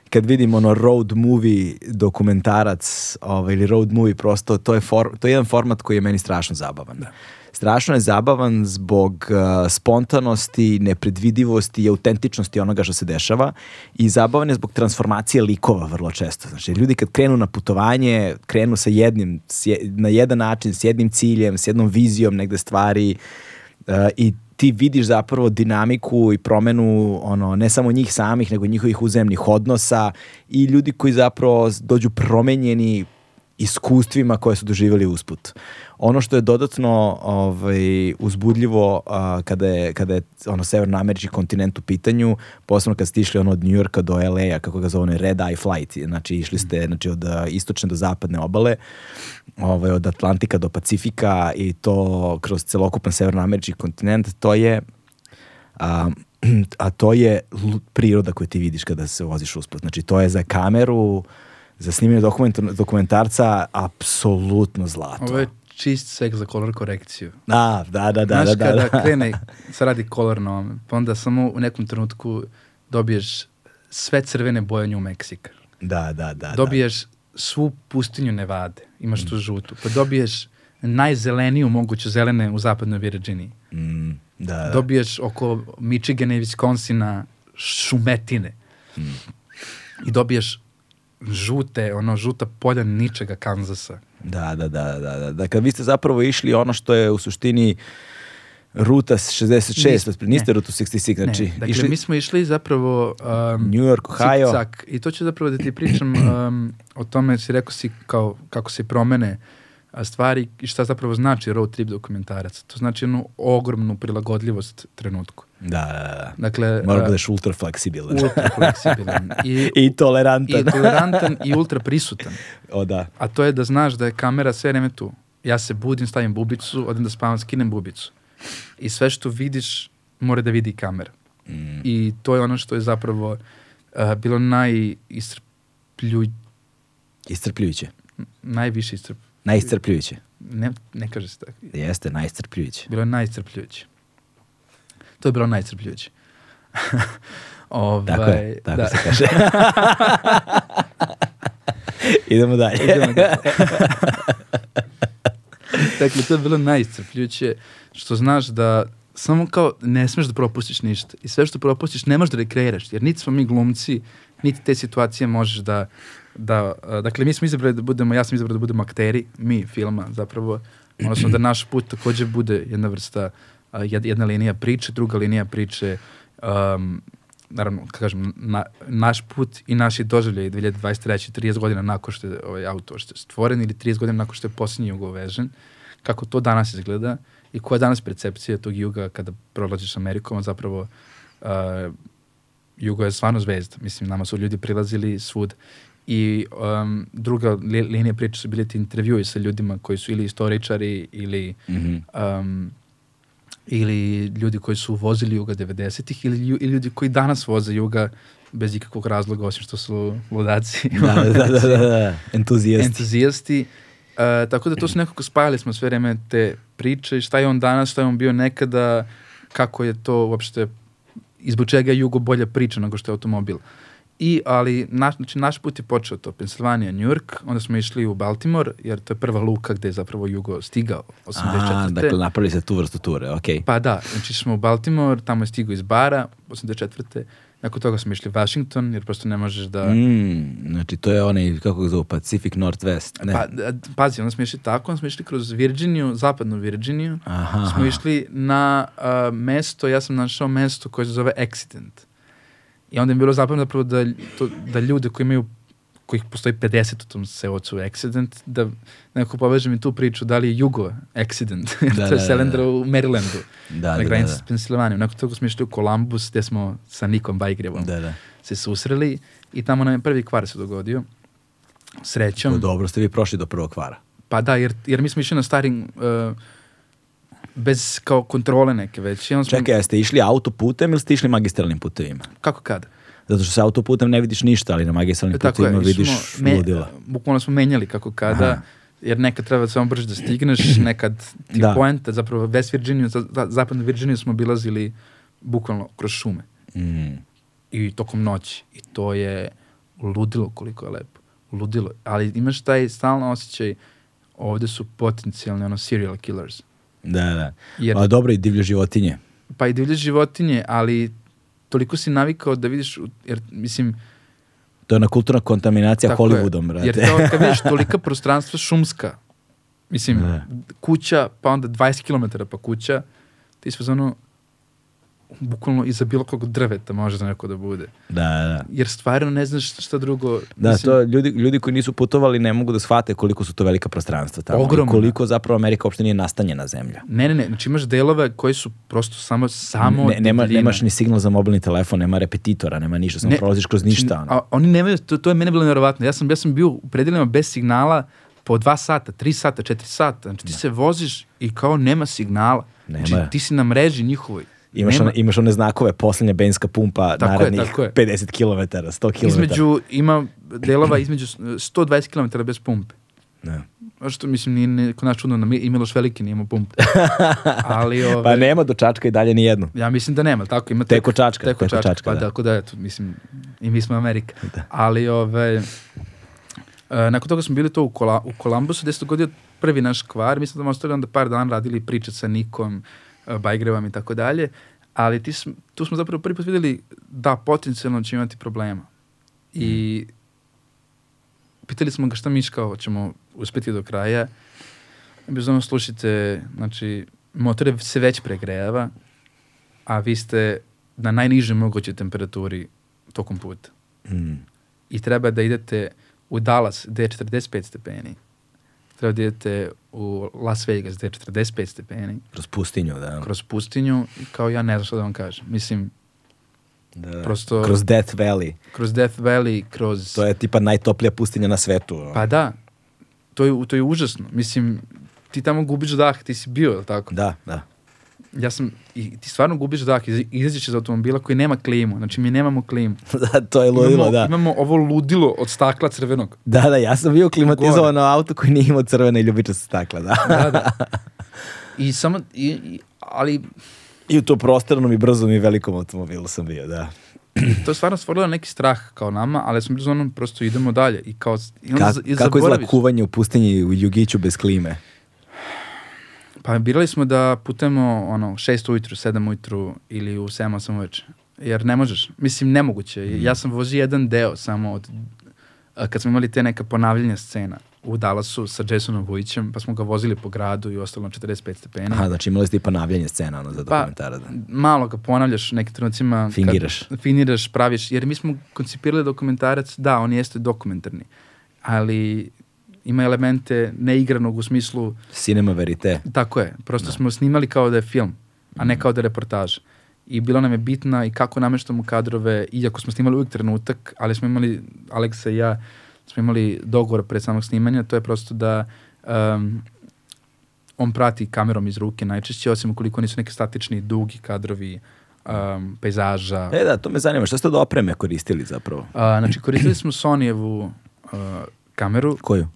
kad vidim ono road movie dokumentarac ovaj, ili road movie prosto, to je, for, to je jedan format koji je meni strašno zabavan. Strašno je zabavan zbog uh, spontanosti, nepredvidivosti i autentičnosti onoga što se dešava i zabavan je zbog transformacije likova vrlo često. Znači, ljudi kad krenu na putovanje, krenu sa jednim, na jedan način, s jednim ciljem, s jednom vizijom negde stvari uh, i ti vidiš zapravo dinamiku i promenu ono ne samo njih samih nego njihovih uzemnih odnosa i ljudi koji zapravo dođu promenjeni iskustvima koje su doživjeli usput. Ono što je dodatno ovaj, uzbudljivo a, kada je, kada je ono severnoamerički kontinent u pitanju, posebno kad ste išli ono od New Yorka do LA-a, kako ga zove, Red Eye Flight, znači išli ste znači, od istočne do zapadne obale, ovaj, od Atlantika do Pacifika i to kroz celokupan severnoamerički kontinent, to je a, a to je priroda koju ti vidiš kada se voziš usput. Znači, to je za kameru, za snimanje dokumentar- dokumentarca, apsolutno zlato. Ovo je čist sek za kolor korekciju. Da, da, da, da, Znaš, da, da, kada da. krene, se radi kolor na ovome, pa onda samo u nekom trenutku dobiješ sve crvene boje New Meksika. Da, da, da. dobiješ svu pustinju Nevade, imaš tu žutu, pa dobiješ najzeleniju moguću zelene u zapadnoj Virginiji. Da. Mm, da, da. Dobiješ oko Michigana i Wisconsina šumetine. I dobiješ žute, ono, žuta polja ničega Kanzasa. Da, da, da, da, da. Dakle, vi ste zapravo išli ono što je u suštini ruta 66, Nis- niste ne. rutu 66, znači ne, dakle, išli mi smo išli zapravo... Um, New York, Ohio. Cik-cak. I to ću zapravo da ti pričam um, o tome, si rekao si kao, kako se promene a, stvari i šta zapravo znači road trip dokumentarac. To znači jednu ogromnu prilagodljivost trenutku. Da, da, da. Dakle, Mora budeš ultra fleksibilan. ultra fleksibilan i, I tolerantan. i tolerantan i ultra prisutan. o da. A to je da znaš da je kamera sve vreme tu. Ja se budim, stavim bubicu, odem da spavam, skinem bubicu. I sve što vidiš mora da vidi kamera. Mm. I to je ono što je zapravo uh, bilo najiscrpljuj, Iscrpljujuće. najviše iscrp... Najiscrpljujuće. Ne, ne kaže se tako. Jeste, najiscrpljujuće. Bilo je najiscrpljujuće. To je bilo najiscrpljujuće. ovaj, Tako je, tako da. se kaže. Idemo dalje. Idemo dalje. dakle, to je bilo najiscrpljujuće, što znaš da samo kao ne smeš da propustiš ništa. I sve što propustiš ne možeš da rekreiraš, jer niti smo mi glumci, niti te situacije možeš da, da dakle, mi smo izabrali da budemo, ja sam izabrao da budemo akteri, mi filma zapravo, odnosno da naš put takođe bude jedna vrsta, jed- jedna linija priče, druga linija priče, um, naravno, kažem, na, naš put i naši doživljaj 2023. 30 godina nakon što je ovaj auto što je stvoren ili 30 godina nakon što je posljednji jug uvežen, kako to danas izgleda i koja je danas percepcija tog juga kada prolaziš Amerikom, a zapravo uh, jugo je stvarno zvezda. Mislim, nama su ljudi prilazili svud. I um, druga li, linija priče su bili ti intervjui sa ljudima koji su ili istoričari ili Mhm. um, ili ljudi koji su vozili Juga 90-ih ili, ili ljudi koji danas voze Juga bez ikakvog razloga, osim što su ludaci. Da, da, da, da, da. Entuzijasti. entuzijasti. Uh, tako da to su nekako spajali smo sve vreme te priče i šta je on danas, šta je on bio nekada, kako je to uopšte, izbog čega je Jugo bolja priča nego što je automobil. I, ali, naš, znači, naš put je počeo to, Pensilvanija, New York, onda smo išli u Baltimore, jer to je prva luka gde je zapravo Jugo stigao, 84. A, dakle, napravili se tu vrstu ture, okej. Pa da, znači smo u Baltimore, tamo je stigao iz bara, 84. Nakon toga smo išli u Washington, jer prosto ne možeš da... Mm, znači, to je onaj, kako ga zovu, Pacific Northwest. Ne. Pa, pazi, onda smo išli tako, onda smo išli kroz Virginiju, zapadnu Virginiju, Aha, smo išli na uh, mesto, ja sam našao mesto koje se zove Accident. I onda je bilo zapravo zapravo da, to, da ljude koji imaju kojih postoji 50 u tom seocu accident, da nekako poveže mi tu priču da li je Jugo accident, Da, to je da, da, Selendra u Marylandu, Da, na da, granici da, s Pensilvanijom. Nakon toga smo išli u Columbus gde smo sa Nikom Bajgrevom da. da. se susreli i tamo nam je prvi kvar se dogodio. Srećom. Dobro ste vi prošli do prvog kvara. Pa da, jer, jer mi smo išli na starim uh, bez kao kontrole neke već. Smo, Čekaj, jeste išli autoputem ili ste išli magistralnim putevima? Kako kada? Zato što sa autoputem ne vidiš ništa, ali na magistralnim Tako putevima je, vidiš me- ludila. Bukvalno smo menjali kako kada, Aha. jer nekad treba samo brže da stigneš, nekad ti Da. poenta, zapravo West Virginia, za, za, zapadnu Virginiju smo obilazili bukvalno kroz šume Mm. i tokom noći. I to je ludilo koliko je lepo. Ludilo. Ali imaš taj stalno osjećaj ovde su potencijalni ono serial killers. Da, da. Jer- A dobro i divlje životinje. Pa i divlje životinje, ali toliko si navikao da vidiš, jer mislim, To je na kulturna kontaminacija Tako. Hollywoodom, brate. Jer to, kad vidiš tolika prostranstva šumska, mislim, Da. kuća, pa onda 20 km pa kuća, ti sve ono, bukvalno iza bilo kog drveta može da neko da bude. Da, da. Jer stvarno ne znaš šta drugo. Da, mislim, to ljudi, ljudi koji nisu putovali ne mogu da shvate koliko su to velika prostranstva tamo. Ogromna. I koliko zapravo Amerika uopšte nije nastanjena zemlja. Ne, ne, ne, znači imaš delove koji su prosto samo, samo ne, nema, nemaš ni signal za mobilni telefon, nema repetitora, nema ništa, samo Ne, prolaziš kroz ništa. Znači, ono. A, oni nemaju, to, to je mene bilo nevjerovatno. Ja sam, ja sam bio u predelima bez signala po dva sata, tri sata, četiri sata. Znači ti se voziš i kao nema signala. Nema. Znači ti si na mreži njihovoj. Imaš, Nema- one, imaš one znakove, posljednja benzinska pumpa, Tako je, narednih tako je. 50 km, 100 km. Između, ima delova između s- 120 km bez pumpe. Ne. Što mislim, nije, nije kod nas čudno, na i Miloš Veliki nije imao pumpe. Ali, ove, Pa nema do Čačka i dalje ni jednu. ja mislim da nema, tako ima Teko Čačka, Teko Teko Čačka, pa da. tako da, eto, mislim, i mi smo Amerika. Da. Ali, ove, e, nakon toga smo bili to u, Kola, u Kolumbusu, gde se dogodio prvi naš kvar, mislim da smo ostali onda par dana radili priče sa Nikom, e, Bajgrevom i tako dalje, ali ti sm, tu smo zapravo prvi put videli da potencijalno će imati problema. I pitali smo ga šta miš kao ćemo uspeti do kraja. Bez ono slušajte, znači, motor se već pregrejava, a vi ste na najnižoj mogućoj temperaturi tokom puta. Mm. I treba da idete u Dallas gde je 45 stepeni. Treba da idete u Las Vegas gde je 45 stepeni. Kroz pustinju, da. Kroz pustinju i kao ja ne znam šta da vam kažem. Mislim, da, prosto- Kroz Death Valley. kroz Death Valley, kroz... To je tipa najtoplija pustinja na svetu. Pa da, to je, to je užasno. Mislim, ti tamo gubiš dah, ti si bio, tako? Da, da. Ja sam, i ti stvarno gubiš dah, iz- izađeš iz automobila koji nema klimu, znači mi nemamo klimu. da, to je ludilo, imamo, da. imamo ovo ludilo od stakla crvenog. Da, da, ja sam bio klimatizovan na auto koji nije imao crvene i ljubičaste stakla, da. Da, da. I samo, i, i, ali I u to prostornom i brzom i velikom automobilu sam bio, da. to je stvarno stvorilo neki strah kao nama, ali smo bili za onom prosto idemo dalje. I kao, i Ka, i kako izgleda kuvanje u pustinji u Jugiću bez klime? Pa birali smo da putujemo ono, 6 ujutru, 7 ujutru ili u 7, 8 uveče. Jer ne možeš. Mislim, nemoguće. Mm. Ja sam vozio jedan deo samo od... Kad smo imali te neka ponavljanja scena u Dallasu sa Jasonom Vujićem, pa smo ga vozili po gradu i ostalo na 45 stepeni. Aha, znači imali ste i ponavljanje scena ono, za Pa, dokumentara. Da. malo ga ponavljaš u nekim trenucima. kad- Fingiraš. Fingiraš, praviš. Jer mi smo koncipirali dokumentarac, da, on jeste dokumentarni. Ali ima elemente neigranog u smislu Cinema verite. Tako je, prosto smo snimali kao da je film, a ne kao da je reportaž. I bilo nam je bitna i kako nameštamo kadrove, iako smo snimali uvijek trenutak, ali smo imali, Aleksa i ja, smo imali dogovor pred samog snimanja, to je prosto da um, on prati kamerom iz ruke najčešće, osim ukoliko nisu neki statični, dugi kadrovi um, pejzaža. E da, to me zanima. Šta ste od opreme koristili zapravo? A, znači, koristili smo Sonyjevu uh, kameru, Koju?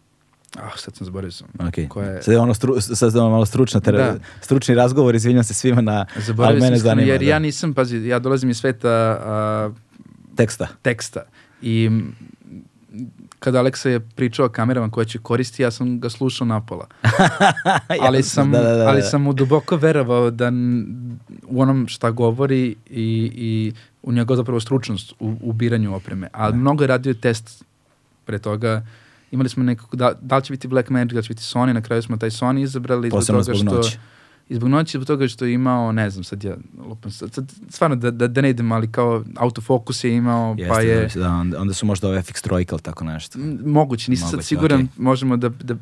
Ah, sad sam zaboravio sam, Okay. koja je, Sad je ono stru, sad je ono malo stručna tera, Da. stručni razgovor, izvinjam se svima na, ali zaboravio sam zanima. jer da. ja nisam, pazi, ja dolazim iz sveta a, Teksta. teksta. I kada Aleksa je pričao o kamerama koje će koristi, ja sam ga slušao napola. ali, sam, da, da, da, ali da. sam mu duboko verovao da u onom šta govori i, i u njegov zapravo stručnost u, u biranju opreme. Ali mnogo je radio test pre toga. Imali smo nekako, da, da li će biti Black Magic, da li će biti Sony, na kraju smo taj Sony izabrali Posebno zbog zbog što noći. I zbog noći, zbog toga što je imao, ne znam, sad ja lupam, sad, sad, stvarno da, da, da ne idem, ali kao autofokus je imao, Jeste, pa je... da, onda, onda su možda ove FX trojke ili tako nešto. Moguće, nisam Moguće, sad siguran, okej. možemo da, da,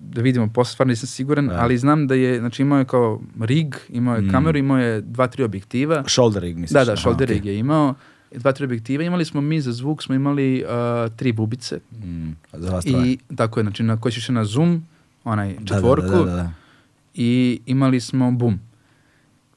da vidimo posle, stvarno nisam siguran, Da. ali znam da je, znači imao je kao rig, imao je Mm. kameru, imao je dva, tri objektiva. Shoulder rig, misliš? Da, da, Aha, shoulder okej. rig je imao, dva, tri objektiva. Imali smo mi za zvuk, smo imali uh, tri bubice. Mm, za vas. I tako je, znači na koji ćeš na zoom, onaj Da, četvorku, Da, da, da, da. i imali smo bum.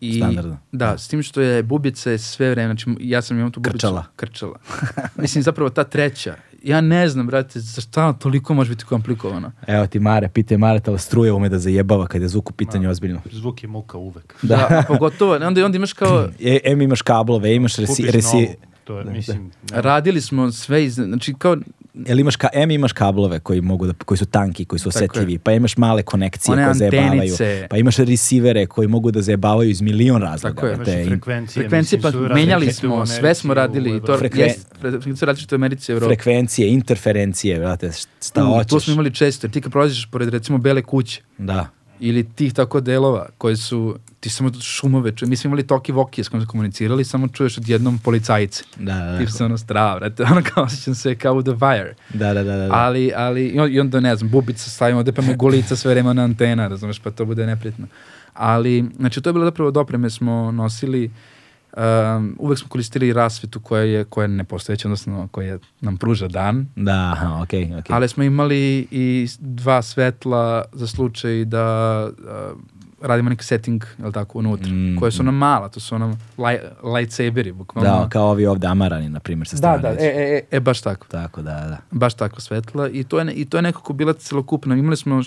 I, Standardno. Da, s tim što je bubice sve vreme, znači ja sam imao tu bubicu. Krčala. Krčala. Mislim, zapravo ta treća. Ja ne znam, brate, zašto toliko može biti komplikovano. Evo ti Mare, pite Mare, ali struje ume da zajebava kad je zvuk u pitanju ozbiljno. Zvuk je muka uvek. Da, a pogotovo, onda, onda imaš kao, E, em imaš kablove, imaš resi, resi, novu. To je, mislim, ne- radili smo sve iz, znači kao, Jel imaš ka, em imaš kablove koji mogu da koji su tanki, koji su osetljivi, pa imaš male konekcije One koje zajebavaju, pa imaš resivere koji mogu da zajebavaju iz milion razloga. Tako je. imaš i frekvencije. frekvencije, pa menjali smo, Americi, sve smo u radili, to. Frekven- jest, frekvencije različite u Americi i Evropi. frekvencije, interferencije, brate, šta U, hoćeš. To smo imali često, jer ti kad prolaziš pored recimo bele kuće, Da. Ili tih tako delova koji su, ti samo šumove čuje. Mi smo imali toki vokije s kojim smo komunicirali, samo čuješ odjednom policajice. Da, da, Ti da. se ono strava, brate, ono kao osjećam se kao u The Wire. Da, da, da, da. da. Ali, ali, i on- i onda ne znam, bubica stavimo ovde pa me golica sve vreme na antena, razumeš, pa to bude neprijatno. Ali, znači, to je bilo zapravo dopreme smo nosili, um, uvek smo koristili rasvetu koja je, koja je nepostojeća, odnosno koja nam pruža dan, Da, aha, okej, okej. ali smo imali i dva svetla za slučaj da uh, radimo neki setting, jel tako, unutra, Mm, koje su nam mala, to su nam laj, lightsaberi, bukvalno. Da, kao ovi ovde Amarani, na primjer, sa da, strane. da, e, e, e, e, baš tako. Tako, da, da. Baš tako svetla i to je, i to je nekako bila celokupna. Imali smo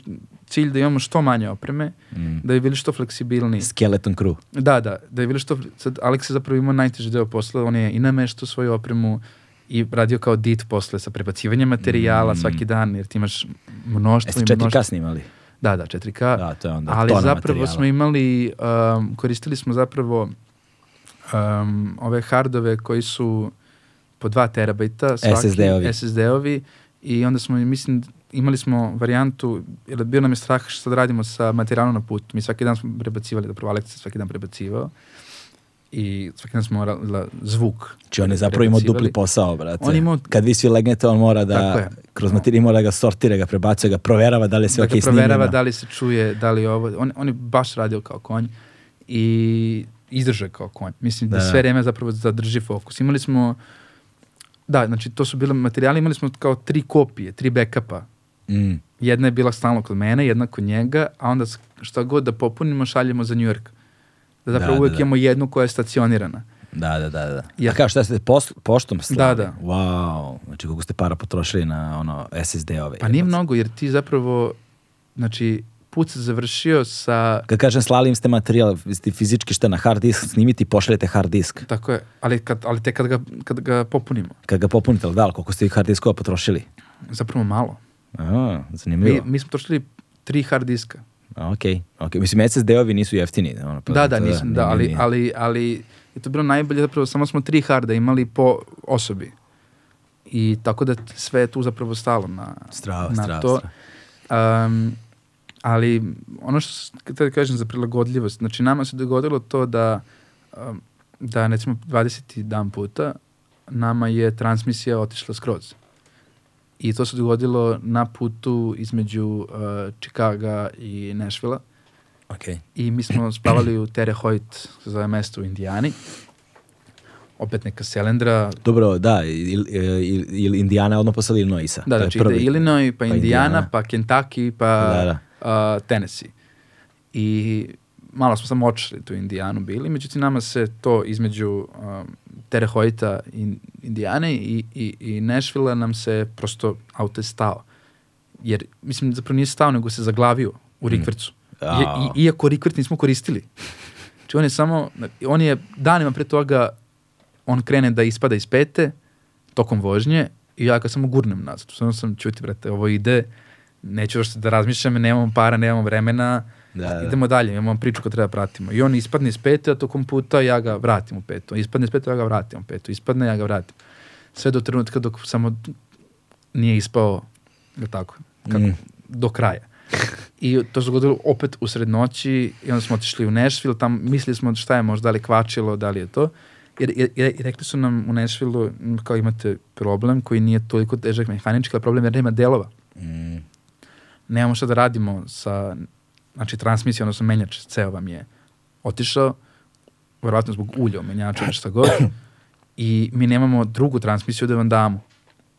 cilj da imamo što manje opreme, Mm. da bi bili što fleksibilniji. Skeleton crew. Da, da, da bi bili što... Sad, Alex je zapravo imao najteži deo posla, on je i nameštao svoju opremu i radio kao dit posle sa prebacivanjem materijala Mm. svaki dan, jer ti imaš mnoštvo Jeste četiri mnoštvo. kasni imali? Da, da, 4K. Da, to je onda ali zapravo materijala. smo imali, um, koristili smo zapravo um, ove hardove koji su po 2 terabajta svaki, SSD-ovi. SSD-ovi i onda smo, mislim, imali smo varijantu, jer bio nam je strah što da radimo sa materijalom na putu. Mi svaki dan smo prebacivali, zapravo Alex je svaki dan prebacivao i svaki dan smo morali zvuk. Znači on je zapravo imao dupli posao, brate. On imao- Kad vi svi legnete, on mora da, kroz materijal mora da ga sortira, ga prebacuje, ga proverava da li je sve da okej ga proverava snimljeno. da li se čuje, da li ovo. On, on je baš radio kao konj i izdržao kao konj. Mislim da, Da, sve vreme zapravo zadrži fokus. Imali smo, da, znači to su bile materijali, imali smo kao tri kopije, tri backupa. Mm. Jedna je bila stalno kod mene, jedna kod njega, a onda šta god da popunimo šaljemo za New York. Da zapravo Da, da, uvek da. imamo jednu koja je stacionirana. Da, da, da, da. Ja- A kao šta ste pos, poštom slali? Da, da. Wow, znači koliko ste para potrošili na ono SSD-ove. Pa nije mnogo, jer ti zapravo, znači, put se završio sa Kad kažem slali im ste materijal, ste fizički šta na hard disk snimiti pošaljete hard disk. Tako je, ali, kad, ali tek kad ga, kad ga popunimo. Kad ga popunite, ali da, ali koliko ste ih hard diskova potrošili? Zapravo malo. A, zanimljivo. Mi, mi smo trošili tri hard diska. Okej, okej. Mislim, SSD-ovi nisu jeftini. Ono, pa da, da, nisam, da, ali, nije- ali, ali je to bilo najbolje, zapravo samo smo tri harda imali po osobi. I tako da sve je tu zapravo stalo na, Strava, na strava, to. strava. Um, ali ono što da kažem za prilagodljivost, znači nama se dogodilo to da um, da recimo 20. dan puta nama je transmisija otišla skroz. I to se dogodilo na putu između uh, Chicaga i Nashvilla. Okej. I mi smo spavali u Terre Haute, se zove mesto u Indijani. Opet neka selendra. Dobro, da, ili il, il Indiana odmah posle Illinoisa. Da, znači ide. Illinois, pa, pa Indiana, Indiana. pa Kentucky, pa Da, da. uh, Tennessee. I malo smo samo očeli tu Indijanu bili, međutim nama se to između um, Terre Haute i Indijane i, i, i Nashville nam se prosto auto je stao. Jer, mislim, zapravo nije stao, nego se zaglavio u rikvercu. I, Ao. i, iako rikvert nismo koristili. Znači on je samo, on je danima pre toga, on krene da ispada iz pete tokom vožnje i ja ga samo gurnem nazad. Samo sam čuti, brate, ovo ide, neću još da razmišljam, nemamo para, nemamo vremena, Da, da. idemo dalje, imamo priču koju treba pratimo. I on ispadne iz pete, a tokom puta ja ga vratim u petu. Ispadne iz pete, ja ga vratim u petu. Ispadne, ja ga vratim. Sve do trenutka dok samo nije ispao, je tako, kako, Mm. do kraja. I to se dogodilo opet u sred noći i onda smo otišli u Nashville, tam mislili smo šta je možda, da li kvačilo, da li je to. Jer, jer, jer i rekli su nam u Nashville kao imate problem koji nije toliko težak mehanički, ali problem jer nema delova. Mm. Nemamo šta da radimo sa, znači transmisija, odnosno menjač, ceo vam je otišao, verovatno zbog ulja u menjaču ili šta god, i mi nemamo drugu transmisiju da vam damo.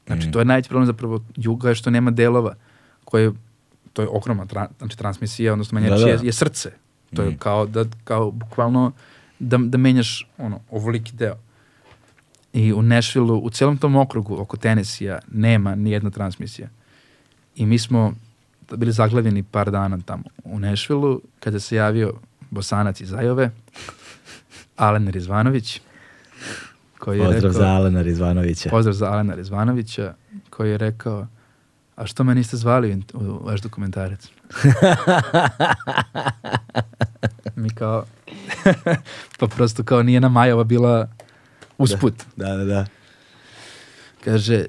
Znači, Mm. to je najveći problem zapravo Juga je što nema delova koje, to je ogromna tra, znači, transmisija, odnosno menjač Da, da. Je, je srce. To je Mm. kao da, kao bukvalno da, da menjaš ono, ovoliki deo. I u Nashville-u, u celom tom okrugu oko Tennessee-a nema ni jedna transmisija. I mi smo bili zaglavljeni par dana tamo u Nashville-u kada se javio bosanac iz Ajove, Alen Rizvanović, koji je Pozdrav rekao, za Alena Rizvanovića. pozdrav za Alena Rizvanovića, koji je rekao, a što me niste zvali u, u vaš dokumentarac? Mi kao, pa prosto kao nije nam Ajova bila usput. Da, da, da. Kaže,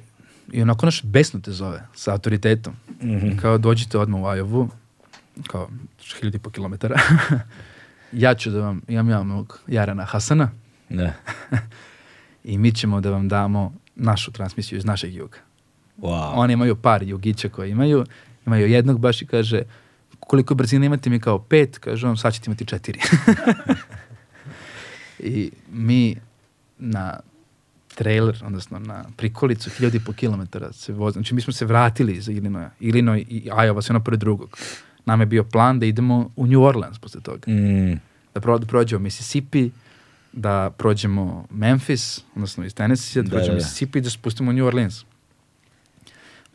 i onako naš besno te zove, sa autoritetom. Mhm. Kao dođite odmah u Ajovu, kao hiljadi po kilometara. ja ću da vam, imam ja mog Jarana Hasana Da. i mi ćemo da vam damo našu transmisiju iz našeg juga. Wow. Oni imaju par jugića koji imaju, imaju jednog baš i kaže, koliko brzine imate mi kao pet, kaže on, sad ćete imati četiri. I mi na trailer, odnosno na prikolicu, hiljadi i po kilometara se vozi. Znači mi smo se vratili iz Illinois. Illinois i Iowa se ono pored drugog. Nam je bio plan da idemo u New Orleans posle toga. Mm. Da, pro, da prođemo Mississippi, da prođemo Memphis, odnosno iz Tennessee, da, Da, prođemo da, da. Mississippi i da spustimo u New Orleans.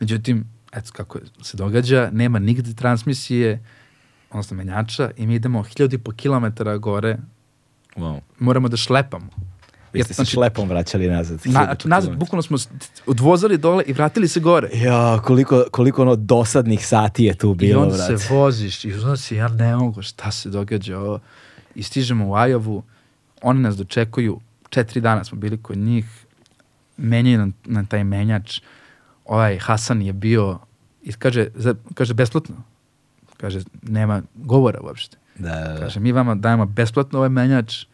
Međutim, eto kako se događa, nema nigde transmisije, odnosno menjača i mi idemo hiljadu i po kilometara gore, Wow. moramo da šlepamo. Vi ste se znači, šlepom vraćali nazad. Na, znači, nazad, bukvalno smo odvozali dole i vratili se gore. Ja, koliko, koliko ono dosadnih sati je tu I bilo, onda brate. se voziš i onda si, ja ne mogu, šta se događa ovo. I stižemo u Ajovu, oni nas dočekuju, četiri dana smo bili kod njih, menjaju nam, na taj menjač, ovaj Hasan je bio, i kaže, za, kaže besplatno, kaže, nema govora uopšte. Da, da, da. Kaže, mi vama dajemo besplatno ovaj menjač,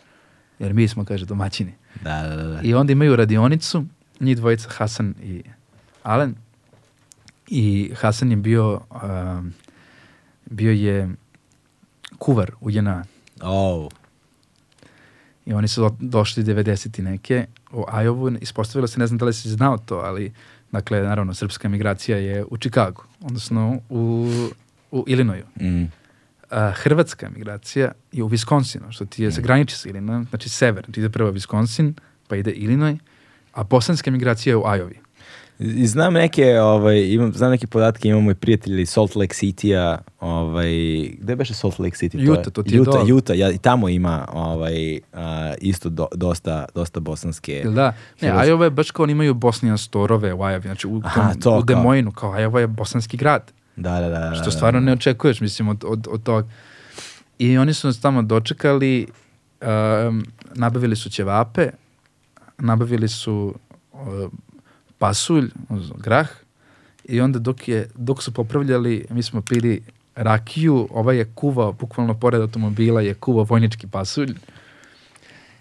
jer mi smo, kaže, domaćini. Da, da, da. I onda imaju radionicu, njih dvojica, Hasan i Alen. I Hasan je bio, um, bio je kuvar u JNA. Oh. I oni su do- došli 90 i neke u Ajovu. Ispostavilo se, ne znam da li si znao to, ali dakle, naravno, srpska migracija je u Čikagu, odnosno u, u Illinoisu. Mm. A, hrvatska migracija je u Wisconsinu, što ti je se graniči sa Illinois, znači sever. Znači ide prvo Wisconsin, pa ide Illinois, a bosanska migracija je u Ajovi. I znam neke, ovaj, imam, znam neke podatke, imamo i prijatelji Salt Lake City-a, ovaj, gde beše Salt Lake City? Utah, to ti je Utah, dole. Utah, ja, i tamo ima ovaj, a, isto do, dosta, dosta bosanske. Jel da? Ne, Hrvatska. Ajova je baš kao oni imaju Bosnijan storove u Ajavi, znači u, Aha, tom, to u kao. Demojnu, kao Ajova je bosanski grad, Da, da, da. da, što da. stvarno ne očekuješ, mislim, od, od, od toga. I oni su nas tamo dočekali, um, nabavili su ćevape, nabavili su uh, pasulj, grah, i onda dok, je, dok su popravljali, mi smo pili rakiju, ovaj je kuvao, bukvalno pored automobila je kuvao vojnički pasulj.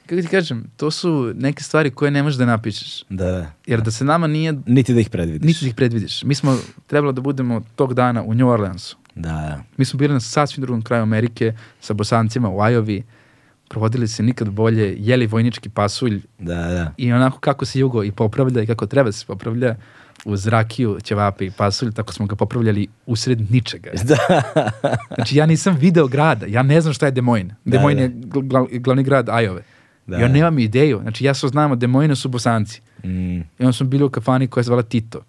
Kako ti kažem, to su neke stvari koje ne možeš da napišeš. Da, da. Jer da se nama nije, Niti da ih predvidiš. niti da ih predvidiš. Mi smo trebalo da budemo tog dana u New Orleansu. Da, da. Mi smo bili na sasvim drugom kraju Amerike sa bosancima u Ajovi, provodili se nikad bolje, jeli vojnički pasulj Da, da. i onako kako se jugo i popravlja i kako treba da se popravlja uz rakiju, ćevape i pasulj, tako smo ga popravljali usred ničega. Da. Znači ja nisam video grada, ja ne znam šta je Des Moines. Da, Des Moines da. je gl- gl- glavni grad Ajove. Da. Ja nemam ideju, znači ja saznamo Des Moines su bosanci. Mm. I onda smo bili u kafani koja je zvala Tito.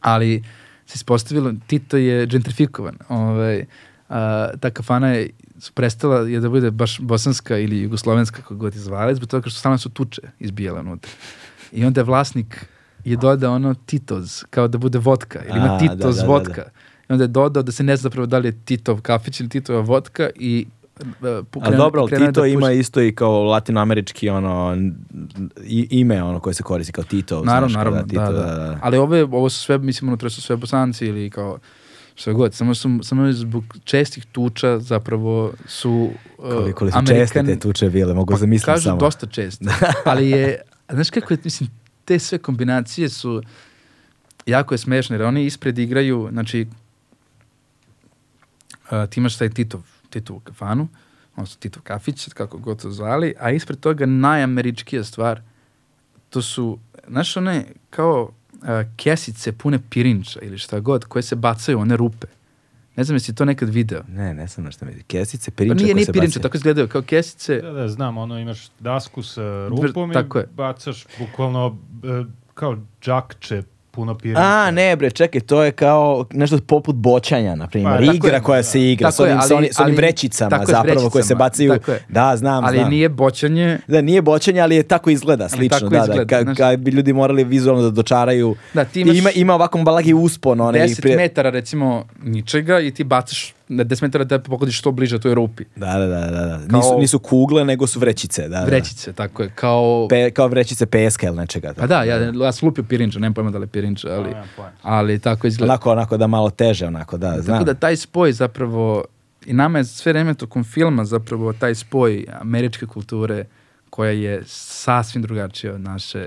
Ali se ispostavilo, Tito je gentrifikovan. Ovaj, a, ta kafana je prestala je da bude baš bosanska ili jugoslovenska, kako god je zvala, zbog toga što stalno su tuče izbijale unutra. I onda je vlasnik je dodao ono Titoz, kao da bude vodka. Ili ima Titoz da, da, da, vodka. I onda je dodao da se ne zna zapravo da li je Titov kafić ili Titova vodka i uh, Ali dobro, ali Tito da ima isto i kao latinoamerički ono, i, ime ono koje se koristi kao Tito. Naravno, znaš, kao naravno, Tito, da, da. Ali ovo, je, ovo su sve, mislim, unutra su sve bosanci ili kao Što god, samo, su, samo zbog čestih tuča zapravo su uh, Koliko li su česte te tuče bile, mogu zamisliti Pa kažu samo. dosta često. Ali je, a znaš kako je, mislim, te sve kombinacije su jako je smešne, jer oni ispred igraju, znači, uh, ti imaš taj Titov, Titovu kafanu, odnosno Titov kafić, kako god to zvali, a ispred toga najameričkija stvar, to su, znaš one, kao uh, kesice pune pirinča ili šta god, koje se bacaju one rupe. Ne znam jesi to nekad video. Ne, ne znam na šta mi Kesice, Pa pirinča nije, koje nije se pirinča, bacaju. tako izgledaju, kao kesice, Da, da, znam, ono imaš dasku sa rupom tako i je. bacaš bukvalno e, kao džakče puno pirinča. A, ne bre, čekaj, to je kao nešto poput boćanja, na primjer. Pa, Igra je, koja da. se igra s Tako je, onim, sa ali- onim, s onim ali- vrećicama tako je, s zapravo koje se vrećicama, bacaju. je. Da, znam, ali znam. nije boćanje, Da, nije boćanje, ali je tako izgleda, slično. tako da, izgleda, da, ka, kad bi ljudi morali vizualno da dočaraju. Da, ti imaš- ima, ima ovako balagi uspon. Onaj, 10 prije- metara recimo ničega i ti bacaš na 10 metara da pogodiš što bliže toj rupi. Da, da, da, da. da. Kao- Nisu, nisu kugle, nego su vrećice. Da, da. Vrećice, tako je, kao... Pe, kao vrećice peska ili nečega. Pa da, ja, ja sam lupio pirinča, nemam pojma da li je pirinča, ali, pojma. ali tako izgleda. Onako, onako da malo teže, onako, da, znam. Tako da taj spoj zapravo, i nama je sve vreme tokom filma zapravo taj spoj američke kulture koja je sasvim drugačija od naše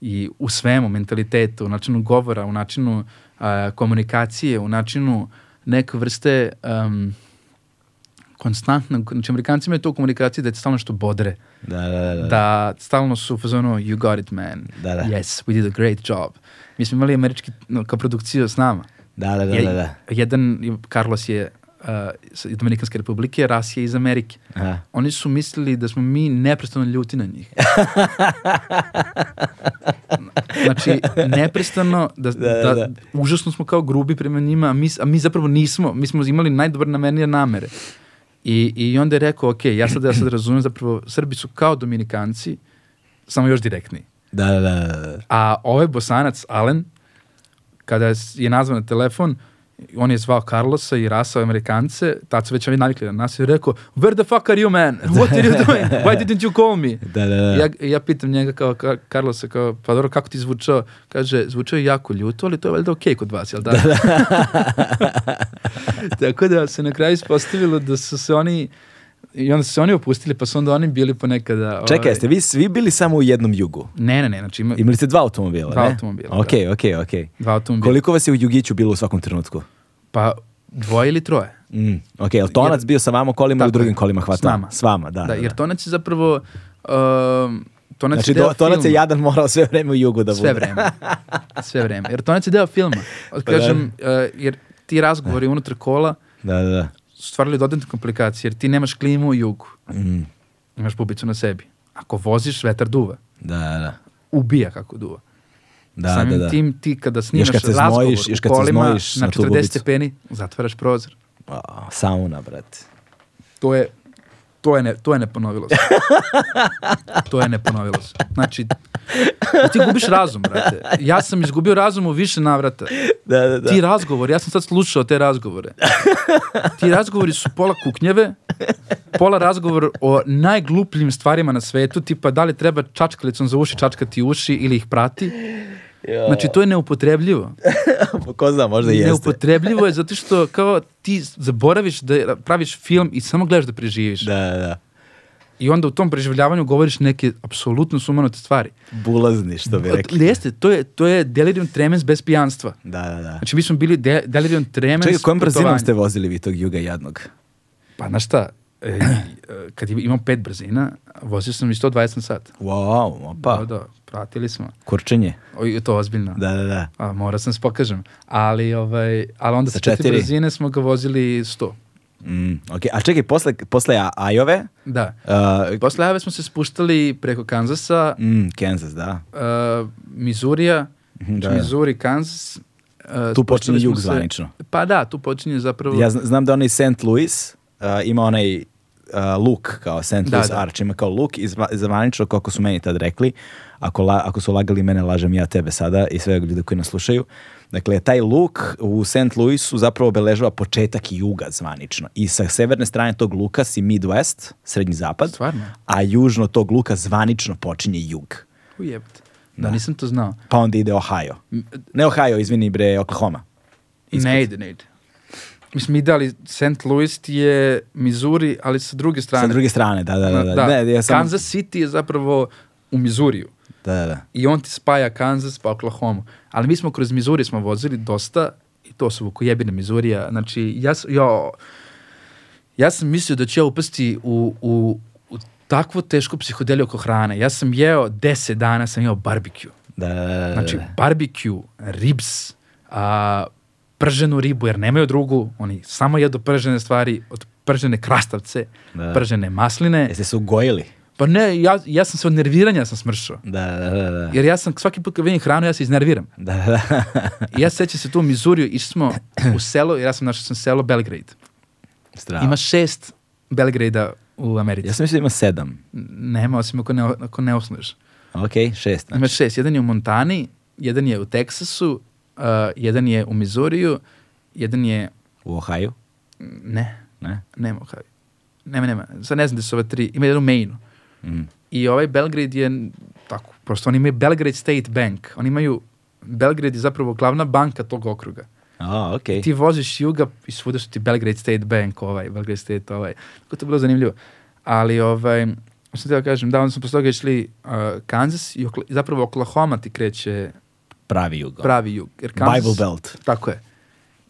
i u svemu, mentalitetu, u načinu govora, u načinu a, komunikacije, u načinu neke vrste um, konstantno, znači Amerikanci imaju to u komunikaciji da je stalno što bodre, Da, da, da. da. da stalno su u fazonu you got it man, Da, da. yes, we did a great job. Mi smo imali američki no, kao produkciju s nama. Da, da, da, Je- da, da. Jedan, Carlos je uh, iz Dominikanske republike, Ras je iz Amerike. Aha. Oni su mislili da smo mi neprestano ljuti na njih. znači, neprestano, da, da, Da, da, da. užasno smo kao grubi prema njima, a mi, a mi zapravo nismo. Mi smo imali najdobronamernije namere. I, I onda je rekao, ok, ja sad, ja sad razumem, zapravo, Srbi su kao Dominikanci, samo još direktniji. Da, da, da, da. A ovaj bosanac, Alen, kada je nazvan na telefon, on je zvao Carlosa i Rasa, Amerikance, tad su već ovi navikli na nas i rekao, where the fuck are you man? What are you doing? Why didn't you call me? Da, da, da. Ja, ja pitam njega kao Ka- Carlosa, kao, pa dobro, kako ti zvučao? Kaže, zvučao je jako ljuto, ali to je valjda okej kod vas, jel da? Tako da se na kraju ispostavilo da su se oni, i onda su se oni opustili, pa su onda oni bili ponekada... Čekaj, ovaj, jeste vi svi bili samo u jednom jugu? Ne, ne, ne, znači ima Imali ste dva automobila, Dva ne? automobila, Ok, ok, ok. dva automobila. Koliko vas je u Jugiću bilo u svakom trenutku? Pa dvoje ili troje. Mm, ok, je tonac Jer- bio sa vama kolima ili u drugim kolima hvata? s nama. S vama, da. Da, da, jer da. tonac je zapravo... Um, tonac Znači, je deo do, tonac je jadan morao sve vreme u jugu da bude. Sve vreme. Sve vreme. Jer tonac je deo filma. Pa Kažem, uh, jer ti razgovori unutar kola Da, da, da. Stvarali dodatne komplikacije, jer ti nemaš klimu u jugu. Mm, Imaš bubicu na sebi. Ako voziš, vetar duva. da, da. Ubija kako duva. Da, Samim da, da. tim ti kada snimaš kad se razgovor znojiš, još u se kolima znojiš na na tu 40 bubicu. stepeni, zatvaraš prozor. O, sauna, brate. To je to je ne, to je ne ponovilo se. to je ne ponovilo se. Znači, ti gubiš razum, brate. Ja sam izgubio razum u više navrata. Da, da, da. Ti razgovori, ja sam sad slušao te razgovore. Ti razgovori su pola kuknjeve, pola razgovor o najglupljim stvarima na svetu, tipa da li treba čačkalicom za uši čačkati uši ili ih prati. Znači, to je neupotrebljivo. Ko zna, možda i jeste. Neupotrebljivo je zato što kao ti zaboraviš da praviš film i samo gledaš da preživiš. Da, da, da. I onda u tom preživljavanju govoriš neke apsolutno sumanute stvari. Bulazni, što bi rekli. Jeste, to je, to je delirium tremens bez pijanstva. Da, da, da. Znači, mi smo bili de, delirium tremens Čekaj, kojom brzinom ste vozili vi tog juga jadnog? Pa, znaš šta, e, kad imam pet brzina, vozio sam i 120 na sat. Wow, opa, Da, da, pratili smo. kurčenje. O, to ozbiljno. Da, da, da. A, mora sam se pokažem. Ali, ovaj, ali onda Sa sa četiri četiri? brzine smo ga vozili 100. Mm, ok, a čekaj, posle, posle Ajove, Da. uh, Posle Ave smo se spuštali preko Kanzasa, mm, Kansas, da. uh, Mizurija, Mhm, znači da. Missouri, Kansas. uh, Tu počinje jug se- zvanično. Pa da, tu počinje zapravo... Ja zna- znam da onaj St. Louis uh, ima onaj uh, luk kao St. Da, Louis da. Arch, ima kao luk i zva- zvanično, kako su meni tad rekli, ako, la, ako su lagali mene, lažem ja tebe sada i sve ljude koji nas slušaju. Dakle, taj luk u St. Louisu zapravo obeležava početak juga zvanično. I sa severne strane tog luka si Midwest, srednji zapad, Stvarno? a južno tog luka zvanično počinje jug. Ujebate. Da, nisam to znao. Pa onda ide Ohio. Ne Ohio, izvini bre, Oklahoma. Ispod. Ne ide, ne ide. Mislim ideali St. Louis je Missouri, ali sa druge strane. Sa druge strane, da, da, da. da. Ne, ja sam... Kansas City je zapravo u Mizuriju. Da, da, da. I on ti spaja Kansas pa Oklahoma. Ali mi smo kroz Missouri smo vozili dosta i to su vukojebine Mizurija. Znači, ja, jo, ja sam mislio da ću ja upasti u, u, u takvu tešku psihodeliju oko hrane. Ja sam jeo 10 dana, sam jeo barbecue. Da, da, da, da. Znači, barbecue, ribs, a, prženu ribu, jer nemaju drugu, oni samo jedu pržene stvari, od pržene krastavce, Da. pržene masline. Jeste se ugojili? Pa ne, ja, ja sam se od nerviranja sam smršao. Da, da, da, da. Jer ja sam svaki put kad vidim hranu, ja se iznerviram. Da, da, da. I ja se sećam se tu u Mizuriju, išli smo u selo, jer ja sam našao sam selo Belgrade. Strava. Ima šest Belgrada u Americi. Ja sam mislio da ima sedam. Nema, osim ako ne, ako ne osnuješ. Ok, šest. Znači. Ima šest. Jedan je u Montani, jedan je u Teksasu, uh, jedan je u Mizuriju, jedan je... U Ohio? Ne, Ne? nema. kao- Nema, nema. Sad ne znam da su ove tri. Ima jedan u Maine. Mm. I ovaj Belgrade je tako, prosto oni imaju Belgrade State Bank. Oni imaju, Belgrade je zapravo glavna banka tog okruga. A, ok. Ti voziš juga i svuda su ti Belgrade State Bank, ovaj, Belgrade State, ovaj. Tako to je bilo zanimljivo. Ali, ovaj, sam teo da kažem, da, onda smo posle toga išli uh, Kansas i Okla- zapravo Oklahoma ti kreće Pravi jugo. pravi jug. Jer Kansas, Bible Belt. Tako je.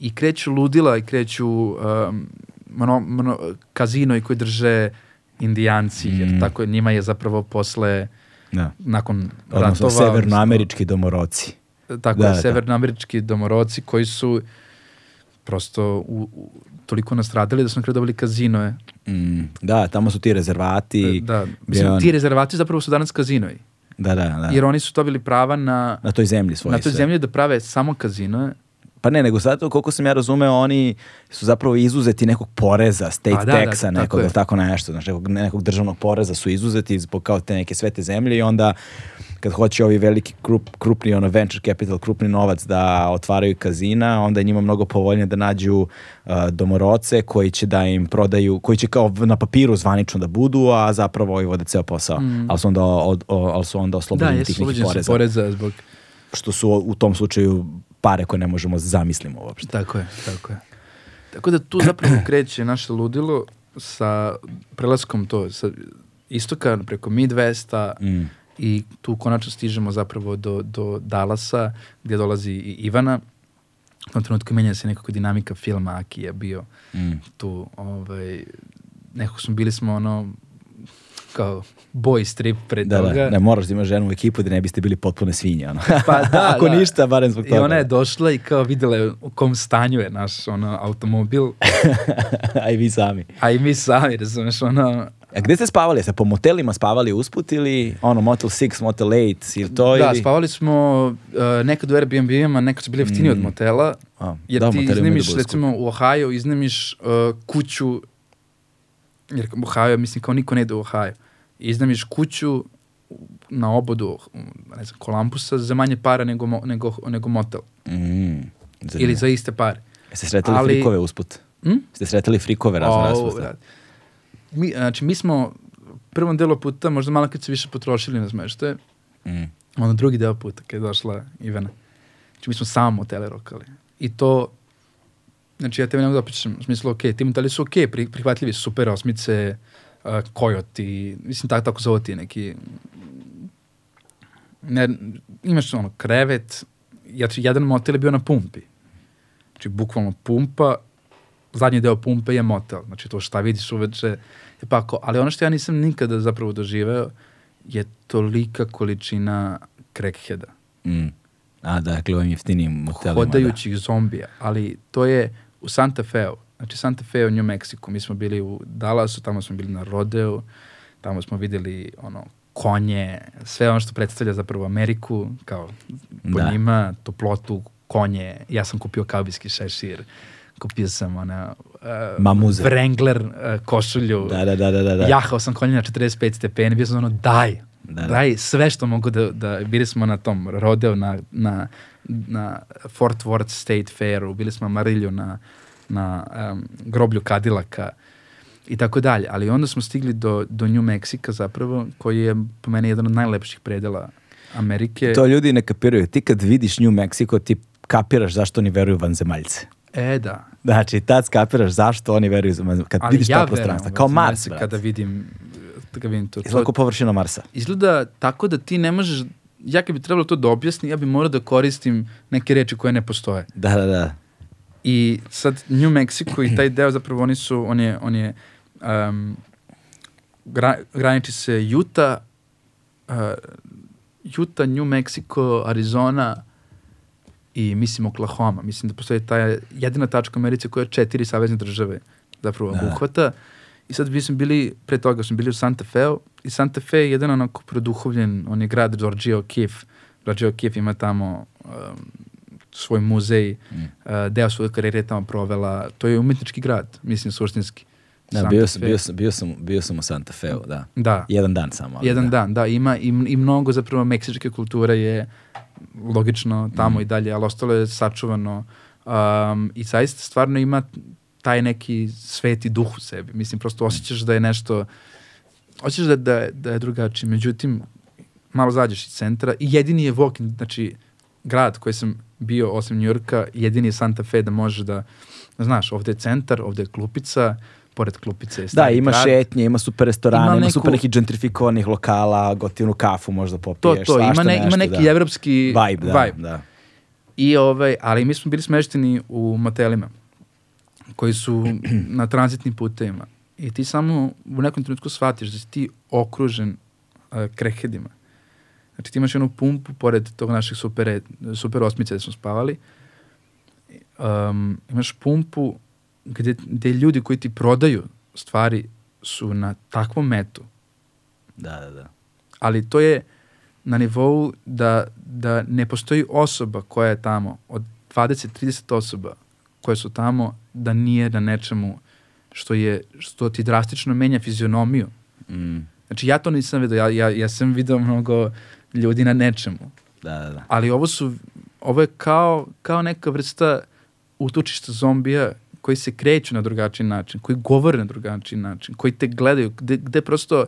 I kreću ludila i kreću um, mono, mono, kazino i koji drže indijanci, Mm. jer tako je, njima je zapravo posle, Da. nakon Odnosno, ratova... severnoamerički domoroci. odnosno, Tako Da, je, da. severnoamerički domoroci koji su prosto u, u, toliko nastradali da su kraju dobili kazinoje. Mm, da, tamo su ti rezervati. Da, gdje mislim, on- ti rezervati zapravo su danas kazinoji. Da, da, da. Jer oni su dobili prava na, Na toj zemlji svoje na toj sve. zemlji da prave samo kazinoje. Pa ne, nego sad, koliko sam ja razumeo, oni su zapravo izuzeti nekog poreza, state Pa da, da, taxa, tako nekog, je. ili tako nešto, znači nekog, nekog državnog poreza su izuzeti zbog kao te neke svete zemlje i onda kad hoće ovi veliki krup, krupni ono venture capital, krupni novac da otvaraju kazina, onda je njima mnogo povoljnije da nađu uh, domoroce koji će da im prodaju, koji će kao na papiru zvanično da budu, a zapravo ovi vode ceo posao. Ali su onda, od, o- ali su onda Da, oslobođeni jesu tih nekih poreza, poreza zbog... što su u tom slučaju pare koje ne možemo zamislimo uopšte. Tako je, tako je. Tako da tu zapravo kreće naše ludilo sa prelaskom to, sa istoka preko Midwesta Mm. I tu konačno stižemo zapravo do, do Dallasa gdje dolazi i Ivana. U tom trenutku menja se nekako dinamika filma, Aki je bio Mm. tu, ovaj, nekako smo bili smo ono, kao boy strip pre Da, toga. da, ne moraš da imaš ženu u ekipu da ne biste bili potpune svinje. Ono. Pa da, Ako da. ništa, barem zbog I toga. ona je došla i kao videla je u kom stanju je naš ono, automobil, A i vi sami. a i mi sami, razumeš, ono, A gde ste spavali? Ste po motelima spavali usput ili ono Motel 6, Motel 8 ili to? da, ili... spavali smo uh, nekad u Airbnb-ima, nekad su bili jeftiniji od motela, A, jer da, ti da iznemiš, budu recimo u Ohio, iznemiš uh, kuću, jer Ohio, mislim kao niko ne ide u Ohio, iznemiš kuću na obodu, ne znam, Kolumbusa za manje para nego, mo- nego, nego motel. Mm, Ili za iste pare. Jeste sretali ali- frikove usput? Hm? Ste sretali frikove razno O, razvrsta? brate. Mi, znači, mi smo prvom delu puta, možda malo kad se više potrošili na smeštaje, Mm. onda drugi deo puta kad je došla Ivana. Znači, mi smo samo motele rokali. I to, znači, ja tebe ne mogu da opišem, u smislu, ok, ti moteli su ok, pri, prihvatljivi su super osmice, uh, kojoti, mislim, tako, tako zove ti neki, ne, imaš ono, krevet, ja, jedan motel je bio na pumpi. Znači, bukvalno pumpa, zadnji deo pumpe je motel. Znači, to šta vidiš uveče je pako. Ali ono što ja nisam nikada zapravo doživeo je tolika količina crackheada. Mm. A, dakle, ovim jeftinijim motelima. Hodajućih zombija. Ali to je u Santa Feu. Znači, Santa Fe u New Mexico. Mi smo bili u Dallasu, tamo smo bili na rodeo, tamo smo videli ono, konje, sve ono što predstavlja zapravo Ameriku, kao po Da. njima, toplotu, konje. Ja sam kupio kaubijski šešir, kupio sam ona uh, Mamuze. Wrangler uh, košulju, Da, da, da, da, da. da. jahao sam konje na 45 stepeni, bio sam ono, daj, Da, da. daj sve što mogu da, da, bili smo na tom rodeo na, na, na Fort Worth State Fairu, bili smo na Marilju na, na um, groblju Kadilaka i tako dalje, ali onda smo stigli do, do New Mexico zapravo, koji je po meni jedan od najlepših predela Amerike. To ljudi ne kapiraju. Ti kad vidiš New Mexico, ti kapiraš zašto oni veruju vanzemaljce. E, da. Znači, tad skapiraš zašto oni veruju, za- kad Ali vidiš ja ta prostranstva. u Kao Mars, brate. Kada vidim, kada vidim to. Izgleda to kao površina Marsa. izgleda tako da ti ne možeš, ja kad bi trebalo to da objasnim, ja bi morao da koristim neke reči koje ne postoje. Da, da, da. I sad New Mexico i taj deo zapravo oni su, on je, on je um, gra, graniči se Utah, uh, Utah, New Mexico, Arizona i mislim Oklahoma. Mislim da postoji ta jedina tačka u Americi koja četiri savezne države zapravo Da. obuhvata. I sad mi smo bili, pre toga smo bili u Santa Feu i Santa Fe je jedan onako produhovljen, on je grad Georgia O'Keeffe. Georgia O'Keeffe ima tamo um, svoj muzej, Mm. uh, deo svoje karijere je tamo provela. To je umetnički grad, mislim, suštinski. Da, Santa bio sam, bio, sam, bio, sam, bio sam u Santa Feu, da. Da, Jedan dan samo. ali jedan da. dan, da, ima i, i mnogo zapravo meksičke kulture je logično tamo Mm. i dalje, ali ostalo je sačuvano um, i zaista stvarno ima taj neki sveti duh u sebi. Mislim, prosto osjećaš da je nešto, osjećaš da, da, da je drugačije. Međutim, malo zađeš iz centra i jedini je walking, znači grad koji sam bio osim Njurka, jedini je Santa Fe da možeš da, znaš, ovde je centar, ovde je klupica, pored klupice Da, ima grad. šetnje, ima super restorane, Ima ima, neku- super nekih gentrifikovanih lokala, gotivnu kafu možda To, popiješ, to, ima, svašta ne, ima nešto, neki da. evropski vibe, da, vibe. da. I ovaj, ali mi smo bili smešteni u motelima koji su na tranzitnim putevima. I ti samo u nekom trenutku shvatiš da si ti okružen uh, krekedima. Znači ti imaš jednu pumpu pored tog našeg super, super osmice gde smo spavali. Um, imaš pumpu gde, gde ljudi koji ti prodaju stvari su na takvom metu Da, da, da. ali to je na nivou da, da ne postoji osoba koja je tamo, od 20-30 osoba koje su tamo, da nije na nečemu što, je, što ti drastično menja fizionomiju. Mm, Znači ja to nisam vidio, ja, ja, ja sam vidio mnogo ljudi na nečemu, da, da, da. ali ovo su, ovo je kao, kao neka vrsta utočišta zombija koji se kreću na drugačiji način, koji govore na drugačiji način, koji te gledaju, gde, gde prosto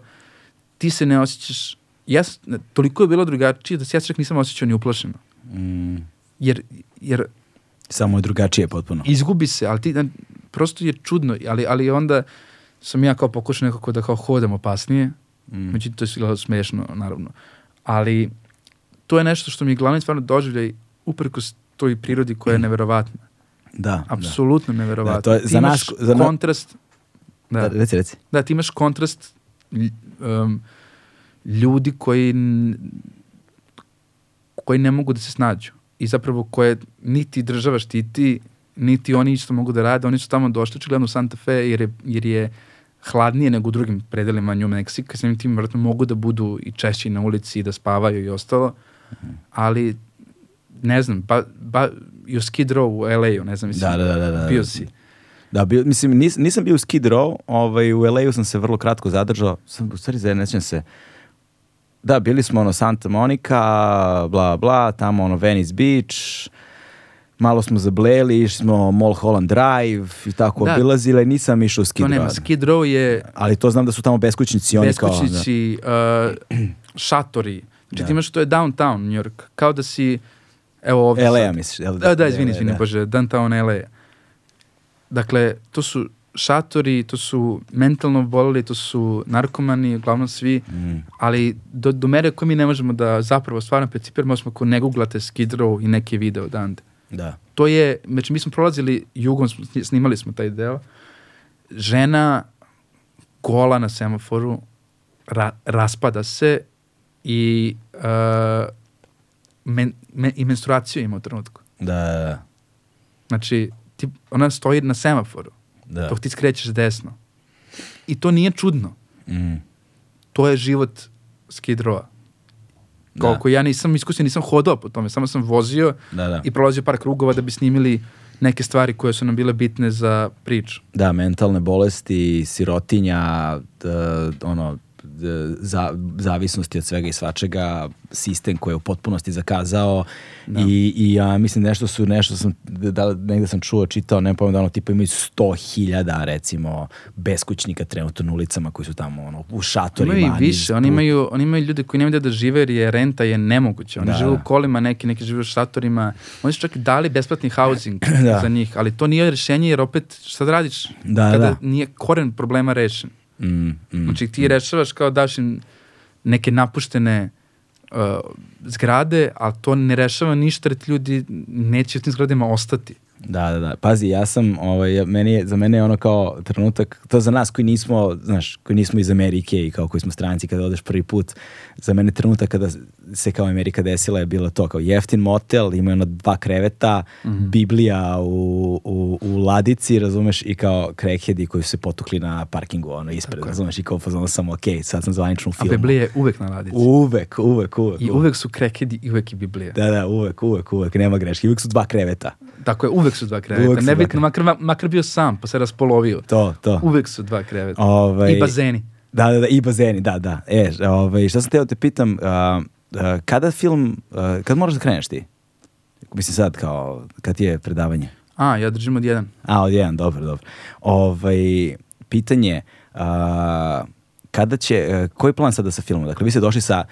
ti se ne osjećaš, ja, toliko je bilo drugačije da se ja čak nisam osjećao ni uplašeno. Mm, Jer, jer samo je drugačije potpuno. izgubi se, ali ti, na- prosto je čudno, ali, ali onda sam ja kao pokušao nekako da kao hodam opasnije, Mm, Međutim, to je izgledalo smešno, naravno. Ali to je nešto što mi je glavni stvarno doživljaj uprkos toj prirodi koja je neverovatna. Da, Apsolutno neverovatna. Da, to je Ti za imaš nas- za na- kontrast, da. da, da. Reci, reci. da, ti imaš kontrast um, ljudi koji koji ne mogu da se snađu i zapravo koje niti država štiti, niti oni isto mogu da rade. Oni su tamo došli očigledno u Santa Fe jer je, jer je hladnije nego u drugim predelima New Mexico. Samim tim vjerojatno mogu da budu i češći na ulici i da spavaju i ostalo. Ali ne znam, ba, ba, i u Skid Row u LA-u, ne znam, mislim, Da, da, da, da, da. bio si. Da, bio, mislim, nis, nisam bio u Skid Row, ovaj, u LA-u sam se vrlo kratko zadržao, sam, u stvari ne sjećam se, da, bili smo ono Santa Monica, bla, bla, tamo ono Venice Beach, malo smo zableli, išli smo Mulholland Drive i tako Da. obilazili, nisam išao u Skid To nema, Row. Skid Row je Ali to znam da su tamo beskućnici, oni kao... beskućnici, uh, šatori. Znači Da. ti imaš, to je downtown New York. Kao da si, evo ovdje Da. LA, misliš? jel Da, da, izvini, LA, izvini, da. bože, downtown LA. Dakle, to su šatori, to su mentalno boleli, to su narkomani, uglavnom svi, Mm, ali do, do mere koje mi ne možemo da zapravo stvarno percipiramo smo ako ne googlate Skid Row i neke video odande. da. To je, znači mi smo prolazili jugom, snimali smo taj deo, žena gola na semaforu, ra, raspada se i, uh, men, men, i menstruaciju ima u trenutku. Da, da, Znači, ti, ona stoji na semaforu, da. dok ti skrećeš desno. I to nije čudno. Mm, To je život Skid Rowa. Da. Koliko ja nisam iskusan, nisam hodao po tome, samo sam vozio da, da. i prolazio par krugova da bi snimili neke stvari koje su nam bile bitne za priču. Da, mentalne bolesti, sirotinja, d, ono, za, zavisnosti od svega i svačega, sistem koji je u potpunosti zakazao i, i ja mislim nešto su, nešto sam, da, negde sam čuo, čitao, ne pojma da ono tipa imaju 100.000 recimo beskućnika trenutno na ulicama koji su tamo ono, u šatorima. Imaju i više, oni imaju, oni imaju ljude koji nemaju da žive jer je renta je nemoguća. Oni Da, žive da. u kolima, neki, neki žive u šatorima. Oni su čak i dali besplatni housing Da. za njih, ali to nije rešenje jer opet šta da radiš Da, kada da. nije koren problema rešen. Mm, mm. Znači ti rešavaš kao daš im neke napuštene uh, zgrade, ali to ne rešava ništa jer ljudi neće u tim zgradima ostati. Da, da, da. Pazi, ja sam, ovaj, meni je, za mene je ono kao trenutak, to za nas koji nismo, znaš, koji nismo iz Amerike i kao koji smo stranci kada odeš prvi put, za mene trenutak kada se kao Amerika desila je bilo to kao jeftin motel, ima ono dva kreveta, Biblija u, u, u ladici, razumeš, i kao crackheadi koji su se potukli na parkingu, ono, ispred, razumeš, i kao fazonu sam, ok, sad sam zvanično u A filmu. Biblija je uvek na ladici. Uvek, uvek, uvek. I uvek su krekedi i uvek je Biblija. Da, da, uvek, uvek, uvek, nema greške. Uvek su dva kreveta. Tako je, uvek su dva kreveta. Uvek Nebitno, makar, makar bio sam, pa se raspolovio. To, to. Uvek su dva kreveta. Ovaj, I bazeni. Da, da, da, i bazeni, da, da. E, ovaj, šta sam teo da te pitam, a, kada film, a, kad moraš da kreneš ti? Mislim sad kao, kad je predavanje? A, ja držim od jedan. A, od jedan, dobro, dobro. Ovaj, pitanje, a, kada će, koji plan sada sa filmom? Dakle, vi ste došli sa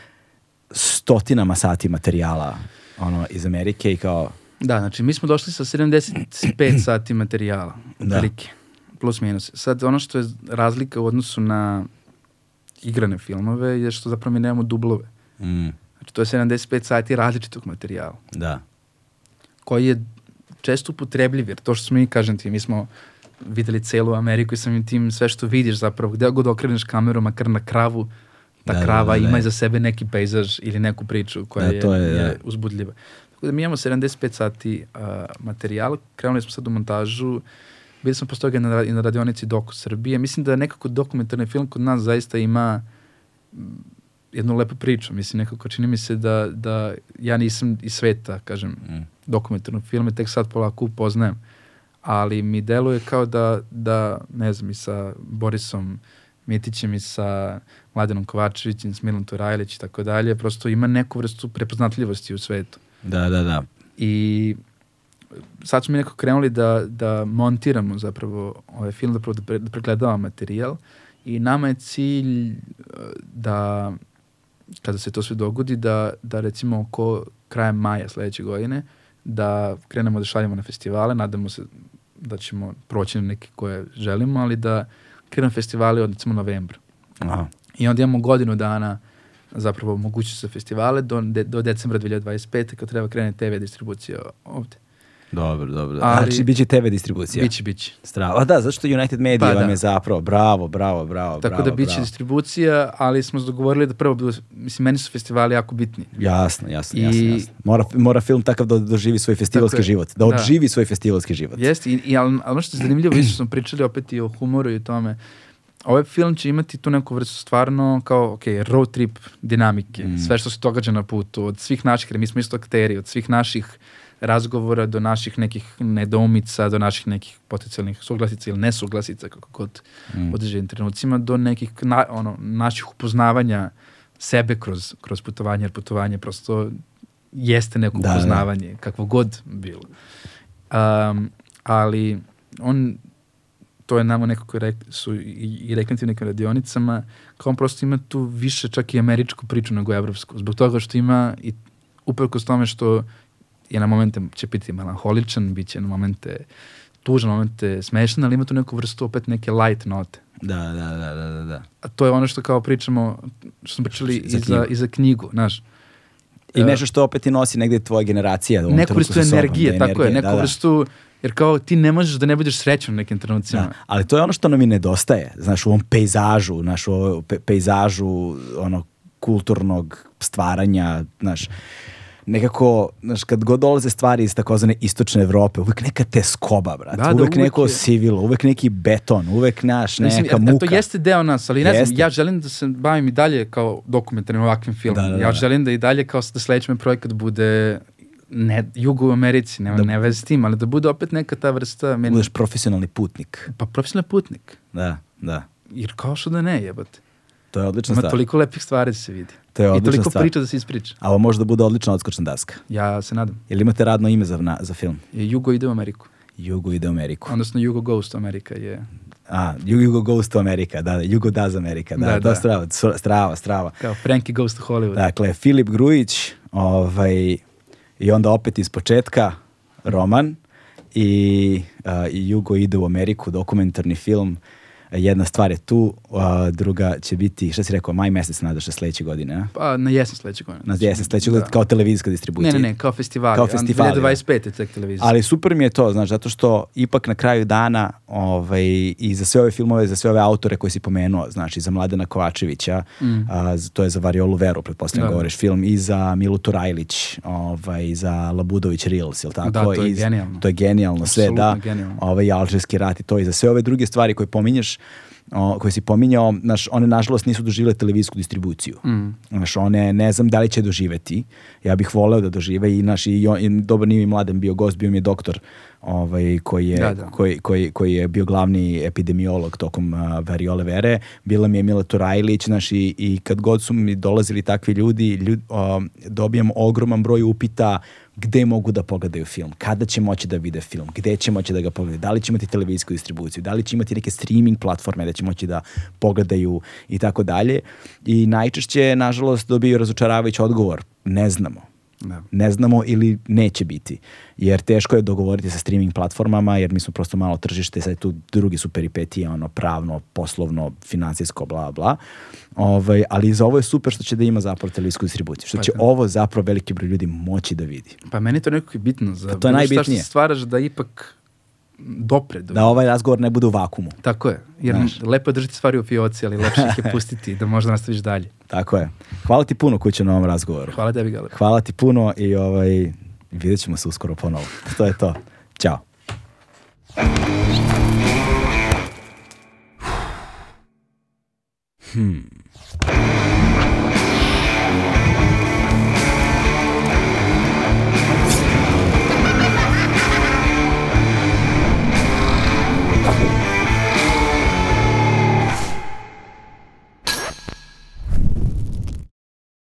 stotinama sati materijala ono, iz Amerike i kao, Da, znači mi smo došli sa 75 sati materijala, Da. otprilike, plus minus. Sad ono što je razlika u odnosu na igrane filmove je što zapravo mi nemamo dublove. mm, Znači to je 75 sati različitog materijala, da, koji je često upotrebljiv, jer to što smo mi, kažem ti, mi smo videli celu Ameriku i samim tim sve što vidiš zapravo, gde god okreneš kameru, makar na kravu, ta Da, da, krava da, da. ima iza sebe neki pejzaž ili neku priču koja Da, je, to je, da. je uzbudljiva. Tako da mi imamo 75 sati uh, materijala, krenuli smo sad u montažu, bili smo posle toga na, na radionici Doku Srbije. Mislim da nekako dokumentarni film kod nas zaista ima jednu lepu priču. Mislim, nekako čini mi se da, da ja nisam iz sveta, kažem, mm, dokumentarnog filma, tek sad polako upoznajem. Ali mi deluje kao da, da ne znam, i sa Borisom Mitićem i sa Mladenom Kovačevićem, s Milom Turajlić i tako dalje, prosto ima neku vrstu prepoznatljivosti u svetu. da, da, da. I sad smo mi nekako krenuli da, da montiramo zapravo ovaj film, da, pre, da pregledavamo materijal i nama je cilj eh, da kada se to sve dogodi, da, da recimo oko kraja maja sledeće godine da krenemo da šaljemo na festivale, nadamo se da ćemo proći na neke koje želimo, ali da krenemo festivale od recimo novembra. Aha. I onda imamo godinu dana zapravo mogućnost za festivale do, de, do decembra 2025. kad treba krene TV distribucija ovde. Dobro, dobro. Ali- Znači, bit će TV distribucija. Biće, biće. Strava. A da, zašto United Media Pa vam da. je zapravo, bravo, bravo, bravo, Tako bravo, da biće bravo. distribucija, ali smo se dogovorili da prvo, mislim, meni su festivali jako bitni. Jasno, jasno, I- jasno, jasno. Mora, mora film takav da doživi svoj festivalski Tako život. Da Da. odživi svoj festivalski život. Jeste, i, i, ali, ali ono što je zanimljivo, isto smo pričali opet i o humoru i o tome, ovaj film će imati tu neku vrstu stvarno kao, ok, road trip dinamike, Mm. sve što se događa na putu, od svih naših, jer mi smo isto akteri, od svih naših razgovora do naših nekih nedoumica, do naših nekih potencijalnih suglasica ili nesuglasica, kako god Mm. određenim trenucima, do nekih na, ono, naših upoznavanja sebe kroz, kroz putovanje, jer putovanje prosto jeste neko Da, da. upoznavanje, kakvo god bilo. Um, ali on to je nama nekako rek, su i, i rekli ti nekim radionicama, kao on prosto ima tu više čak i američku priču nego evropsku. Zbog toga što ima i uprkos tome što je na momente će biti melanholičan, bit će na momente tužan, na momente smešan, ali ima tu neku vrstu opet neke light note. Da, da, da, da, da, da. A to je ono što kao pričamo, što smo pričali Za i, za, i za knjigu, znaš. I E, nešto što opet i nosi negde tvoja generacija. neku vrstu sobom, energije, da, tako je, energije, neku da, da. vrstu, jer kao ti ne možeš da ne budeš srećan u nekim trenucima. Da, ali to je ono što nam i nedostaje, znaš, u ovom pejzažu, znaš, u ovom pe- pejzažu ono kulturnog stvaranja, znaš, nekako, znaš, kad god dolaze stvari iz takozvane istočne Evrope, uvek neka teskoba, brate, Da, da, uvek, uvek neko je- sivilo, uvek neki beton, uvek naš, Mislim, neka a- a muka. To jeste deo nas, ali ne znam, Jeste. ja želim da se bavim i dalje kao dokumentarnim ovakvim filmom. Da, da, da, ja želim da i dalje kao da sledeći me projekat bude ne, jugo u Americi, nema, Da- ne veze s tim, ali da bude opet neka ta vrsta, meni, Budeš profesionalni putnik. pa profesionalni putnik. Da, da. Jer kao što da ne, jebate. To je odlična Ima stvar. toliko lepih stvari da se vidi. To je I odlična toliko stvar. priča da se ispriča. A ovo može da bude odlična odskočna daska. Ja se nadam. Jel imate radno ime za, na, za film? Jugo ide u Ameriku. Jugo ide u Ameriku. Odnosno Jugo Ghost Amerika je A, Jugo goes to Amerika, da, da, Jugo does Amerika, da, Da, da, strava, strava, strava. kao Frankie Goes to Hollywood. Dakle, Filip Grujić, ovaj, i onda opet iz početka, roman, i, a, i Jugo ide u Ameriku, dokumentarni film, jedna stvar je tu, a, druga će biti, šta si rekao, maj mesec nadaš se sledeće godine, a? Pa na jesen sledeće godine. Na jesen sledeće godine, kao televizijska distribucija. Ne, ne, ne, kao festival. Kao festival, 2025 je tek televizija. Ali super mi je to, znaš, zato što ipak na kraju dana ovaj, i za sve ove filmove, za sve ove autore koje si pomenuo, znači za Mladena Kovačevića, a, z- to je za Variolu Veru, pretpostavljam Mm. Da. govoriš film, i za Milu Turajlić, ovaj, i za Labudović Reels, jel tako? Da, to je I genijalno. To je genijalno sve, Apsolutno da. genijalno. Ovaj, Alžirski rat i to i za sve ove druge stvari koje pominješ, o, koje si pominjao, znaš, one nažalost nisu doživjele televizijsku distribuciju. Mm. Znaš, one ne znam da li će doživeti. Ja bih voleo da dožive i naš i, on, i dobar nije mi mladen bio gost, bio mi je doktor ovaj, koji, je, Da, da. Koji, koji, koji je bio glavni epidemiolog tokom uh, variole vere. Bila mi je Mila Turajlić, znaš, i, i kad god su mi dolazili takvi ljudi, ljud, um, dobijam ogroman broj upita gde mogu da pogledaju film, kada će moći da vide film, gde će moći da ga pogledaju, da li će imati televizijsku distribuciju, da li će imati neke streaming platforme da će moći da pogledaju i tako dalje. I najčešće, nažalost, dobiju razočaravajući odgovor. Ne znamo. Da. Ne znamo ili neće biti. Jer teško je dogovoriti sa streaming platformama, jer mi smo prosto malo tržište, sad tu drugi su peripetije, ono, pravno, poslovno, financijsko, bla, bla. Ovaj, ali za ovo je super što će da ima zapravo televizijsku distribuciju. Što Pa će da. ovo zapravo veliki broj ljudi moći da vidi. Pa meni je to nekako bitno. Za Pa to je bilo šta najbitnije. što stvaraš da ipak dopre do... Da ovaj razgovor ne bude u vakumu. Tako je. Jer Znaš. lepo je držati stvari u fioci, ali lepše ih je pustiti da možda nastaviš dalje. Tako je. Hvala ti puno kuće na ovom razgovoru. Hvala tebi, Gale. Hvala ti puno i ovaj, vidjet ćemo se uskoro ponovo. To je to. Ćao. Hmm.